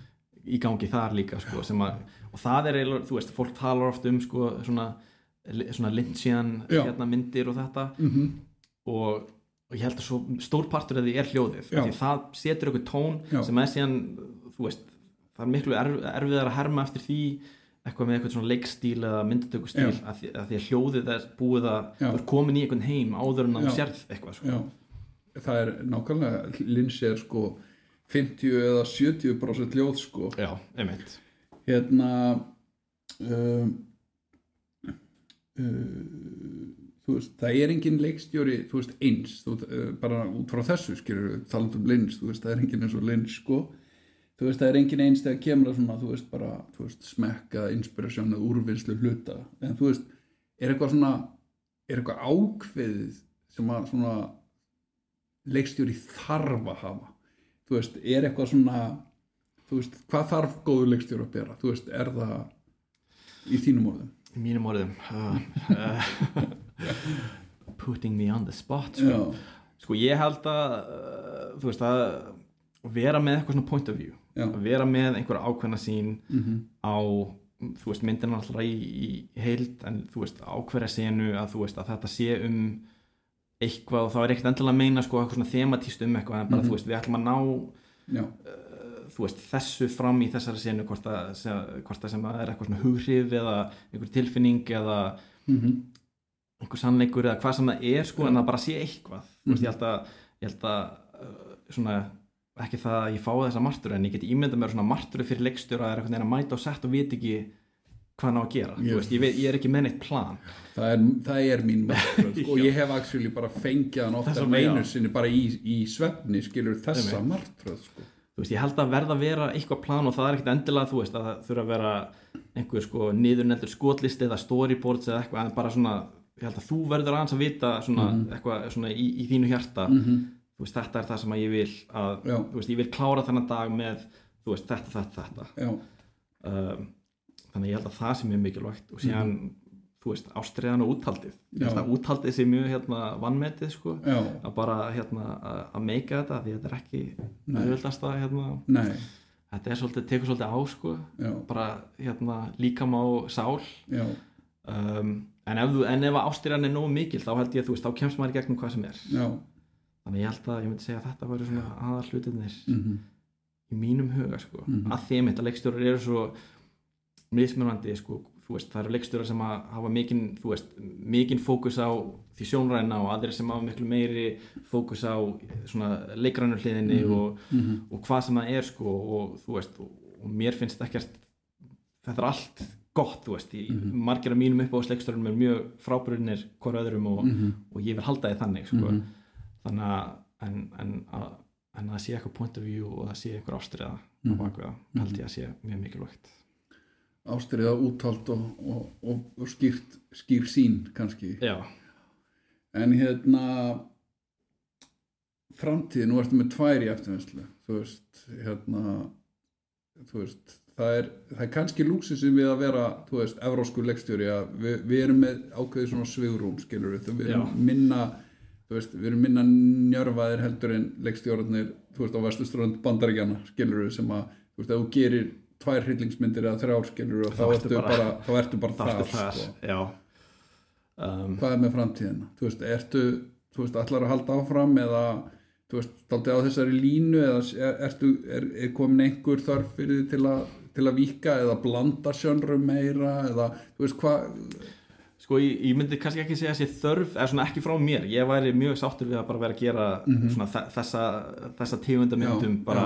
í gangi þar líka, sko, sem að og það er eiginlega, þú veist, fólk talar oft um, sko, svona, svona Já. hérna myndir og þetta. Mm og, og ég held að svo stór partur af því er hljóðið því það setur eitthvað tón Já. sem er síðan þú veist, það er miklu erf, erfiðar að herma eftir því eitthvað með eitthvað svona leikstíl eða myndatökustíl að því, að því að hljóðið er búið að er komin í einhvern heim áður en að sérð eitthvað sko. Það er nákvæmlega er sko 50 eða 70% hljóð sko. Já, einmitt. Hérna um, þú veist, það er engin leikstjóri þú veist, eins, þú, uh, bara út frá þessu skilur, taland um Lynch, þú veist, það er engin eins og Lynch, sko. Þú veist, það er engin eins þegar kemur að svona, þú veist, bara þú veist, smekka, inspirasjón eða úrvinnslu hluta, en þú veist er eitthvað svona, er eitthvað ákveðið sem að svona leikstjóri þarf að hafa þú veist, er eitthvað svona þú veist, hvað þarf góður leikstjóri að bera þú veist, er það í þínum orðum í mínum orðum uh, uh, putting me on the spot sko. sko ég held að uh, þú veist að vera með eitthvað svona point of view Já. að vera með einhverja ákveðna sín mm á þú veist myndin er alltaf í, í heild en þú veist á hverja senu að þú veist að þetta sé um eitthvað og þá er ekkert endilega að meina sko eitthvað svona thematíst um eitthvað en bara Mhm. þú veist við ætlum að ná já, þú veist þessu fram í þessari senu hvort að, sem- að er eitthvað svona hughrif eða einhver tilfinning eða mm einhver sannleikur eða hvað sem það er sko Já. en það bara sé eitthvað þú veist Mhm. ég held að, ég held að uh, svona ekki það að ég fái þessa martur en ég get ímyndað mér svona martur fyrir leikstjóra að er einhvern veginn að mæta og sett og veit ekki hvað hann á að gera. Veist, ég, veit, ég er ekki með neitt plan. Það er, það er mín martröð sko, og ég hef actually bara fengið hann ofta Þessa- en einu já. sinni bara í, í svefni skilur þessa martröð sko. þú veist, ég held að verða að vera eitthvað plan og það er ekkert endilega þú veist að það þurfa að vera einhver sko niðurneldur skotlisti eða storyboards eða eitthvað en bara svona ég held að þú verður aðeins að vita svona Mhm. eitthvað svona í, í þínu hjarta. -hmm. þú veist, þetta er það sem að ég vil að, þú veist, ég vil klára þennan dag með þú veist, þetta, þetta, þetta. Já, þannig að ég held að það sé mjög mikilvægt og síðan, þú veist, ástriðan og úthaldið. Að úthaldið sé mjög hérna vannmetið sko, já, að bara hérna að- að meika þetta því þetta er ekki auðvöldast að hérna. Þetta er svolítið, tekur svolítið á sko. Já, bara hérna líkam á sál. Um, en ef, ef ástyrjan er nógu mikil þá held ég að þú veist, þá kemst maður í gegnum hvað sem er. Já. Þannig ég held að ég myndi segja að þetta væri svona aðal hlutinir mhm, í mínum huga sko, Mhm. að því mitt að leikstjórar eru svo mismunandi sko, veist, það eru leikstjórar sem hafa mikinn, mikinn fókus á því sjónræna og aðrir sem hafa miklu meiri fókus á svona leikrænur hliðinni Mhm. og, mhm, og hvað sem það er sko og veist, og, og mér finnst ekkert þetta er allt gott, þú veist, í, Mhm. margir af mínum uppáðsleikstjórum er mjög frábrunir hver öðrum og, mhm, og ég vil halda því þannig sko mhm, þannig að en, en, að en að það sé eitthvað point of view og það sé eitthvað ástriða á Mhm. bakveða, held ég að sé mjög mikilvægt ástriða úthald og, og, og, og skýrt skýr sín kannski já, en hérna framtíð, nú ertu með tvær í eftirvinnslu þú veist, hérna þú veist, það er það er kannski lúksusum við að vera þú veist, evrósku leikstjóri að við, við erum með ákveðið svona svigrúm skilur við, við erum Já. minna þú veist, við erum minna njörfaðir heldur en leikstjórarnir, þú veist, á vestuströnd bandaríkjana, skilur við, sem að þú veist, ef þú gerir tvær hryllingsmyndir eða þrjár skilur við, þá, Þá ertu bara- bara, þá ertu bara þar, það sko. já. Um, hvað er með framtíðina? Þú veist, ertu, þú veist, allar að halda áfram eða, þú veist, daldi á þessari línu eða er, ertu, er, er komin einhver þörf fyrir því til að til að víka eða blanda sjönnrum meira eða, þú veist, hvað sko ég, ég myndi kannski ekki segja að sé þörf eða svona ekki frá mér, ég væri mjög sáttur við að bara vera að gera Mhm. svona þe- þessa, þessa tegundamyndum Já, bara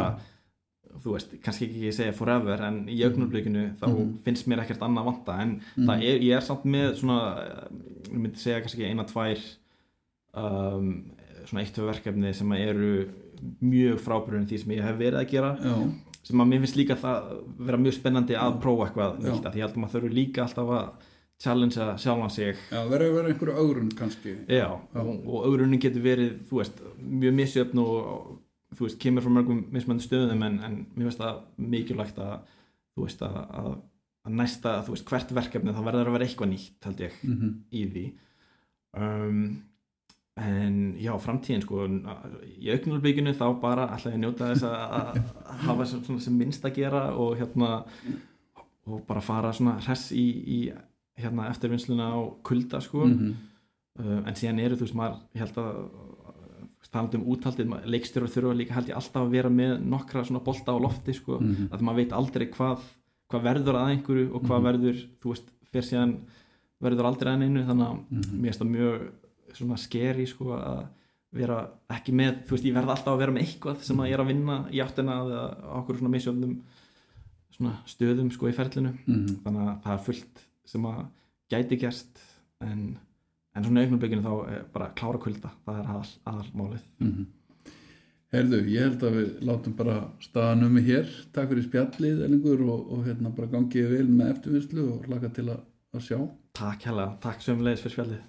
þú veist, kannski ekki segja forever en í augnumblíkinu þá Mhm. finnst mér ekkert annað vanta en það er, ég er samt með svona ég myndi segja kannski eina, tvær um, svona eitt, verkefni sem eru mjög frábærun því sem ég hef verið að gera já, sem að mér finnst líka það vera mjög spennandi að prófa eitthvað Já. því ég held að maður þurfi líka alltaf að challengea sjálfan sig. Já, verður vera einhverju ögrun kannski. Já, og, og augrunni getur verið, þú veist, mjög misjöfn og þú veist, kemur frá mörgum mismöndu stöðum en, en mér finnst það mikilvægt að, þú veist, að, að, að næsta, þú veist, hvert verkefni það verður að vera eitthvað nýtt, held ég, mm í því. Um, en já, framtíðin, sko, í auknulbygginu þá bara ætla ég njóta þess að, hafa sem, svona sem minnst að gera og hérna, og bara fara svona hress í, í hérna eftirvinnsluna á kulda, sko -hmm. uh, en síðan eru þú veist maður ég held að talandi um úthaldið, leikstjórar þurfa líka held ég alltaf að vera með nokkra svona bolta á lofti sko, Mhm. að maður veit aldrei hvað hvað verður að einhverju og hvað Mhm. verður þú veist, fyrir síðan verður aldrei að einu, þannig að Mhm. mér finnst það mjög svona skeri sko að vera ekki með, þú veist, ég verð alltaf að vera með eitthvað sem að ég er að vinna í áttina eða okkur svona misjöfnum svona stöðum sko í ferlinu Mhm. þannig að það er fullt sem að gæti gerst en, en svona augnumbygginu þá er bara klára kulda það er aðal, aðalmálið Mhm. Herðu, ég held að við látum bara staðan um mig hér. Takk fyrir spjallið, Ellingur, og, og hérna bara gangið vel með eftirvinnslu og laka til að, að sjá. Takk hella, takk sömulegis fyrir spjallið